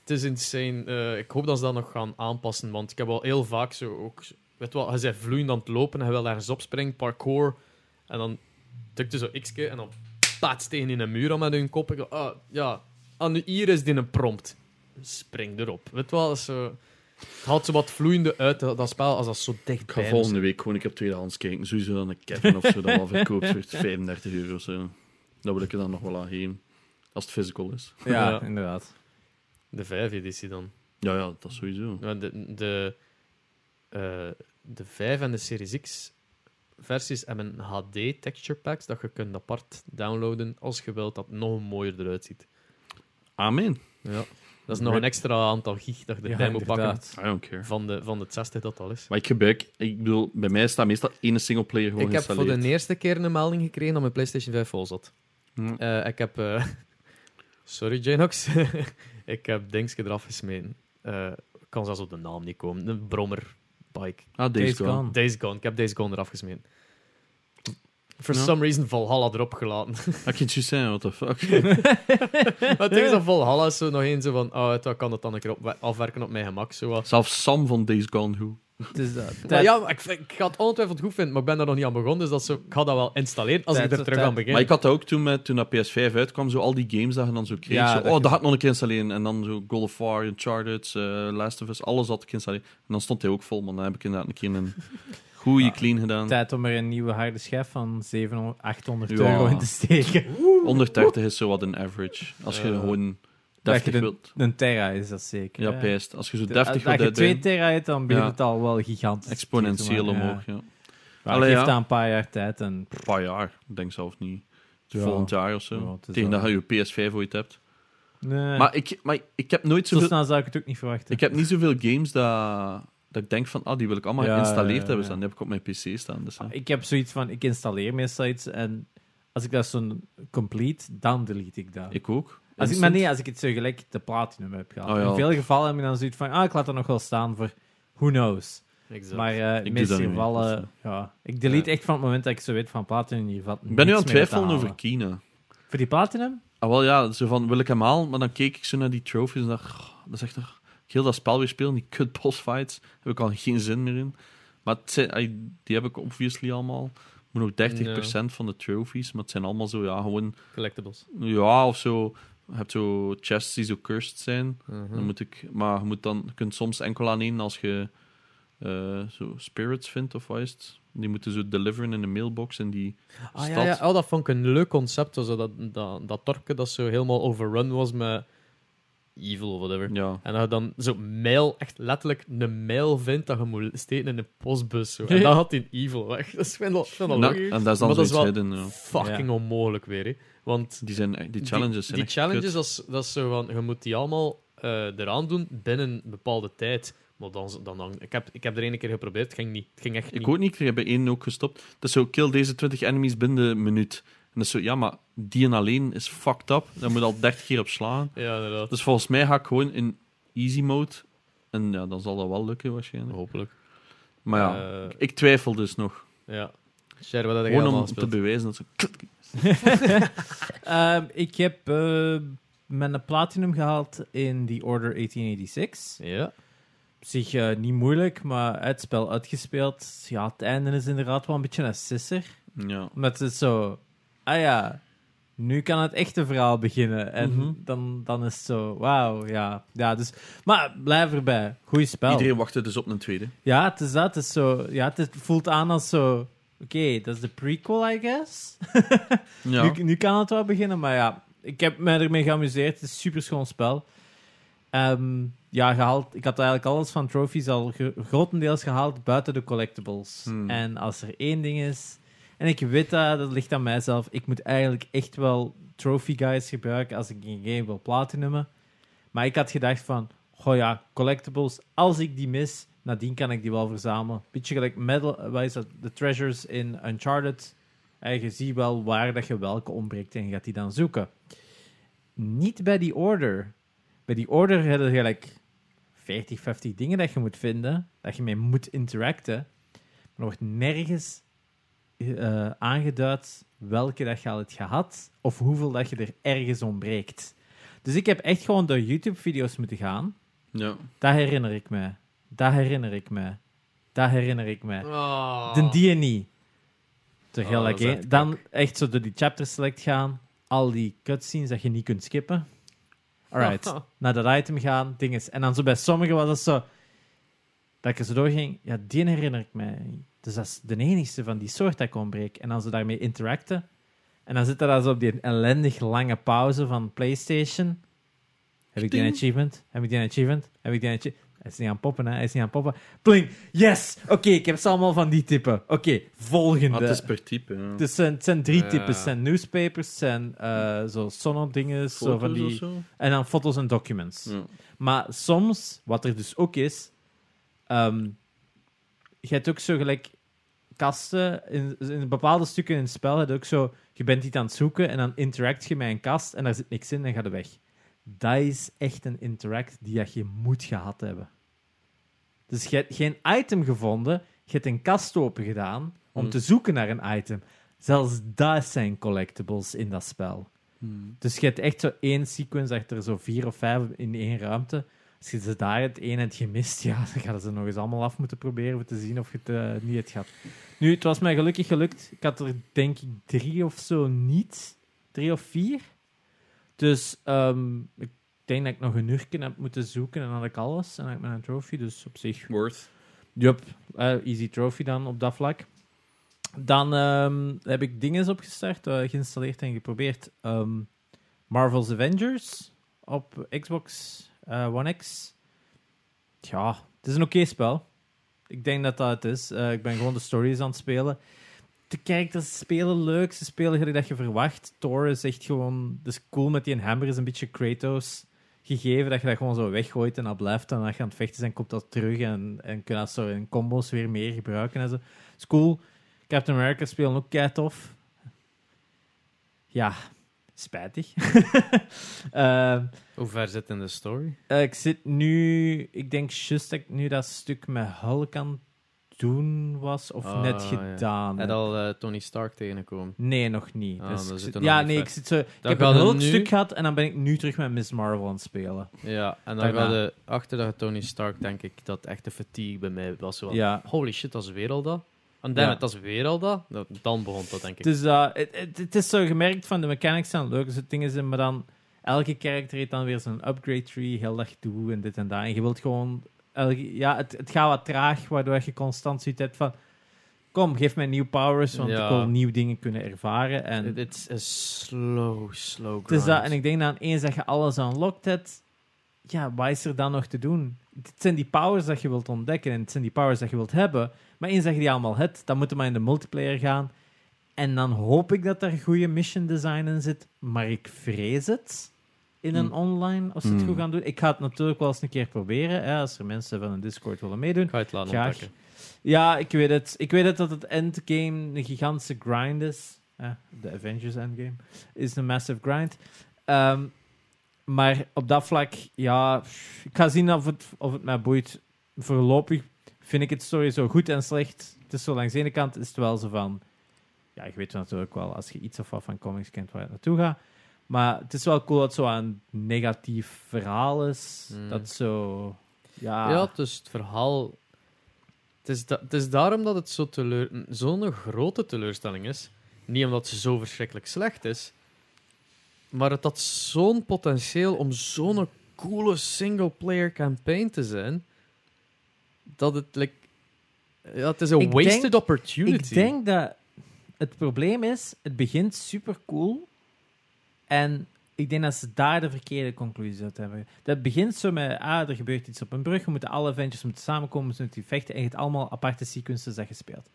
Speaker 2: Het is insane. Eh, ik hoop dat ze dat nog gaan aanpassen, want ik heb al heel vaak zo ook... Weet je wel, je bent vloeiend aan het lopen en je wil ergens opspringen, parkour. En dan drukt je zo x keer en dan plaats tegen in een muur aan met je kop. Ik ah, ja, aan nu hier is dit een prompt. Spring erop. Weet je wel, zo... Het haalt zo wat vloeiende uit, dat, dat spel, als dat zo
Speaker 3: Ik
Speaker 2: dichtbij
Speaker 3: ga volgende week gewoon ik heb tweedehands kijken. Sowieso dan een Kevin of zo dat al verkoopt voor [LAUGHS] 35 euro of zo. Dat wil ik er dan nog wel aan geven. Als het physical is. [LAUGHS]
Speaker 1: Ja,
Speaker 2: Ja.
Speaker 1: inderdaad.
Speaker 2: De 5-editie dan.
Speaker 3: Ja, ja, dat sowieso.
Speaker 2: Ja, de, de, eh, de 5 en de Series X versies hebben HD texture packs dat je kunt apart downloaden als je wilt dat het nog mooier eruit ziet.
Speaker 3: Amen.
Speaker 2: Ja. Dat is nog een extra aantal gig dat je
Speaker 1: Ja,
Speaker 2: erbij moet pakken
Speaker 1: inderdaad.
Speaker 3: I don't care.
Speaker 2: van de, van het 60 dat al is.
Speaker 3: Maar ik gebruik, ik bedoel, bij mij staat meestal één singleplayer gewoon
Speaker 2: Ik heb voor de eerste keer een melding gekregen dat mijn PlayStation 5 vol zat.
Speaker 3: Hm.
Speaker 2: Eh, ik heb... eh, [LAUGHS] sorry, Janox. [LAUGHS] ik heb Dingske eraf gesmeten. Eh, ik kan zelfs op de naam niet komen. Een brommer bike.
Speaker 3: Ah,
Speaker 1: Days
Speaker 3: Gone.
Speaker 1: Gone.
Speaker 2: Days Gone. Ik heb Days Gone eraf gesmeten. For
Speaker 3: Ja.
Speaker 2: some reason Valhalla erop gelaten.
Speaker 3: I can you say, what the fuck?
Speaker 2: maar het is dat Valhalla is zo nog eens zo van, oh, dan kan dat dan een keer op, afwerken op mijn gemak. Zo wat.
Speaker 3: Zelfs Sam van Days Gone Who.
Speaker 1: Is [LAUGHS] dat.
Speaker 2: Maar ja, maar ik, ik ga het ongetwijfeld goed vinden, maar ik ben daar nog niet aan begonnen, dus dat zo, ik ga dat wel installeren als
Speaker 1: Tijd-
Speaker 2: ik er terug
Speaker 1: tijd-
Speaker 2: aan begin.
Speaker 3: Maar ik had dat ook toen, met, toen dat PS5 uitkwam, zo al die games dat je dan zo kreeg.
Speaker 1: Ja,
Speaker 3: zo,
Speaker 1: dat
Speaker 3: oh,
Speaker 1: je-
Speaker 3: dat ga ik nog een keer installeren. En dan zo God of War, Uncharted, eh Last of Us, alles had ik installeren. En dan stond hij ook vol, maar dan heb ik inderdaad een keer een goede [LAUGHS]
Speaker 1: Ja.
Speaker 3: clean gedaan.
Speaker 1: Tijd om er een nieuwe harde schijf van 700, 800
Speaker 3: Ja.
Speaker 1: euro in te steken.
Speaker 3: Onder 30 is zo wat een average. Als je gewoon deftig
Speaker 1: je
Speaker 3: wilt.
Speaker 1: Een tera is dat zeker.
Speaker 3: Ja, pijst. Als je zo
Speaker 1: De-
Speaker 3: deftig
Speaker 1: Als
Speaker 3: wilt
Speaker 1: je 2
Speaker 3: uitbreiden,
Speaker 1: tera hebt, dan begint
Speaker 3: Ja.
Speaker 1: het al wel gigantisch.
Speaker 3: exponentieel omhoog. Ja.
Speaker 1: Maar
Speaker 3: Allee,
Speaker 1: geef
Speaker 3: ja.
Speaker 1: dat een paar jaar tijd en...
Speaker 3: Een paar jaar. Ik denk zelf niet.
Speaker 1: Ja.
Speaker 3: Volgend jaar of zo.
Speaker 1: Ja,
Speaker 3: Tegen dat je je PS5 ooit hebt.
Speaker 1: Nee,
Speaker 3: Maar, ik, maar ik heb nooit
Speaker 1: zo
Speaker 3: zoveel...
Speaker 1: snel zou ik het ook niet verwachten.
Speaker 3: Ik heb niet zoveel games dat, dat ik denk van, ah, die wil ik allemaal geïnstalleerd hebben staan. Die heb ik op mijn PC staan. Dus, hè.
Speaker 1: Ik heb zoiets van, ik installeer meestal iets en als ik dat zo'n complete, dan delete ik dat.
Speaker 3: Ik ook.
Speaker 1: Als ik, maar nee, als ik het zo gelijk de platinum heb gehad.
Speaker 3: Oh, ja.
Speaker 1: In veel gevallen heb ik dan zoiets van, ah, ik laat er nog wel staan voor who knows.
Speaker 2: Exact.
Speaker 1: Maar eh, in de meeste
Speaker 3: dat niet dus,
Speaker 1: ja. Ik delete echt van het moment dat ik zo weet van platinum, hier valt
Speaker 3: Ik ben nu aan het twijfelen over. Kina.
Speaker 1: Voor die platinum?
Speaker 3: Ah, wel ja, zo van, wil ik hem halen? Maar dan keek ik zo naar die trophies en dacht, "Goh, dat is echt nog... Ik heel dat spel weer spelen, die kut boss fights, heb ik al geen zin meer in. Maar het zijn, ai, die heb ik obviously allemaal. moet nog 30% van de trophies, maar het zijn allemaal zo, ja, gewoon...
Speaker 2: Collectibles.
Speaker 3: Ja, of zo... Je hebt zo chests die zo cursed zijn.
Speaker 2: Mhm.
Speaker 3: Dan moet ik, maar je, moet dan, je kunt soms enkel aan één als je eh, zo spirits vindt, of wat is het? Die moeten zo deliveren in een mailbox en die
Speaker 2: Ah,
Speaker 3: stad.
Speaker 2: ja, ja. Oh, dat vond ik een leuk concept. Zo dat, dat, dat dorpje dat zo helemaal overrun was met evil of whatever.
Speaker 3: Ja.
Speaker 2: En dat je dan zo mail, echt letterlijk een mail vindt dat je moet steken in een postbus. Zo. En dan had die evil weg. Dat is dat, dat
Speaker 3: Nou,
Speaker 2: leuk.
Speaker 3: en dat is dan
Speaker 2: Maar dat is
Speaker 3: zoiets
Speaker 2: wel
Speaker 3: hidden, ja.
Speaker 2: Fucking onmogelijk weer. Hè. Want
Speaker 3: Die, zijn, die challenges zijn
Speaker 2: die,
Speaker 3: echt
Speaker 2: challenges, dat is, dat is zo van, je moet die allemaal eh, eraan doen binnen een bepaalde tijd. Maar dan, dan, dan, ik, heb, ik heb er één keer geprobeerd, het ging niet. Het ging echt niet.
Speaker 3: Ik ook niet, ik heb bij één ook gestopt. Dat is zo, kill deze 20 enemies binnen de minuut. En dat is zo, ja, maar die en alleen is fucked up. Daar moet je al 30 keer op slaan.
Speaker 2: Ja, inderdaad.
Speaker 3: Dus volgens mij ga ik gewoon in easy mode. En ja, dan zal dat wel lukken waarschijnlijk.
Speaker 2: Hopelijk.
Speaker 3: Maar ja,
Speaker 2: Eh,
Speaker 3: ik twijfel dus nog.
Speaker 2: ja. Share, wat
Speaker 3: Gewoon om te bewijzen dat ze... [LAUGHS]
Speaker 1: Ehm, ik heb eh mijn platinum gehaald in The Order 1886.
Speaker 2: Ja.
Speaker 1: Op zich eh, niet moeilijk, maar het spel uitgespeeld. Ja, het einde is inderdaad wel een beetje een sisser.
Speaker 3: Ja.
Speaker 1: Omdat het zo... Ah ja, nu kan het echte verhaal beginnen. En
Speaker 3: Mhm.
Speaker 1: dan, dan is het zo... Wauw, ja. ja dus, maar blijf erbij. Goeie spel.
Speaker 3: Iedereen wachtte dus op een tweede.
Speaker 1: Ja, het is dat. Het, is zo, ja, het voelt aan als zo... Oké, dat is de prequel, I guess. [LAUGHS]
Speaker 3: Ja.
Speaker 1: Nu, nu kan het wel beginnen, maar ja, ik heb me ermee geamuseerd. Het is een super schoon spel. Ehm, ja, gehaald, ik had eigenlijk alles van trophies al gro- grotendeels gehaald buiten de collectibles.
Speaker 3: Hmm.
Speaker 1: En als er één ding is, en ik weet dat, dat ligt aan mijzelf, ik moet eigenlijk echt wel trophy guys gebruiken als ik een game wil platinumen. Maar ik had gedacht van, goh ja, collectibles, als ik die mis, nadien kan ik die wel verzamelen. Beetje gelijk is dat, de treasures in Uncharted. En je ziet wel waar dat je welke ontbreekt en je gaat die dan zoeken. Niet bij die order. Bij die order heb je gelijk 40, 50 dingen dat je moet vinden. dat je mee moet interacten. Maar er wordt nergens eh, aangeduid welke dat je al hebt gehad of hoeveel dat je er ergens ontbreekt. Dus ik heb echt gewoon door YouTube-video's moeten gaan.
Speaker 3: Ja.
Speaker 1: Dat herinner ik me. Dat herinner ik me. Dat herinner ik me.
Speaker 2: Oh.
Speaker 1: De die niet. Terwijl
Speaker 2: Oh,
Speaker 1: ik, hè,
Speaker 2: echt
Speaker 1: dan echt zo door die chapter select gaan. Al die cutscenes dat je niet kunt skippen. Alright. [LAUGHS] Naar dat item gaan. Dinges. En dan zo bij sommigen was het zo... Dat ik er zo doorging. Ja, die herinner ik mij niet. Dus dat is de enigste van die soort dat ik ontbreek. En dan ze daarmee interacten. En dan zit er dan zo op die ellendig lange pauze van PlayStation. Heb ik die achievement? Heb ik die achievement? Heb ik die achievement? Hij is niet aan het poppen, hè? Hij is niet aan het poppen. Pling! Yes! Oké, ik heb ze allemaal van die typen. Oké, volgende.
Speaker 3: Maar het is per type. Ja.
Speaker 1: Het zijn, het zijn drie
Speaker 2: Ja.
Speaker 1: types. Het zijn newspapers, het zijn eh zo sono-dingen, zo van
Speaker 3: of
Speaker 1: die...
Speaker 3: zo?
Speaker 1: En dan foto's en documents.
Speaker 3: Ja.
Speaker 1: Maar soms, wat er dus ook is, ehm, je hebt ook zo gelijk kasten, in, in bepaalde stukken in het spel, heb je ook zo, je bent iets aan het zoeken en dan interact je met een kast en daar zit niks in en ga je weg. Dat is echt een interact die dat je moet gehad hebben. Dus je hebt geen item gevonden, je hebt een kast open gedaan om
Speaker 3: Hmm.
Speaker 1: te zoeken naar een item. Zelfs dat zijn collectibles in dat spel.
Speaker 3: Hmm.
Speaker 1: Dus je hebt echt zo één sequence, dat er zo vier of vijf in één ruimte. Als je ze daar het één hebt gemist, ja, [LAUGHS] dan gaan ze nog eens allemaal af moeten proberen om te zien of je het eh, niet hebt gehad. Nu, het was mij gelukkig gelukt. Ik had er denk ik drie of zo niet. Drie of vier. Dus ehm, ik denk dat ik nog een uur heb moeten zoeken en dan had ik alles. En dan had ik mijn trophy, dus op zich
Speaker 3: Worth.
Speaker 1: Yup, eh, easy trophy dan op dat vlak. Dan ehm, heb ik dingen opgestart, eh, geïnstalleerd en geprobeerd. Ehm, Marvel's Avengers op Xbox eh, One X. Ja, het is een oké spel. Ik denk dat dat het is. Eh, ik ben gewoon de stories aan het spelen. De characters spelen leuk, ze spelen gelijk dat je verwacht. Thor is echt gewoon... Dus cool met die hammer is een beetje Kratos gegeven dat je dat gewoon zo weggooit en dat blijft. En als je aan het vechten bent, komt dat terug en, en kun je dat zo in combos weer meer gebruiken en zo. is cool. Captain America spelen ook kei tof. Ja, spijtig. [LAUGHS] Ehm,
Speaker 2: Hoe ver zit in de story?
Speaker 1: eh, ik zit nu... Ik denk juist dat ik nu dat stuk met Hulk aan het doen was of
Speaker 2: Ah,
Speaker 1: net gedaan
Speaker 2: Heb
Speaker 1: heb.
Speaker 2: al eh, Tony Stark tegengekomen?
Speaker 1: Nee, nog niet.
Speaker 2: Ah,
Speaker 1: Dus ik
Speaker 2: zit
Speaker 1: ja, nee,
Speaker 2: ver.
Speaker 1: ik zit zo... Ik heb een Hulk
Speaker 2: nu-
Speaker 1: stuk gehad en dan ben ik nu terug met Miss Marvel aan het spelen.
Speaker 2: Ja, en dan gaat de, achter dat Tony Stark, denk ik, dat echt de fatigue bij mij was. Zo
Speaker 1: Ja.
Speaker 2: Holy shit, dat is weer al dat. En dan,
Speaker 1: Ja.
Speaker 2: dat is weer al dat. Dan begon dat, denk ik.
Speaker 1: Dus uh, het, het, het is zo gemerkt van de mechanics zijn leuk, dus het ding is, maar dan elke character heeft dan weer zo'n upgrade tree, heel dat gedoe en dit en dat. En je wilt gewoon, elke, ja, het, het gaat wat traag, waardoor je constant zoiets hebt van, kom, geef mij nieuwe powers, want
Speaker 2: Ja.
Speaker 1: ik wil nieuwe dingen kunnen ervaren. En
Speaker 2: Het is een slow, slow
Speaker 1: het is dat,
Speaker 2: grind.
Speaker 1: en ik denk dat eens dat je alles unlocked hebt, ja, wat is er dan nog te doen? Het zijn die powers dat je wilt ontdekken en het zijn die powers dat je wilt hebben. Maar eens dat je die allemaal hebt, dan moet je maar in de multiplayer gaan. En dan hoop ik dat er goede mission design in zit, maar ik vrees het in een
Speaker 3: Hmm.
Speaker 1: online als ze het
Speaker 3: Hmm.
Speaker 1: goed gaan doen. Ik ga het natuurlijk wel eens een keer proberen, hè, als er mensen van een Discord willen meedoen.
Speaker 2: Ik ga het laten
Speaker 1: Graag. Ja, ik weet het. Ik weet het dat het endgame een gigantische grind is. Eh, de Avengers endgame is een massive grind. Ehm, maar op dat vlak, ja, ik ga zien of het, of het mij boeit. Voorlopig vind ik het zo goed en slecht. Het is zo langs de ene kant is het wel zo van... Ja, ik weet natuurlijk wel, als je iets of wat van comics kent, waar het naartoe gaat. Maar het is wel cool dat het zo een negatief verhaal is.
Speaker 2: Mm.
Speaker 1: Dat zo... Ja,
Speaker 2: Ja, dus het verhaal... Het is, da- het is daarom dat het zo teleur, zo'n grote teleurstelling is. Niet omdat ze zo verschrikkelijk slecht is, maar het had zo'n potentieel om zo'n coole single-player campaign te zijn, dat het... Like, ja, het is een
Speaker 1: Ik
Speaker 2: wasted
Speaker 1: denk-
Speaker 2: opportunity.
Speaker 1: Ik denk dat het probleem is, het begint super cool. En ik denk dat ze daar de verkeerde conclusie uit hebben. Dat begint zo met, ah, er gebeurt iets op een brug, we moeten alle Avengers moeten samenkomen, we moeten die vechten, en je hebt allemaal aparte sequences dat je speelt.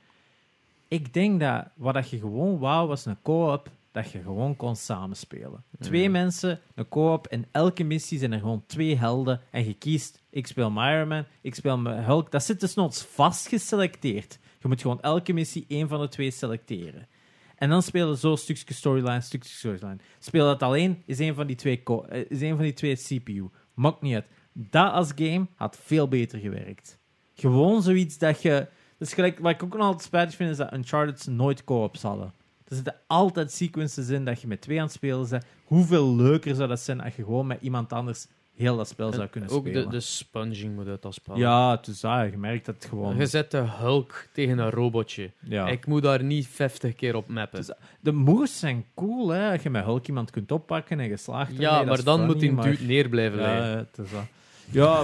Speaker 1: Ik denk dat wat dat je gewoon wou, was een co-op dat je gewoon kon samenspelen. Twee mensen, een co-op, en elke missie zijn er gewoon twee helden, en je kiest, ik speel Iron Man, ik speel Hulk. Dat zit dus nog vast geselecteerd. Je moet gewoon elke missie één van de twee selecteren. En dan spelen zo stukje storyline, stukje storyline. Speel dat alleen, is een van die twee, eh, is een van die twee CPU. Maakt niet uit. Dat als game had veel beter gewerkt. Gewoon zoiets dat je... Dus gelijk, wat ik ook nog altijd spijtig vind, is dat Uncharted nooit co-ops hadden. Er zitten altijd sequences in dat je met twee aan het spelen bent. Hoeveel leuker zou dat zijn als je gewoon met iemand anders heel dat spel zou kunnen
Speaker 2: ook
Speaker 1: spelen.
Speaker 2: de, de sponging moet uit dat spel.
Speaker 1: Ja, is dat. Je merkt dat gewoon...
Speaker 2: Je zet de Hulk tegen een robotje.
Speaker 1: Ja.
Speaker 2: Ik moet daar niet 50 keer op mappen.
Speaker 1: Dus de moves zijn cool, hè. Als je met Hulk iemand kunt oppakken en geslaagd
Speaker 2: ja, maar dan
Speaker 1: funny,
Speaker 2: moet die
Speaker 1: maar-
Speaker 2: dude neer blijven
Speaker 1: Ja, het is dat. Ja, [LAUGHS]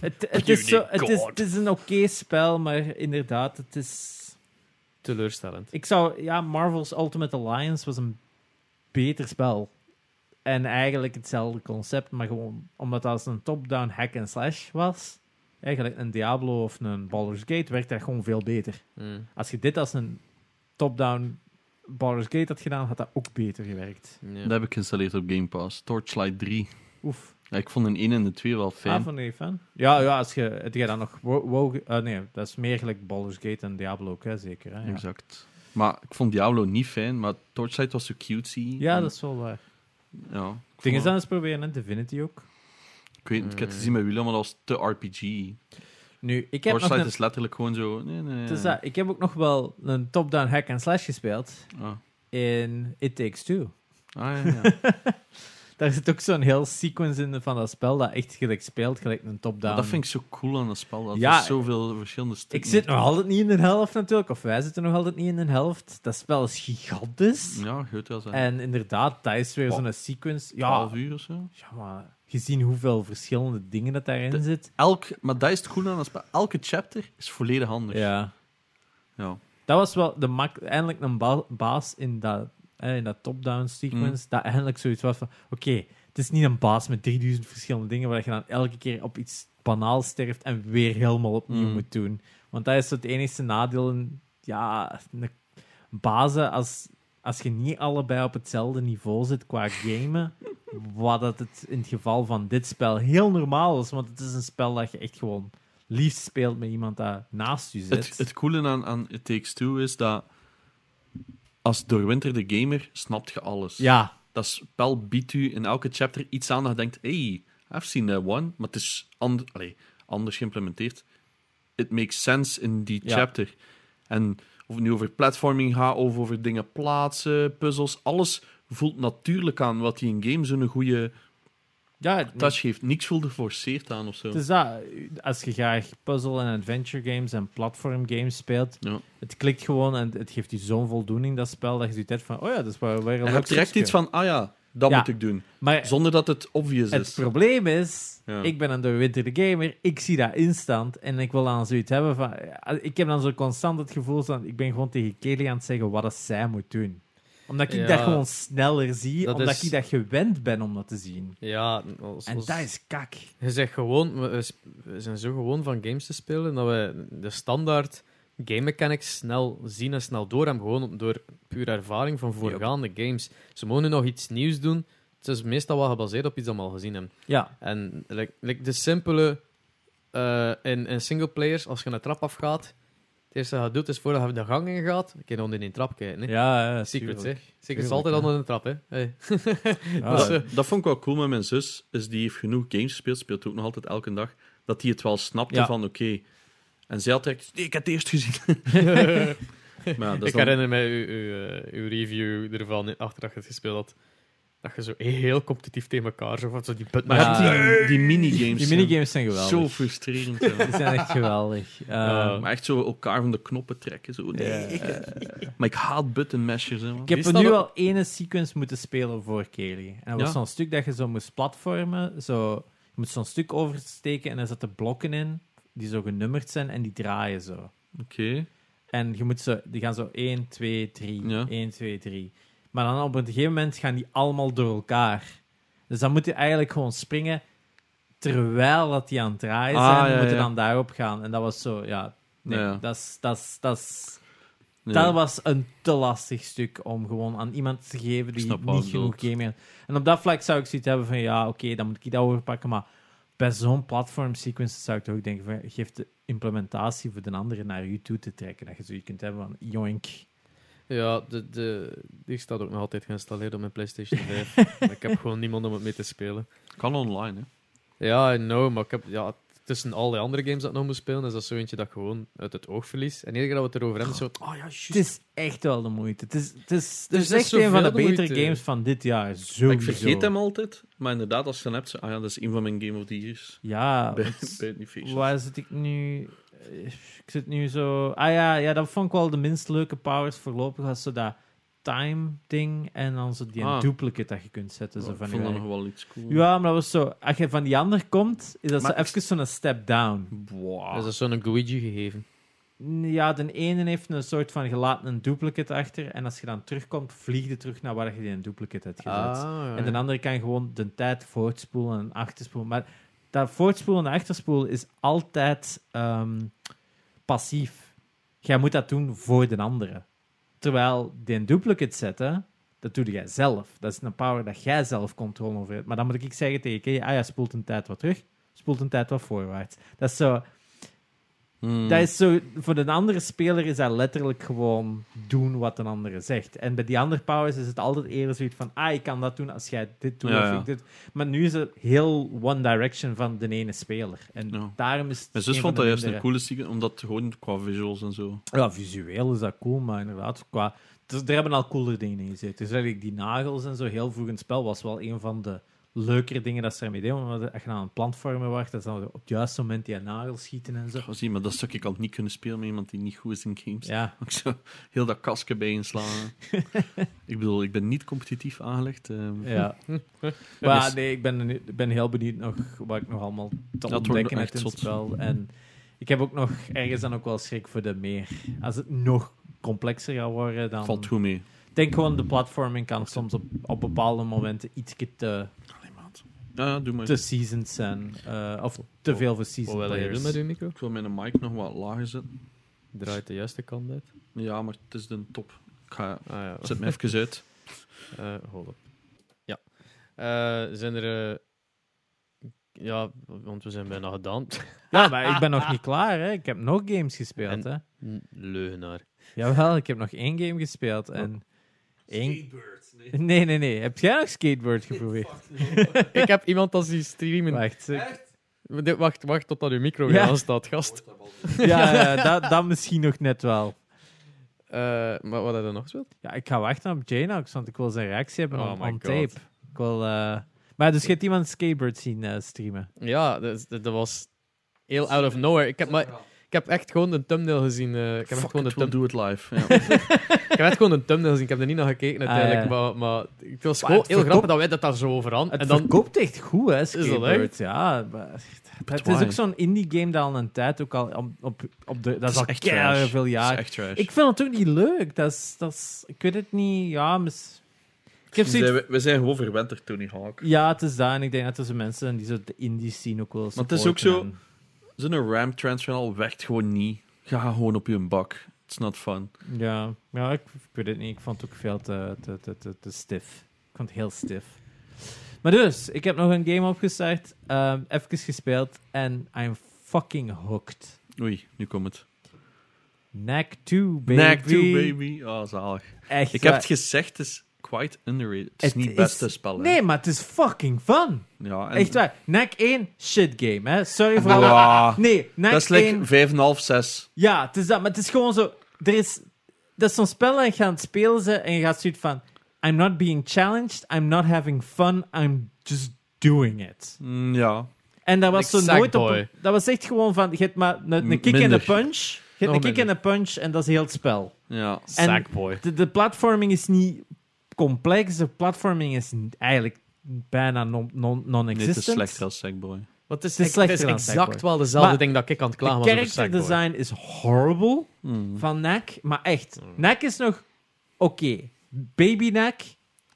Speaker 1: het, het, is zo, het, is, het is een oké spel, maar inderdaad, het is...
Speaker 2: Teleurstellend.
Speaker 1: Ik zou... Ja, Marvel's Ultimate Alliance was een beter spel. En eigenlijk hetzelfde concept, maar gewoon omdat dat als een top-down hack-and-slash was, eigenlijk een Diablo of een Baldur's Gate, werkt dat gewoon veel beter.
Speaker 2: Hmm.
Speaker 1: Als je dit als een top-down Baldur's Gate had gedaan, had dat ook beter gewerkt.
Speaker 2: Ja.
Speaker 3: Dat heb ik geïnstalleerd op Game Pass. Torchlight 3.
Speaker 1: Oef.
Speaker 3: Ja, ik vond een 1 en de 2 wel fijn.
Speaker 1: Ah, van je fan? Ja, ja, als je, heb jij dan nog... Wo, wo- eh, nee, dat is meer gelijk Baldur's Gate en Diablo ook, hè, zeker. Hè? Ja.
Speaker 3: Exact. Maar ik vond Diablo niet fijn, maar Torchlight was zo cutesy.
Speaker 1: ja,
Speaker 3: En-
Speaker 1: dat is wel waar.
Speaker 3: Ja,
Speaker 1: Dingen
Speaker 3: vond
Speaker 1: eens proberen, hè. Divinity ook.
Speaker 3: Ik weet niet, ik heb het gezien met William, maar dat was te RPG.
Speaker 1: Nu, ik heb, nog
Speaker 3: Torchlight
Speaker 1: een,
Speaker 3: is letterlijk gewoon zo... Nee, nee.
Speaker 1: het is dat, ik heb ook nog wel een top-down hack-and-slash gespeeld
Speaker 3: Ah,
Speaker 1: in It Takes Two.
Speaker 3: ah ja, ja. [LAUGHS]
Speaker 1: Daar zit ook zo'n heel sequence in van dat spel dat echt gelijk speelt, gelijk een top-down.
Speaker 3: Dat vind ik zo cool aan dat spel. Dat
Speaker 1: Ja,
Speaker 3: er zoveel verschillende
Speaker 1: Ik
Speaker 3: stukken...
Speaker 1: zit nog altijd niet in de helft natuurlijk, of wij zitten nog altijd niet in de helft. Dat spel is gigantisch.
Speaker 3: Ja, goed wel zijn.
Speaker 1: En inderdaad, dat is weer zo'n sequence. Ja,
Speaker 3: Twaalf uur of zo.
Speaker 1: ja, maar gezien hoeveel verschillende dingen dat daarin
Speaker 3: De-
Speaker 1: zit.
Speaker 3: Elk, maar dat is het coole aan dat spel. Elke chapter is volledig anders.
Speaker 1: Ja.
Speaker 3: Ja.
Speaker 1: Dat was wel de mak eindelijk een ba- baas in dat, in dat top-down sequence. Dat eindelijk zoiets was van: oké, het is niet een baas met 3000 verschillende dingen waar je dan elke keer op iets banaals sterft en weer helemaal opnieuw
Speaker 3: Mm.
Speaker 1: moet doen. Want dat is het enige nadeel. in- Ja, een bazen als. Als je niet allebei op hetzelfde niveau zit qua gamen, [LAUGHS] wat dat het in het geval van dit spel heel normaal is, want het is een spel dat je echt gewoon liefst speelt met iemand dat naast je zit.
Speaker 3: Het, het coole aan, aan It Takes Two is dat als doorwinterde gamer snapt je alles.
Speaker 1: ja,
Speaker 3: Dat spel biedt u in elke chapter iets aan dat je denkt, hey, I've seen that one, maar het is and allee, anders geïmplementeerd. It makes sense in die
Speaker 1: Ja.
Speaker 3: chapter. En of het nu over platforming gaat, of over dingen plaatsen, puzzels, alles voelt natuurlijk aan wat die in game zo'n goede
Speaker 1: ja
Speaker 3: touch geeft. Niks voelt geforceerd aan of zo.
Speaker 1: Het is dat, als je graag puzzle- en adventure games en platform games speelt,
Speaker 3: Ja.
Speaker 1: het klikt gewoon en het geeft je zo'n voldoening, dat spel, dat je hebt van, oh ja, dat is een
Speaker 3: En je hebt direct iets van, ah ja, dat
Speaker 1: Ja.
Speaker 3: moet ik doen.
Speaker 1: Maar
Speaker 3: Zonder dat het obvious
Speaker 1: het
Speaker 3: is.
Speaker 1: probleem is,
Speaker 3: Ja.
Speaker 1: ik ben een doorwinterde gamer, ik zie dat instant en ik wil dan zoiets hebben van, ik heb dan zo constant het gevoel van, ik ben gewoon tegen Kelly aan het zeggen wat zij moet doen. Omdat ik
Speaker 2: Ja.
Speaker 1: dat gewoon sneller zie,
Speaker 2: Dat
Speaker 1: omdat
Speaker 2: is-
Speaker 1: ik dat gewend ben om dat te zien.
Speaker 2: Ja, als,
Speaker 1: En
Speaker 2: als-
Speaker 1: dat is kak.
Speaker 2: Je zegt gewoon, we, zijn zo gewoon van games te spelen dat we de standaard game mechanics snel zien en snel door hebben. Gewoon door puur ervaring van voorgaande games. Ze mogen nu nog iets nieuws doen. Het is meestal wel gebaseerd op iets dat we al gezien hebben.
Speaker 1: Ja,
Speaker 2: En like, like de simpele eh in, in singleplayers, als je een trap afgaat, het eerste wat je doet is voordat je de gang in gaat, een keer onder in die trap kijken. Hè.
Speaker 1: ja, ja
Speaker 2: Secrets, hè.
Speaker 1: tuurlijk.
Speaker 2: Secrets
Speaker 1: Tuurlijk,
Speaker 2: is altijd
Speaker 1: ja.
Speaker 2: onder een trap, hè. Hey. [LAUGHS]
Speaker 1: Ja,
Speaker 2: Dat
Speaker 3: dat,
Speaker 2: eh,
Speaker 3: dat vond ik wel cool met mijn zus. Is die heeft genoeg games gespeeld, speelt ook nog altijd elke dag. Dat die het wel snapte
Speaker 1: Ja.
Speaker 3: van oké. En zij had direct, nee, ik heb het eerst gezien. [LAUGHS] maar ja, dat is
Speaker 2: ik
Speaker 3: dan-
Speaker 2: herinner mij uw, uw, eh, uw review ervan achter dat je het gespeeld had. Dat je zo heel competitief tegen elkaar zo van zo die put
Speaker 3: Maar
Speaker 1: Ja.
Speaker 3: die, die minigames.
Speaker 1: Die minigames zijn geweldig.
Speaker 3: Zo frustrerend. ja.
Speaker 1: Die zijn echt geweldig. Eh, [LAUGHS]
Speaker 2: Ja.
Speaker 3: Maar echt zo elkaar van de knoppen trekken. Zo. Nee,
Speaker 1: Ja.
Speaker 3: ik- maar ik haat button mashers. Hè,
Speaker 1: ik heb er nu
Speaker 2: op-
Speaker 1: al ene sequence moeten spelen voor Kelly. En dat was
Speaker 3: Ja.
Speaker 1: zo'n stuk dat je zo moest platformen. Zo, je moet zo'n stuk oversteken en er zitten blokken in die zo genummerd zijn en die draaien zo.
Speaker 3: Oké.
Speaker 1: En je moet zo, die gaan zo 1, 2, 3,
Speaker 3: Ja.
Speaker 1: 1, 2, 3. Maar dan op een gegeven moment gaan die allemaal door elkaar. Dus dan moet je eigenlijk gewoon springen terwijl dat die aan het draaien
Speaker 3: Ah,
Speaker 1: zijn.
Speaker 3: ja,
Speaker 1: moet je dan daarop gaan. En dat was zo, ja... Nee,
Speaker 3: Ja.
Speaker 1: dat is... Dat dat was een te lastig stuk om gewoon aan iemand te geven die niet genoeg
Speaker 3: bedoelt.
Speaker 1: game heeft. En op dat vlak zou ik zoiets hebben van, ja, oké, dan moet ik dat overpakken, maar bij zo'n platform sequence zou ik toch ook denken van, geef de implementatie voor de andere naar je toe te trekken. Dat je zoiets kunt hebben van, joink.
Speaker 2: Ja, de, de, die staat ook nog altijd geïnstalleerd op mijn PlayStation [LAUGHS] 5. ik heb gewoon niemand om het mee te spelen.
Speaker 3: Kan online, hè.
Speaker 2: Ja, I know, maar ik heb, ja, het tussen al die andere games dat ik nog moet spelen, is dat zo eentje dat ik gewoon uit het oog verlies. En iedere keer dat we het erover hebben, is zo... Oh ja,
Speaker 1: Het is echt wel de moeite. Het is, het is, het
Speaker 2: Er
Speaker 1: is
Speaker 2: is
Speaker 1: echt een van de betere
Speaker 2: moeite.
Speaker 1: games van dit jaar. Sowieso.
Speaker 3: Ik vergeet hem altijd, maar inderdaad, als je hem hebt, zo, ah ja, dat is een van mijn Game of the Years.
Speaker 1: Ja,
Speaker 3: bij, bij
Speaker 1: waar zit ik nu? Eh, Ik zit nu zo... Ah ja, ja, dat vond ik wel de minst leuke powers voorlopig. Was zo dat time-ding en dan zo die
Speaker 3: Ah.
Speaker 1: duplicate dat je kunt zetten. Zo
Speaker 3: ik
Speaker 1: van
Speaker 3: vond dat nog wel iets cool.
Speaker 1: Ja, maar dat was zo... Als je van die ander komt, is dat
Speaker 3: Maar
Speaker 1: zo even zo'n step down.
Speaker 3: Boah.
Speaker 2: Is dat zo'n Luigi gegeven?
Speaker 1: Ja, de ene heeft een soort van gelaten een duplicate achter. En als je dan terugkomt, vlieg je terug naar waar je die een duplicate hebt gezet.
Speaker 2: Ah,
Speaker 1: En de andere kan gewoon de tijd voortspoelen en achterspoelen. Maar dat voortspoelen en achterspoelen is altijd ehm, passief. Jij moet dat doen voor de andere. Terwijl die duplicate zetten, dat doe jij zelf. Dat is een power dat jij zelf controle over hebt. Maar dan moet ik zeggen tegen Kay, ah ja, spoelt een tijd wat terug, spoelt een tijd wat voorwaarts. Dat is zo...
Speaker 3: Hmm.
Speaker 1: Dat is zo, voor de andere speler is dat letterlijk gewoon doen wat een andere zegt. En bij die andere powers is het altijd eerder zoiets van, ah, ik kan dat doen als jij dit doet
Speaker 3: Ja,
Speaker 1: of ik dit. Maar nu is het heel one direction van de ene speler. En
Speaker 3: Ja.
Speaker 1: daarom is het
Speaker 3: Mijn zus
Speaker 1: een
Speaker 3: vond dat juist een coole sequence, omdat gewoon qua visuals en zo.
Speaker 1: Ja, visueel is dat cool, maar inderdaad, qua... Dus, er hebben al cooler dingen in gezeten. Dus eigenlijk die nagels en zo, heel vroeg in het spel, was wel een van de leukere dingen dat ze ermee deden. Want als je aan een plantvormen wacht, dan zou je op het juiste moment die nagels schieten en zo.
Speaker 3: Ga zien, maar dat stuk ik al niet kunnen spelen met iemand die niet goed is in games.
Speaker 1: Ja, [LAUGHS]
Speaker 3: Ik zo heel dat kastje bij inslaan. [LAUGHS] ik bedoel, ik ben niet competitief aangelegd. ehm.
Speaker 1: Ja. [LAUGHS] maar nee, ik ben, ik ben heel benieuwd nog wat ik nog allemaal te ontdekken heb in het spel. En ik heb ook nog ergens dan ook wel schrik voor de meer. Als het nog complexer gaat worden, dan...
Speaker 3: Valt goed mee.
Speaker 1: Ik denk gewoon, de platforming kan soms op, op bepaalde momenten iets te.
Speaker 3: Ja, doe maar.
Speaker 1: te seasoned zijn. eh, of te veel voor
Speaker 2: Wat
Speaker 1: seasoned
Speaker 2: wil je
Speaker 1: players.
Speaker 2: doen met je micro?
Speaker 3: Ik wil mijn mic nog wat lager zetten.
Speaker 2: Draait de juiste kant uit.
Speaker 3: Ja, maar het is de top. Ik ga,
Speaker 2: Ah ja.
Speaker 3: zet me even uit. [LAUGHS]
Speaker 2: Eh hold up. Ja. Eh, zijn er... eh, ja, want we zijn bijna gedaan. [LAUGHS]
Speaker 1: Ja, maar ik ben nog niet klaar, hè. Ik heb nog games gespeeld,
Speaker 2: En-
Speaker 1: hè.
Speaker 2: Leugenaar.
Speaker 1: Jawel, ik heb nog één game gespeeld en... één... [LAUGHS] Nee, nee, nee. Heb jij nog Skateboard geprobeerd? [LAUGHS]
Speaker 2: ik heb iemand als die streamen.
Speaker 1: Wacht, ik-
Speaker 2: Dit- Wacht, wacht totdat uw micro
Speaker 1: Ja.
Speaker 2: weer aanstaat, gast. [LAUGHS]
Speaker 1: Ja, ja dat, dat misschien nog net wel.
Speaker 2: Eh, maar wat heb je nog gespeeld?
Speaker 1: Ja, ik ga wachten op Janox, want ik wil zijn reactie hebben
Speaker 2: Oh
Speaker 1: on,
Speaker 2: my
Speaker 1: on
Speaker 2: God.
Speaker 1: tape. Ik wil... eh, Maar dus je hebt iemand Skateboard zien eh, streamen.
Speaker 2: Ja, dat, is- dat dat was heel out of nowhere. Ik heb, maar, ik heb echt gewoon de thumbnail gezien. eh, ik, heb echt
Speaker 3: Fuck
Speaker 2: gewoon de
Speaker 3: it, we'll do it live. Ja. [LAUGHS]
Speaker 2: ik heb echt gewoon een thumbnail gezien. Ik heb er niet naar gekeken uiteindelijk.
Speaker 1: Ah, ja.
Speaker 2: maar, maar het was
Speaker 1: Maar
Speaker 2: gewoon
Speaker 1: het
Speaker 2: heel
Speaker 1: verkoopt-
Speaker 2: grappig dat wij dat daar zo over aan.
Speaker 1: Het
Speaker 2: En dan,
Speaker 1: verkoopt echt goed, hè,
Speaker 2: dat
Speaker 1: Skateboard.
Speaker 2: echt?
Speaker 1: Ja, maar het is ook zo'n indie game dat al een tijd ook al op, op, op de... Dat is
Speaker 3: is
Speaker 1: al
Speaker 3: echt trash.
Speaker 1: veel jaar.
Speaker 3: is echt trash.
Speaker 1: Ik vind het ook niet leuk. Dat is, dat is, ik weet het niet. Ja, mis... ik heb
Speaker 3: we,
Speaker 1: zoiets...
Speaker 3: zijn, we zijn gewoon verwend door Tony Hawk.
Speaker 1: Ja, het is dat. En ik denk dat er zo mensen die zo de indie scene ook wel
Speaker 3: Maar het is ook zo- Zo'n RAM transfer al werkt gewoon niet. Ga gewoon op je bak. It's not fun.
Speaker 1: ja, ja ik, ik weet het niet. Ik vond het ook veel te, te, te, te, te stiff. Ik vond het heel stiff. Maar dus, ik heb nog een game opgestart. ehm even gespeeld. En I'm fucking hooked.
Speaker 3: Oei, nu komt het.
Speaker 1: Knack 2, baby.
Speaker 3: Knack 2, baby. Oh, zalig.
Speaker 1: Echt,
Speaker 3: Ik heb het gezegd, is quite underrated. Het is
Speaker 1: Het
Speaker 3: niet
Speaker 1: is-
Speaker 3: het beste spel, hè.
Speaker 1: Nee, maar het is fucking fun.
Speaker 3: Ja, en-
Speaker 1: Echt waar. Knack 1, shit game, hè. Sorry voor alle... Nee, Knack
Speaker 3: dat is
Speaker 1: 1...
Speaker 3: like 5,5, 6.
Speaker 1: Ja, het is dat, maar het is gewoon zo. Er is, dat is zo'n spel en je gaat spelen zijn en je gaat zoiets van: I'm not being challenged, I'm not having fun, I'm just doing it.
Speaker 3: Mm, ja.
Speaker 1: En dat was zo nooit op. Dat was echt gewoon van: je hebt maar een, kick en een punch. Je hebt een kick en een punch en dat is heel het spel.
Speaker 3: Ja.
Speaker 1: En-
Speaker 2: Sackboy.
Speaker 1: De, de platforming is niet complex, de platforming is eigenlijk bijna non- non- non-existent.
Speaker 3: is slechter als Sackboy.
Speaker 2: Wat is,
Speaker 1: Het is
Speaker 2: exact wel dezelfde
Speaker 1: Maar
Speaker 2: ding dat ik aan het klagen was over
Speaker 1: character
Speaker 2: Sackboy.
Speaker 1: design is horrible.
Speaker 3: Mm.
Speaker 1: van Nek, maar echt. Nek is nog oké. Baby Nek,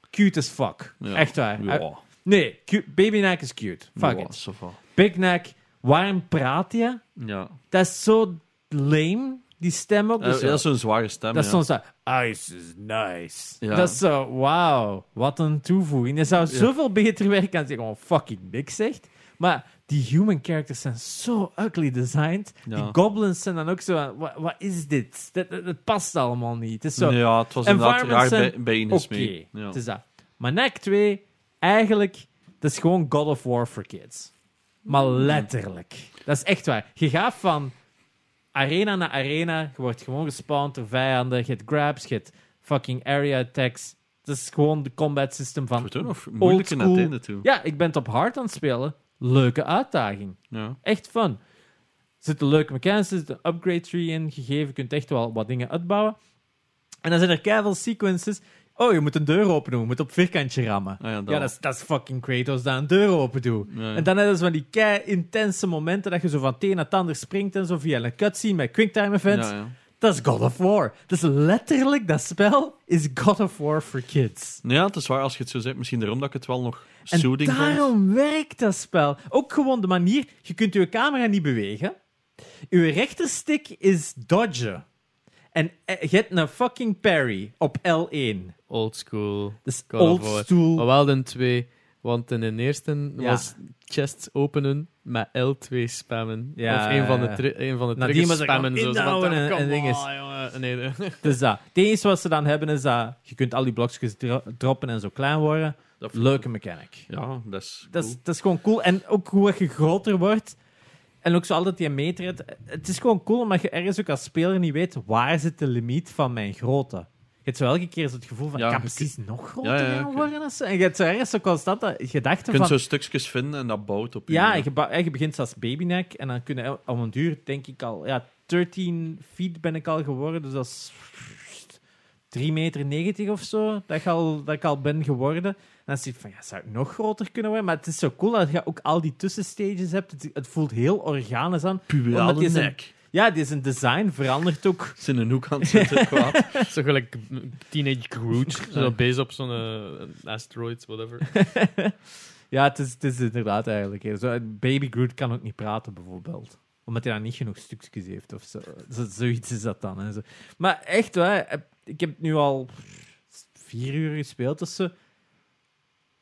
Speaker 1: cute as fuck.
Speaker 3: Ja.
Speaker 1: Echt waar.
Speaker 3: Ja.
Speaker 1: Uh, nee, cu- Baby Nek is cute. Fuck
Speaker 3: Ja,
Speaker 1: it. Big Nek, waarom praat je?
Speaker 3: Ja.
Speaker 1: Dat is zo lame, die stem ook. Dus
Speaker 3: dat is zo'n zware stem,
Speaker 1: dat is soms zo, ice is nice. Dat is zo, wauw, wat een toevoeging. Je zou zoveel beter werken als je gewoon fucking niks zegt. Maar die human characters zijn zo ugly designed.
Speaker 3: Ja.
Speaker 1: Die goblins zijn dan ook zo, wat, wat is dit? Dat, dat, dat past allemaal niet. Het is zo,
Speaker 3: Ja, het was inderdaad raar bij, bij Ines
Speaker 1: oké.
Speaker 3: mee. Ja.
Speaker 1: Het is dat. Maar NAC 2, eigenlijk, dat is gewoon God of War for kids. Maar letterlijk. Dat is echt waar. Je gaat van arena naar arena. Je wordt gewoon gespawned door vijanden. Je hebt grabs, je hebt fucking area attacks. Dat is gewoon de combat system
Speaker 3: Het
Speaker 1: van...
Speaker 3: wordt ook nog moeilijker naar het
Speaker 1: school.
Speaker 3: einde toe.
Speaker 1: Ja, ik ben het op hard aan het spelen. Leuke uitdaging.
Speaker 3: Ja.
Speaker 1: Echt fun. Er zitten leuke mechanics, er zit een upgrade tree in gegeven. Je kunt echt wel wat dingen uitbouwen. En dan zijn er keiveel sequences. Oh, je moet een deur open doen. Je moet op vierkantje rammen.
Speaker 3: Ah, ja, dat.
Speaker 1: Ja, dat is, dat is fucking Kratos dat een deur open doet.
Speaker 3: Ja, ja.
Speaker 1: En dan hebben ze van die kei intense momenten dat je zo van het een naar het ander springt en zo via een cutscene met quicktime events. Dat is God of War. Dat is letterlijk, dat spel is God of War for kids.
Speaker 3: ja, het is waar als je het zo zegt. Misschien daarom dat ik het wel nog
Speaker 1: En
Speaker 3: soothing vond.
Speaker 1: daarom werkt dat spel. Ook gewoon de manier, je kunt je camera niet bewegen. Je rechterstick is dodgen. En eh, je hebt een fucking parry op L1.
Speaker 2: Old school.
Speaker 1: Is
Speaker 2: of
Speaker 1: old school.
Speaker 2: Maar wel de twee. Want in de eerste
Speaker 1: Ja.
Speaker 2: was chests openen met L2 spammen.
Speaker 1: Ja,
Speaker 2: of een van de, een van de triggers
Speaker 1: er
Speaker 2: spammen. Zo, zo van,
Speaker 1: inhouden en-
Speaker 2: on, jongen. Nee, nee. [LAUGHS]
Speaker 1: Dus dat. Het enige wat ze dan hebben is dat je kunt al die blokjes dro- droppen en zo klein worden.
Speaker 3: Dat
Speaker 1: Leuke mechanic.
Speaker 3: Ja, dat is
Speaker 1: Dat is,
Speaker 3: cool.
Speaker 1: dat is gewoon cool. En ook hoe je groter wordt. En ook zo altijd die meter. Het, het is gewoon cool omdat je ergens ook als speler niet weet waar zit de limiet van mijn grootte. Je hebt zo elke keer het gevoel van,
Speaker 3: Ja,
Speaker 1: ik kan precies nog groter
Speaker 3: Ja, ja, ja,
Speaker 1: gaan worden. En je hebt zo ergens zo constant dat gedachte
Speaker 3: Je kunt
Speaker 1: van...
Speaker 3: zo stukjes vinden en dat bouwt op je.
Speaker 1: Ja, je, je begint als babyneck en dan kunnen om een duur, denk ik al, ja, 13 feet ben ik al geworden, dus dat is 3,90 meter of zo, dat ik, al, dat ik al ben geworden. En dan zie ik van, ja, zou ik nog groter kunnen worden? Maar het is zo cool dat je ook al die tussenstages hebt. Het, het voelt heel organisch aan. Zijn-
Speaker 3: nek.
Speaker 1: Ja, die zijn design verandert ook.
Speaker 3: Is in een hoek aan het zitten, [LAUGHS] kwaad.
Speaker 2: Zo gelijk Teenage Groot. Zo bezig op zo'n eh, asteroid, whatever. [LAUGHS]
Speaker 1: Ja, het is, het is inderdaad eigenlijk. hè. Zo, Baby Groot kan ook niet praten, bijvoorbeeld. Omdat hij dan niet genoeg stukjes heeft of zo. zo zoiets is dat dan. Hè. Zo. Maar echt, hè, ik heb nu al vier uur gespeeld of zo.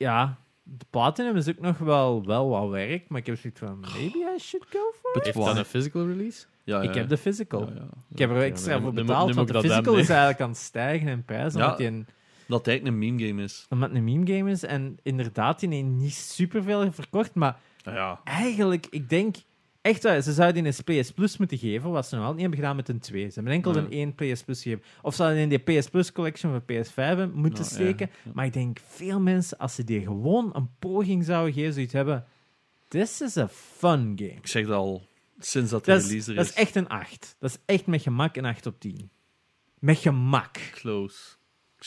Speaker 1: Ja, de Platinum is ook nog wel, wel wat werk, maar ik heb zoiets van, maybe I should go for it.
Speaker 3: But
Speaker 2: Heeft dat een physical release?
Speaker 3: Ja, ja.
Speaker 1: Ik heb de physical.
Speaker 3: Ja, ja.
Speaker 1: Ik heb er extra voor betaald,
Speaker 2: dan
Speaker 1: want de physical is eigenlijk aan het stijgen in prijs, omdat
Speaker 3: Ja.
Speaker 1: die een
Speaker 3: Dat het eigenlijk een meme game is.
Speaker 1: omdat het een meme game is en inderdaad die heeft niet superveel verkocht, maar
Speaker 3: Ja, ja.
Speaker 1: eigenlijk, ik denk echt waar, ze zouden in een PS Plus moeten geven, wat ze nog altijd niet hebben gedaan met een 2. Ze hebben enkel
Speaker 3: Ja.
Speaker 1: een 1 PS Plus gegeven. Of ze hadden in die PS Plus collection van PS5 moeten
Speaker 3: ja,
Speaker 1: steken.
Speaker 3: ja.
Speaker 1: Maar ik denk, veel mensen, als ze die gewoon een poging zouden geven, zoiets hebben. This is a fun game.
Speaker 3: Ik zeg dat al sinds dat de
Speaker 1: is,
Speaker 3: release er
Speaker 1: dat
Speaker 3: is.
Speaker 1: is echt een 8. Dat is echt met gemak een 8 op 10. Met gemak.
Speaker 3: Close.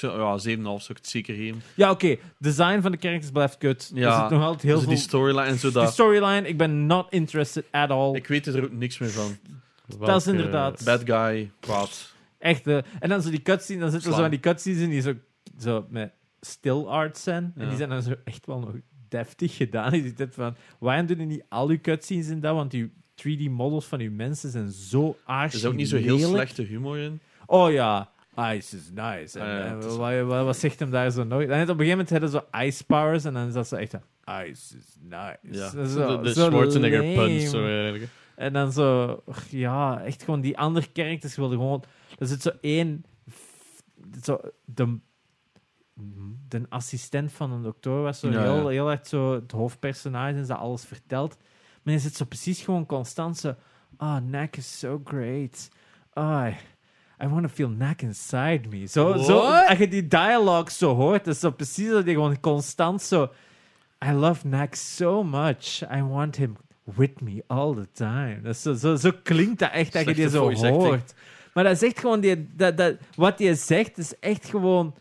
Speaker 3: Ja, 7,5 zou ik het zeker geven.
Speaker 1: Ja, oké. Design van de characters blijft kut.
Speaker 3: Ja,
Speaker 1: er zit nog altijd heel
Speaker 3: Dus
Speaker 1: veel...
Speaker 3: die storyline en zo.
Speaker 1: Die
Speaker 3: Dat,
Speaker 1: storyline, ik ben not interested at all.
Speaker 3: ik weet er ook niks meer van.
Speaker 1: Dat is inderdaad-
Speaker 3: Bad guy, kwaad.
Speaker 1: Echt, eh, en dan zo die cutscenes, dan zitten er zo van die cutscenes in die zo, zo met still art zijn. En
Speaker 3: Ja.
Speaker 1: die zijn dan zo echt wel nog deftig gedaan. Je ziet het van, waarom doen niet al je cutscenes in dat? Want die 3D-models van uw mensen zijn zo aardig.
Speaker 3: Er is ook niet zo heel slechte humor in.
Speaker 1: Oh ja, ice is nice. En,
Speaker 3: Ah, ja,
Speaker 1: eh,
Speaker 3: is-
Speaker 1: wat, zegt hem daar zo? Dan heeft op een gegeven moment hebben ze zo ice powers en dan is dat zo echt ice is nice.
Speaker 3: Ja.
Speaker 1: Zo,
Speaker 2: de de
Speaker 1: zo
Speaker 2: Schwarzenegger punch. Zo, eigenlijk.
Speaker 1: En dan zo, ja, echt gewoon die andere characters wilden gewoon. Er zit zo één, zo, de, de assistent van een dokter was zo
Speaker 3: Ja,
Speaker 1: heel,
Speaker 3: ja.
Speaker 1: heel erg zo het hoofdpersonage en ze alles vertelt. Maar je zit zo precies gewoon constant zo, ah, Knack is so great. Ah, I, want to feel Knack inside me. Zo, als je die dialogue zo hoort, is zo precies dat je gewoon constant zo, I love Knack so much. I want him with me all the time. Dat zo, zo, zo klinkt dat echt, dat je die zo
Speaker 3: acting.
Speaker 1: hoort. Maar dat is echt gewoon, die, dat, dat, wat hij zegt is echt gewoon...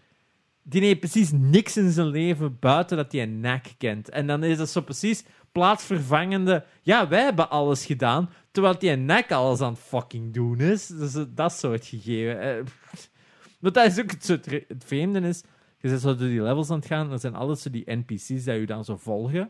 Speaker 1: Die heeft precies niks in zijn leven buiten dat hij een nek kent. En dan is dat zo precies plaatsvervangende... Ja, wij hebben alles gedaan, terwijl die nek alles aan het fucking doen is. Dus eh, dat soort gegeven. Eh, [LAUGHS] Maar dat is ook het, vreemde is... Je bent zo door die levels aan het gaan, er zijn altijd zo die NPC's die je dan zo volgen.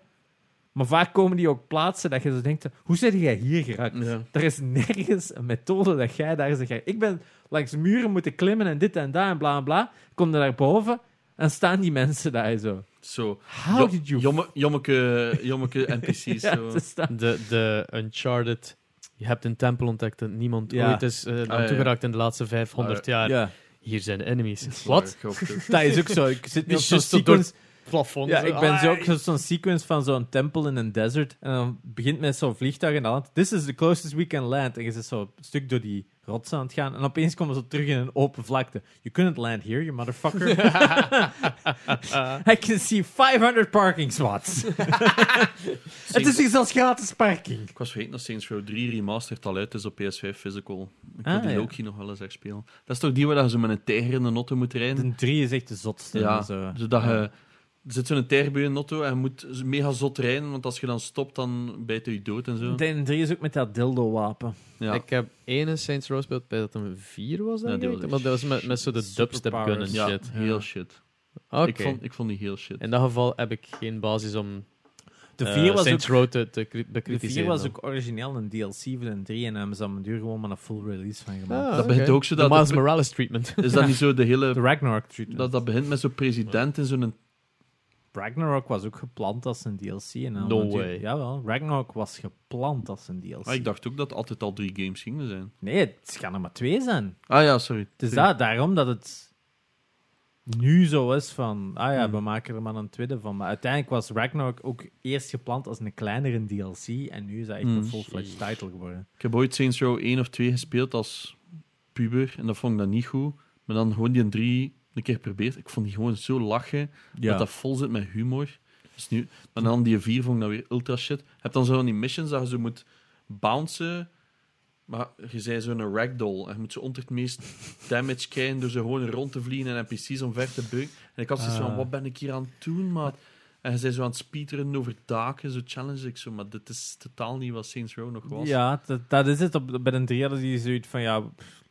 Speaker 1: Maar vaak komen die ook plaatsen dat je zo denkt... Hoe zit jij hier geraakt?
Speaker 3: Ja.
Speaker 1: Er is nergens een methode dat jij daar zegt. Ik ben langs muren moeten klimmen en dit en dat en bla bla bla. Kom er naar boven en staan die mensen daar zo.
Speaker 3: Zo.
Speaker 1: How
Speaker 3: Jo-
Speaker 1: did you...
Speaker 3: Jommeke, jommeke NPC's. [LAUGHS]
Speaker 1: ja,
Speaker 3: zo.
Speaker 2: De, de Uncharted. Je hebt een tempel ontdekt dat niemand
Speaker 1: Ja.
Speaker 2: ooit is uh,
Speaker 3: ja, ja.
Speaker 2: toegeraakt in de laatste 500
Speaker 3: Ah,
Speaker 2: jaar.
Speaker 1: ja.
Speaker 2: Hier zijn de enemies. Wat? [LAUGHS]
Speaker 1: Dat is ook zo. Ik zit nu op zo'n
Speaker 2: zo
Speaker 1: sequence...
Speaker 2: plafond.
Speaker 1: Ja,
Speaker 2: zo.
Speaker 1: ik ben zo
Speaker 2: Ah,
Speaker 1: ook zo- zo'n sequence van zo'n tempel in een desert. En dan begint met zo'n vliegtuig in de land. This is the closest we can land. En je zit zo een stuk door die rotsen aan het gaan. En opeens komen ze terug in een open vlakte. You couldn't land here, you motherfucker. [LAUGHS] [LAUGHS] I can see 500 parking spots. [LAUGHS] Het is hier zelfs gratis parking.
Speaker 3: Ik was vergeten dat Saints Row 3 Remastered al uit is op PS5 Physical. Ik wil
Speaker 1: Ah,
Speaker 3: die
Speaker 1: ja.
Speaker 3: Loki nog wel eens echt spelen. Dat is toch die waar je zo met een tijger in een auto moet rijden?
Speaker 1: De 3 is echt de zotste.
Speaker 3: Ja,
Speaker 1: Zo.
Speaker 3: zodat
Speaker 1: Ja.
Speaker 3: Er zit zo'n bij je auto en je moet mega zot rijden, want als je dan stopt, dan bijt hij je dood en zo.
Speaker 1: De 3 is ook met dat dildo-wapen.
Speaker 3: Ja.
Speaker 2: Ik heb ene Saints Row gespeeld bij dat een 4 was,
Speaker 3: Ja,
Speaker 2: denk ik. Maar dat was met, met zo de dubstep gun en
Speaker 3: ja,
Speaker 2: shit.
Speaker 3: heel
Speaker 1: Ja.
Speaker 3: shit.
Speaker 2: Oké.
Speaker 3: Ik, vond, ik vond die heel shit.
Speaker 2: In dat geval heb ik geen basis om
Speaker 1: De
Speaker 2: eh,
Speaker 1: 4 was
Speaker 2: Saints
Speaker 1: ook...
Speaker 2: Row te, te cri-
Speaker 1: De
Speaker 2: bekritiseren.
Speaker 1: 4 was
Speaker 2: dan.
Speaker 1: ook origineel een DLC voor de 3 en hebben ze aan duur gewoon maar een full release van gemaakt.
Speaker 2: Ah,
Speaker 3: Dat begint ook zo
Speaker 2: De
Speaker 3: dat-
Speaker 2: Miles Morales treatment.
Speaker 3: Is dat niet zo de hele...
Speaker 1: De Ragnarok treatment.
Speaker 3: Dat, dat begint met zo'n president in zo'n...
Speaker 1: Ragnarok was ook gepland als een DLC. En dan
Speaker 2: No way.
Speaker 1: Jawel, Ragnarok was gepland als een DLC.
Speaker 3: Ah, ik dacht ook dat het altijd al drie games gingen zijn.
Speaker 1: Nee, het gaan er maar twee zijn.
Speaker 3: Ah ja, sorry.
Speaker 1: Het is dat, daarom dat het nu zo is van... Ah ja,
Speaker 3: Hmm.
Speaker 1: we maken er maar een tweede van. Maar uiteindelijk was Ragnarok ook eerst gepland als een kleinere DLC. En nu is dat echt
Speaker 3: Hmm.
Speaker 1: een full-fledged title geworden.
Speaker 3: Ik heb ooit Saints Row 1 of 2 gespeeld als puber en dat vond ik dan niet goed. Maar dan gewoon die een 3 een keer geprobeerd. Ik vond die gewoon zo lachen. Dat dat vol zit met humor. Dus nu, maar dan die 4 vond ik dan weer ultra shit. Je hebt dan zo van die missions dat je zo moet bouncen. Maar je zei zo'n ragdoll. En je moet zo onder het meest damage krijgen door zo gewoon rond te vliegen en NPC's omver te beuken. En ik had zoiets van,
Speaker 1: Ah.
Speaker 3: wat ben ik hier aan het doen, maat? En je zei zo aan het speedrunnen over daken, zo challenge ik zo. Maar dit is totaal niet wat Saints Row nog was.
Speaker 1: Ja, dat, dat is het. Op, bij een 3 hadden die zoiets van... Ja, pff,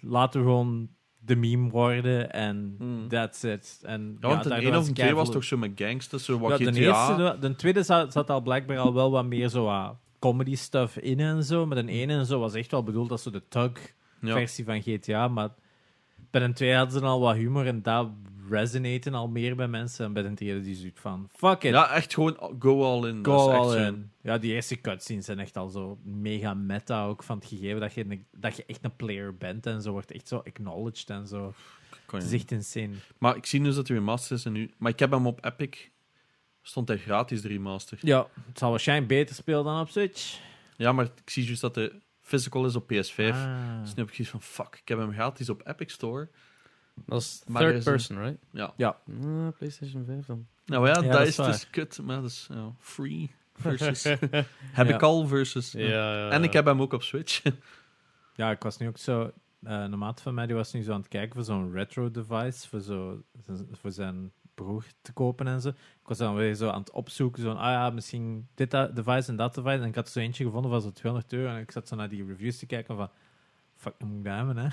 Speaker 1: laten we gewoon de meme worden en
Speaker 3: Hmm.
Speaker 1: that's it. En,
Speaker 3: Ja, want 1 of een 2 was toch zo met gangsters, zo wat
Speaker 1: Ja,
Speaker 3: GTA.
Speaker 1: de, eerste, de tweede zat, zat al blijkbaar al wel wat meer zo wat comedy stuff in en zo. Maar de ene en zo was echt wel bedoeld als zo de tug-versie
Speaker 3: ja.
Speaker 1: van GTA. Maar bij de twee hadden ze al wat humor en dat resonaten al meer bij mensen. En bij de derde die zoiets van, fuck it,
Speaker 3: ja, echt gewoon go all in. Dat
Speaker 1: go
Speaker 3: is
Speaker 1: all in. Ja, die eerste cutscenes zijn echt al zo mega meta ook van het gegeven dat je, een- dat je echt een player bent en zo wordt echt zo acknowledged en zo. Het is echt insane.
Speaker 3: Maar ik zie dus dat hij remastered is en nu. Maar ik heb hem op Epic. Stond hij gratis, de remaster.
Speaker 1: Ja, het zal waarschijnlijk beter spelen dan op Switch.
Speaker 3: Ja, maar ik zie juist dat de physical is op PS5.
Speaker 1: Ah.
Speaker 3: Dus nu heb ik zoiets van, fuck, ik heb hem gratis op Epic Store.
Speaker 2: Dat is
Speaker 3: Maar er
Speaker 2: third
Speaker 3: is een-
Speaker 2: person, right?
Speaker 3: Ja.
Speaker 1: Ja.
Speaker 2: Ah, PlayStation 5 dan.
Speaker 3: Nou ja,
Speaker 1: Ja,
Speaker 3: dat,
Speaker 1: dat
Speaker 3: is
Speaker 1: is waar.
Speaker 3: dus kut. Maar dat is ja, free versus... [LAUGHS] heb
Speaker 1: Ja.
Speaker 3: ik al versus...
Speaker 2: Ja, ja,
Speaker 3: En ik heb hem ook op Switch. [LAUGHS]
Speaker 1: Ja, ik was nu ook zo... eh, een maat van mij die was nu zo aan het kijken voor zo'n retro device, voor, zo, voor zijn broer te kopen en zo. Ik was dan weer zo aan het opzoeken, zo, ah ja, misschien dit device en dat device. En ik had er zo eentje gevonden van zo 200 euro. En ik zat zo naar die reviews te kijken van, fuck, moet ik dat hebben, hè.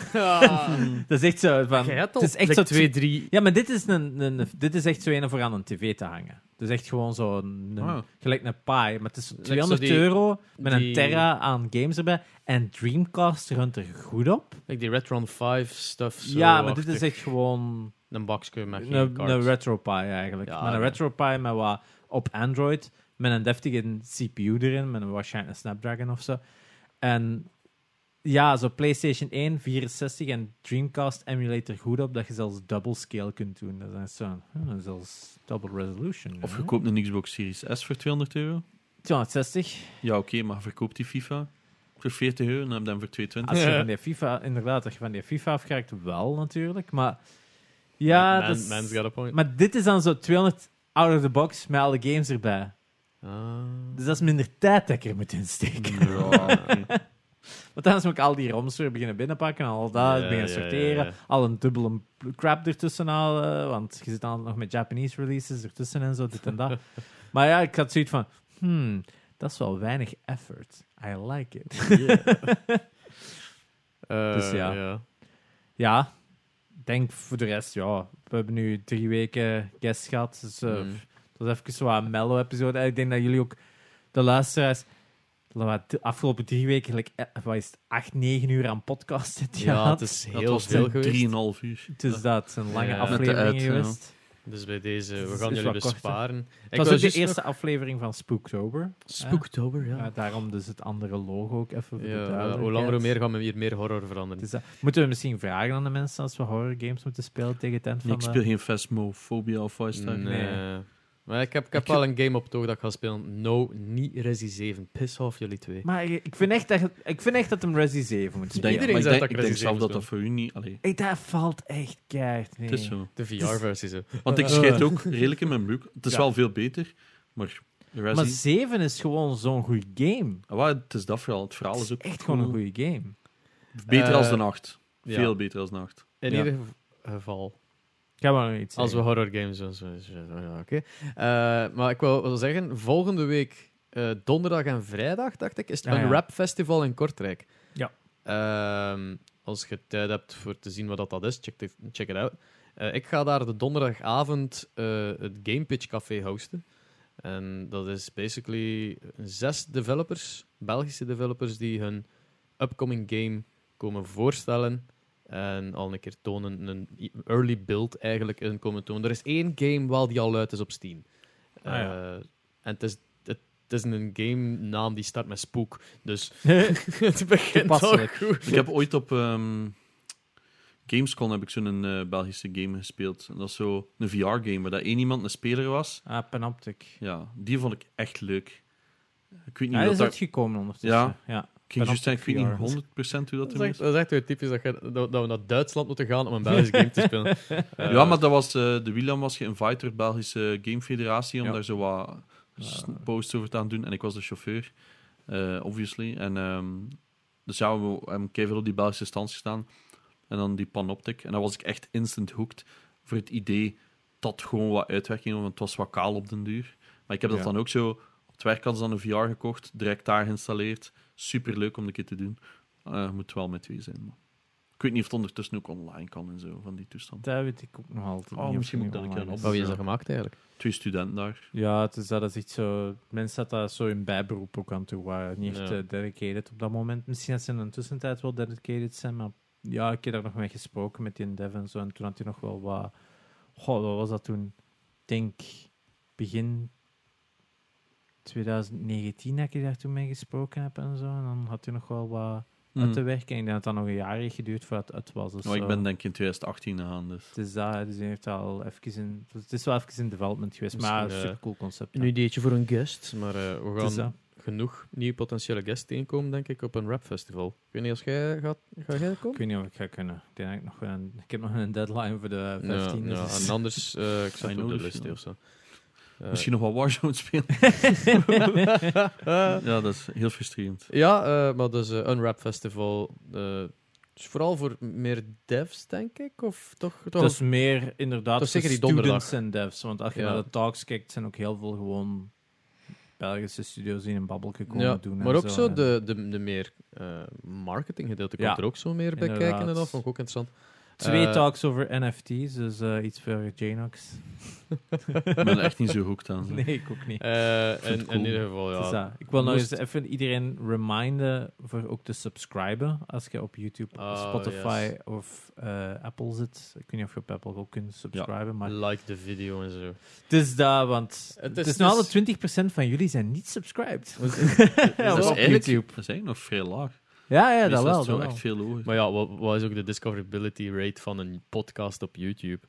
Speaker 1: [LAUGHS] dat is echt zo van... Het is echt zo
Speaker 2: twee, drie...
Speaker 1: Ja, maar dit is, een, een, dit is echt zo een voor aan een tv te hangen. Het is echt gewoon zo een, een-
Speaker 3: Ah.
Speaker 1: gelijk een pie. Maar het is
Speaker 2: zo
Speaker 1: 200
Speaker 2: die-
Speaker 1: euro met een terra aan games erbij. En Dreamcast runt er goed op.
Speaker 2: Like die Retron 5 stuff. Zo
Speaker 1: ja, maar dit is echt gewoon
Speaker 2: Een boxje met geen
Speaker 1: een,
Speaker 2: cards.
Speaker 1: een retro pie eigenlijk.
Speaker 2: Ja,
Speaker 1: maar een
Speaker 2: ja.
Speaker 1: retro pie met wat op Android. Met een deftige CPU erin. Met een waarschijnlijk een Snapdragon of zo. En ja, zo PlayStation 1, 64 en Dreamcast emulator goed op. Dat je zelfs double scale kunt doen. Dat is zo, hm, zelfs double resolution.
Speaker 3: Of je koopt een Xbox Series S voor 200 euro.
Speaker 1: 260.
Speaker 3: Ja, oké, maar verkoopt die FIFA voor 40 euro en dan heb je hem voor 220.
Speaker 1: Als je van die FIFA, inderdaad, als je van die FIFA afkrijgt, wel natuurlijk. Maar ja,
Speaker 2: Man,
Speaker 1: dat is-
Speaker 2: man's got a point.
Speaker 1: maar dit is dan zo 200 out of the box met alle games erbij.
Speaker 2: Ah.
Speaker 1: Dus dat is minder tijd dat ik er moet insteken.
Speaker 3: Ja, [LAUGHS]
Speaker 1: Want anders moet ik al die roms weer beginnen binnenpakken en al dat,
Speaker 2: Ja,
Speaker 1: beginnen sorteren.
Speaker 2: ja.
Speaker 1: Al een dubbele crap ertussen halen, want je zit dan nog met Japanese releases ertussen en zo, dit en dat. [LAUGHS] maar ja, ik had zoiets van, hmm, dat is wel weinig effort. I like it. [LAUGHS]
Speaker 2: Eh,
Speaker 1: Dus ja.
Speaker 2: ja.
Speaker 1: Ja, ik denk voor de rest, ja. We hebben nu drie weken guest gehad. Dus eh,
Speaker 2: Mm.
Speaker 1: dat was even zo een mellow episode. En ik denk dat jullie ook, de luisteraars, de afgelopen drie weken, like, eh, wat is het, acht, negen uur aan podcast hebt
Speaker 2: Ja,
Speaker 1: gehad.
Speaker 2: het is
Speaker 3: Dat
Speaker 2: heel
Speaker 3: was
Speaker 2: veel geweest.
Speaker 3: 3,5 uur.
Speaker 1: Het is dat, zijn lange
Speaker 2: Ja.
Speaker 3: Ja.
Speaker 1: geweest.
Speaker 2: Dus bij deze, we gaan jullie besparen.
Speaker 1: Het was ook de eerste aflevering van Spooktober.
Speaker 2: Spooktober, ja.
Speaker 1: Ja, daarom dus het andere logo ook even
Speaker 2: Ja, hoe langer hoe meer gaan we hier meer horror veranderen.
Speaker 1: Dus dat- moeten we misschien vragen aan de mensen als we horror games moeten spelen tegen het eind van
Speaker 3: Ik
Speaker 1: de...
Speaker 3: speel geen Phasmophobia of wat is dat?
Speaker 2: Nee.
Speaker 1: Nee.
Speaker 2: Maar ik heb, ik heb
Speaker 3: Ik
Speaker 2: wel een game op het oog dat ik ga spelen. No, niet Resi 7. Piss off jullie twee.
Speaker 1: Maar ik ik vind echt dat, ik vind echt dat hem Resi 7 moet
Speaker 3: Ik
Speaker 1: spelen.
Speaker 2: Iedereen
Speaker 3: ik
Speaker 2: zegt
Speaker 3: denk,
Speaker 2: dat
Speaker 3: ik
Speaker 2: ik
Speaker 3: denk zelf dat dat voor u niet... Allee,
Speaker 1: Hey, dat valt echt keihard. Nee.
Speaker 3: het is zo.
Speaker 2: De VR-versie zo.
Speaker 3: Want ik
Speaker 1: Eh.
Speaker 3: scheid ook [LAUGHS] redelijk in mijn broek. Het is
Speaker 2: Ja.
Speaker 3: wel veel beter, maar... Resi,
Speaker 1: Maar 7 is gewoon zo'n goede game.
Speaker 3: Ah, wel, het is dat vooral. Het verhaal is ook
Speaker 1: Echt gewoon een goede game.
Speaker 3: Beter
Speaker 2: Eh,
Speaker 3: als de nacht.
Speaker 2: ja.
Speaker 3: Veel beter als de nacht.
Speaker 2: In
Speaker 1: Ja.
Speaker 2: ieder geval.
Speaker 1: Ga maar nog iets
Speaker 2: Als we
Speaker 1: zeggen.
Speaker 2: horror games doen. zo- zo- zo- Ja, oké. Eh, maar ik wil, wil zeggen, volgende week, eh, donderdag en vrijdag, dacht ik, is het
Speaker 1: Ah,
Speaker 2: een
Speaker 1: ja.
Speaker 2: rap festival in Kortrijk.
Speaker 1: Ja.
Speaker 2: Ehm, als je tijd hebt voor te zien wat dat, dat is, check, it- check it out. Eh, ik ga daar de donderdagavond eh, het Game Pitch Café hosten. En dat is basically zes developers, Belgische developers, die hun upcoming game komen voorstellen. En al een keer tonen, een early build eigenlijk in komen tonen. Er is één game wel die al uit is op Steam.
Speaker 1: Ah, ja.
Speaker 2: Eh, en het is, het, het is een game naam die start met spook. Dus [LAUGHS] het begint al goed.
Speaker 3: Ik heb ooit op ehm, Gamescom heb ik zo'n eh, Belgische game gespeeld. En dat is zo een VR-game, waar dat één iemand een speler was.
Speaker 1: Ah, Panoptic.
Speaker 3: Ja, die vond ik echt leuk. Ik weet niet
Speaker 1: Hij
Speaker 3: hoe
Speaker 1: is
Speaker 3: dat... daar-
Speaker 1: uitgekomen ondertussen.
Speaker 3: Ja.
Speaker 1: ja.
Speaker 3: Ik ging juist zeggen, ik weet niet 100% hoe dat
Speaker 2: Dat is, echt, dat is echt weer typisch dat, je, dat, dat we naar Duitsland moeten gaan om een Belgische game te spelen. [LAUGHS] Eh,
Speaker 3: Ja, maar dat was, eh, de William was geïnviteerd door de Belgische Game Federatie om
Speaker 1: Ja.
Speaker 3: daar zo wat
Speaker 1: Ja.
Speaker 3: posts over te gaan doen. En ik was de chauffeur, eh, obviously. En ehm, dus ja, we hebben keihard op die Belgische stand gestaan. En dan die Panoptic. En dan was ik echt instant hooked voor het idee dat gewoon wat uitwerking, want het was wat kaal op den duur. Maar ik heb dat
Speaker 1: Ja.
Speaker 3: dan ook zo... Op het werk hadden ze dan een VR gekocht, direct daar geïnstalleerd. Super leuk om een keer te doen. Eh moet wel met twee zijn. Maar. Ik weet niet of het ondertussen ook online kan en zo, van die toestand.
Speaker 1: Dat weet ik ook nog altijd
Speaker 3: Oh, misschien moet ik dat een keer
Speaker 1: online
Speaker 2: Wat
Speaker 1: is.
Speaker 2: wie is dat gemaakt eigenlijk?
Speaker 3: Twee studenten daar.
Speaker 1: Ja, het is, dat is echt zo... Mensen dat dat zo in bijberoep ook aan toe waren. Niet echt
Speaker 2: Ja.
Speaker 1: eh, dedicated op dat moment. Misschien dat ze in de tussentijd wel dedicated zijn, maar ja, ik heb daar nog mee gesproken met die dev en zo. En toen had hij nog wel wat... Goh, wat was dat toen? Ik denk begin 2019 dat ik daar toen mee gesproken heb en zo. En dan had hij nog wel wat uit te werken. En ik denk dat dat nog een jaar heeft geduurd voordat het was. Dus
Speaker 3: Maar ik ben denk ik in 2018 gegaan, dus...
Speaker 1: Het is dat, dus hij heeft al even in... Het is wel even in development geweest, maar een
Speaker 2: eh,
Speaker 1: super cool concept.
Speaker 2: Een
Speaker 1: ja.
Speaker 2: ideetje voor een guest, maar eh, we gaan
Speaker 1: dat.
Speaker 2: genoeg nieuwe potentiële guests tegenkomen, denk ik, op een rap festival. Ik weet niet, als jij gaat, ga jij
Speaker 1: Ik
Speaker 2: komen?
Speaker 1: weet niet of ik ga kunnen. Ik, denk dat ik, nog een, ik heb nog een deadline voor de 15.
Speaker 2: Ja, ja,
Speaker 1: dus-
Speaker 2: en anders, eh ik het op de list of zo. Eh,
Speaker 3: Misschien nog wel Warzone [LAUGHS] spelen. ja, dat is heel frustrerend.
Speaker 2: Ja, eh, maar dus eh, een rap festival. eh, is vooral voor meer devs, denk ik? Of toch? toch
Speaker 1: Het is meer inderdaad
Speaker 2: is zeker
Speaker 1: voor
Speaker 2: die donderdag.
Speaker 1: students en devs. Want als je
Speaker 2: Ja.
Speaker 1: naar de talks kijkt, zijn ook heel veel gewoon Belgische studios die een babbelje komen
Speaker 2: ja,
Speaker 1: doen.
Speaker 2: maar
Speaker 1: en
Speaker 2: ook zo
Speaker 1: en-
Speaker 2: de, de, de meer eh marketing gedeelte
Speaker 1: Ja,
Speaker 2: komt er ook zo meer bij
Speaker 1: inderdaad.
Speaker 2: kijken en dat vond ik ook interessant.
Speaker 1: Twee
Speaker 2: Eh,
Speaker 1: talks over NFT's, dus eh, iets voor Janox.
Speaker 3: Ik ben er echt niet zo hooked aan.
Speaker 1: Nee, ik ook niet.
Speaker 2: eh, in,
Speaker 3: het
Speaker 2: in
Speaker 3: cool.
Speaker 2: ieder geval,
Speaker 1: Het
Speaker 2: ja.
Speaker 1: dat. Ik wil nog
Speaker 2: Moest-
Speaker 1: eens even iedereen reminden voor ook te subscriben als je op YouTube,
Speaker 2: Oh,
Speaker 1: Spotify
Speaker 2: yes.
Speaker 1: of eh, Apple zit. Ik weet niet of je op Apple ook kunt subscriben, maar
Speaker 2: Like de video en zo.
Speaker 1: het is dat, want
Speaker 2: Het
Speaker 1: het
Speaker 2: is-
Speaker 1: is, nu
Speaker 2: het
Speaker 1: al
Speaker 2: is-
Speaker 1: 20% van jullie zijn niet subscribed. [LAUGHS]
Speaker 3: Dat
Speaker 1: Ja,
Speaker 3: is,
Speaker 1: op YouTube.
Speaker 3: dat is eigenlijk nog vrij laag.
Speaker 1: Ja, ja, dat
Speaker 3: Meestal is
Speaker 1: wel.
Speaker 3: het zo
Speaker 1: Dat wel.
Speaker 3: echt veel hoger.
Speaker 2: Maar ja, wat, wat is ook de discoverability rate van een podcast op YouTube?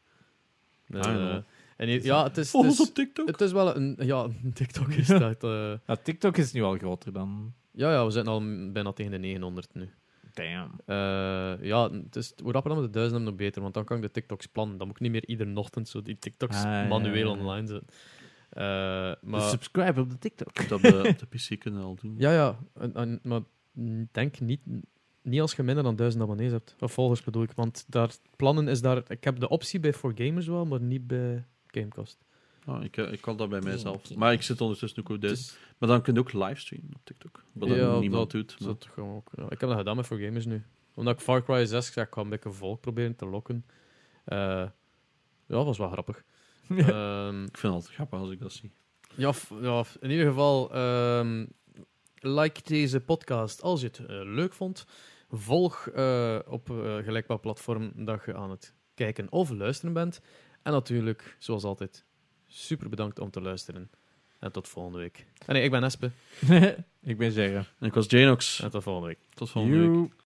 Speaker 2: Eh,
Speaker 3: I know.
Speaker 2: en ja, het is, het, is,
Speaker 3: op TikTok.
Speaker 2: het is wel een... Ja, [LAUGHS] TikTok is dat. eh,
Speaker 1: Ja, TikTok is nu al groter dan...
Speaker 2: ja, ja, we zitten al bijna tegen de 900 nu.
Speaker 1: Damn.
Speaker 2: Eh, ja, het is, hoe rapper dan met de duizend hebben, nog beter, want dan kan ik de TikToks plannen. Dan moet ik niet meer iedere ochtend zo die TikToks
Speaker 1: Ah, ja,
Speaker 2: manueel
Speaker 1: ja, ja.
Speaker 2: online zetten. Eh,
Speaker 1: Maar...
Speaker 2: maar,
Speaker 1: Dus subscribe op de TikTok.
Speaker 3: Dat we op de [LAUGHS] PC kunnen al doen.
Speaker 2: ja, ja, en, en- maar denk niet, niet als je minder dan duizend abonnees hebt. Of volgers bedoel ik, want daar, plannen is daar... Ik heb de optie bij For Gamers wel, maar niet bij Gamecast.
Speaker 3: Ah, ik, ik kan dat bij mijzelf. Maar ik zit ondertussen ook op dit.
Speaker 2: Dus,
Speaker 3: Maar dan kun je ook livestreamen op TikTok. Wat
Speaker 2: Ja,
Speaker 3: dan niemand
Speaker 2: dat-
Speaker 3: doet. maar-
Speaker 2: dat gaan we ook, ja. Ik heb dat gedaan met For Gamers nu. Omdat ik Far Cry 6 zeg, ik ga een beetje volk proberen te lokken. Eh, ja, dat was wel grappig. [LAUGHS] Ehm,
Speaker 3: Ik vind het altijd grappig als ik dat zie.
Speaker 2: Ja, ja, in ieder geval, ehm, like deze podcast als je het eh, leuk vond. Volg eh, op eh gelijk welk platform dat je aan het kijken of luisteren bent. En natuurlijk, zoals altijd, super bedankt om te luisteren. En tot volgende week. Ah, nee, ik ben Espe. [LAUGHS]
Speaker 1: ik ben zeggen.
Speaker 3: En ik was Janox.
Speaker 2: En tot volgende week.
Speaker 3: Tot volgende week.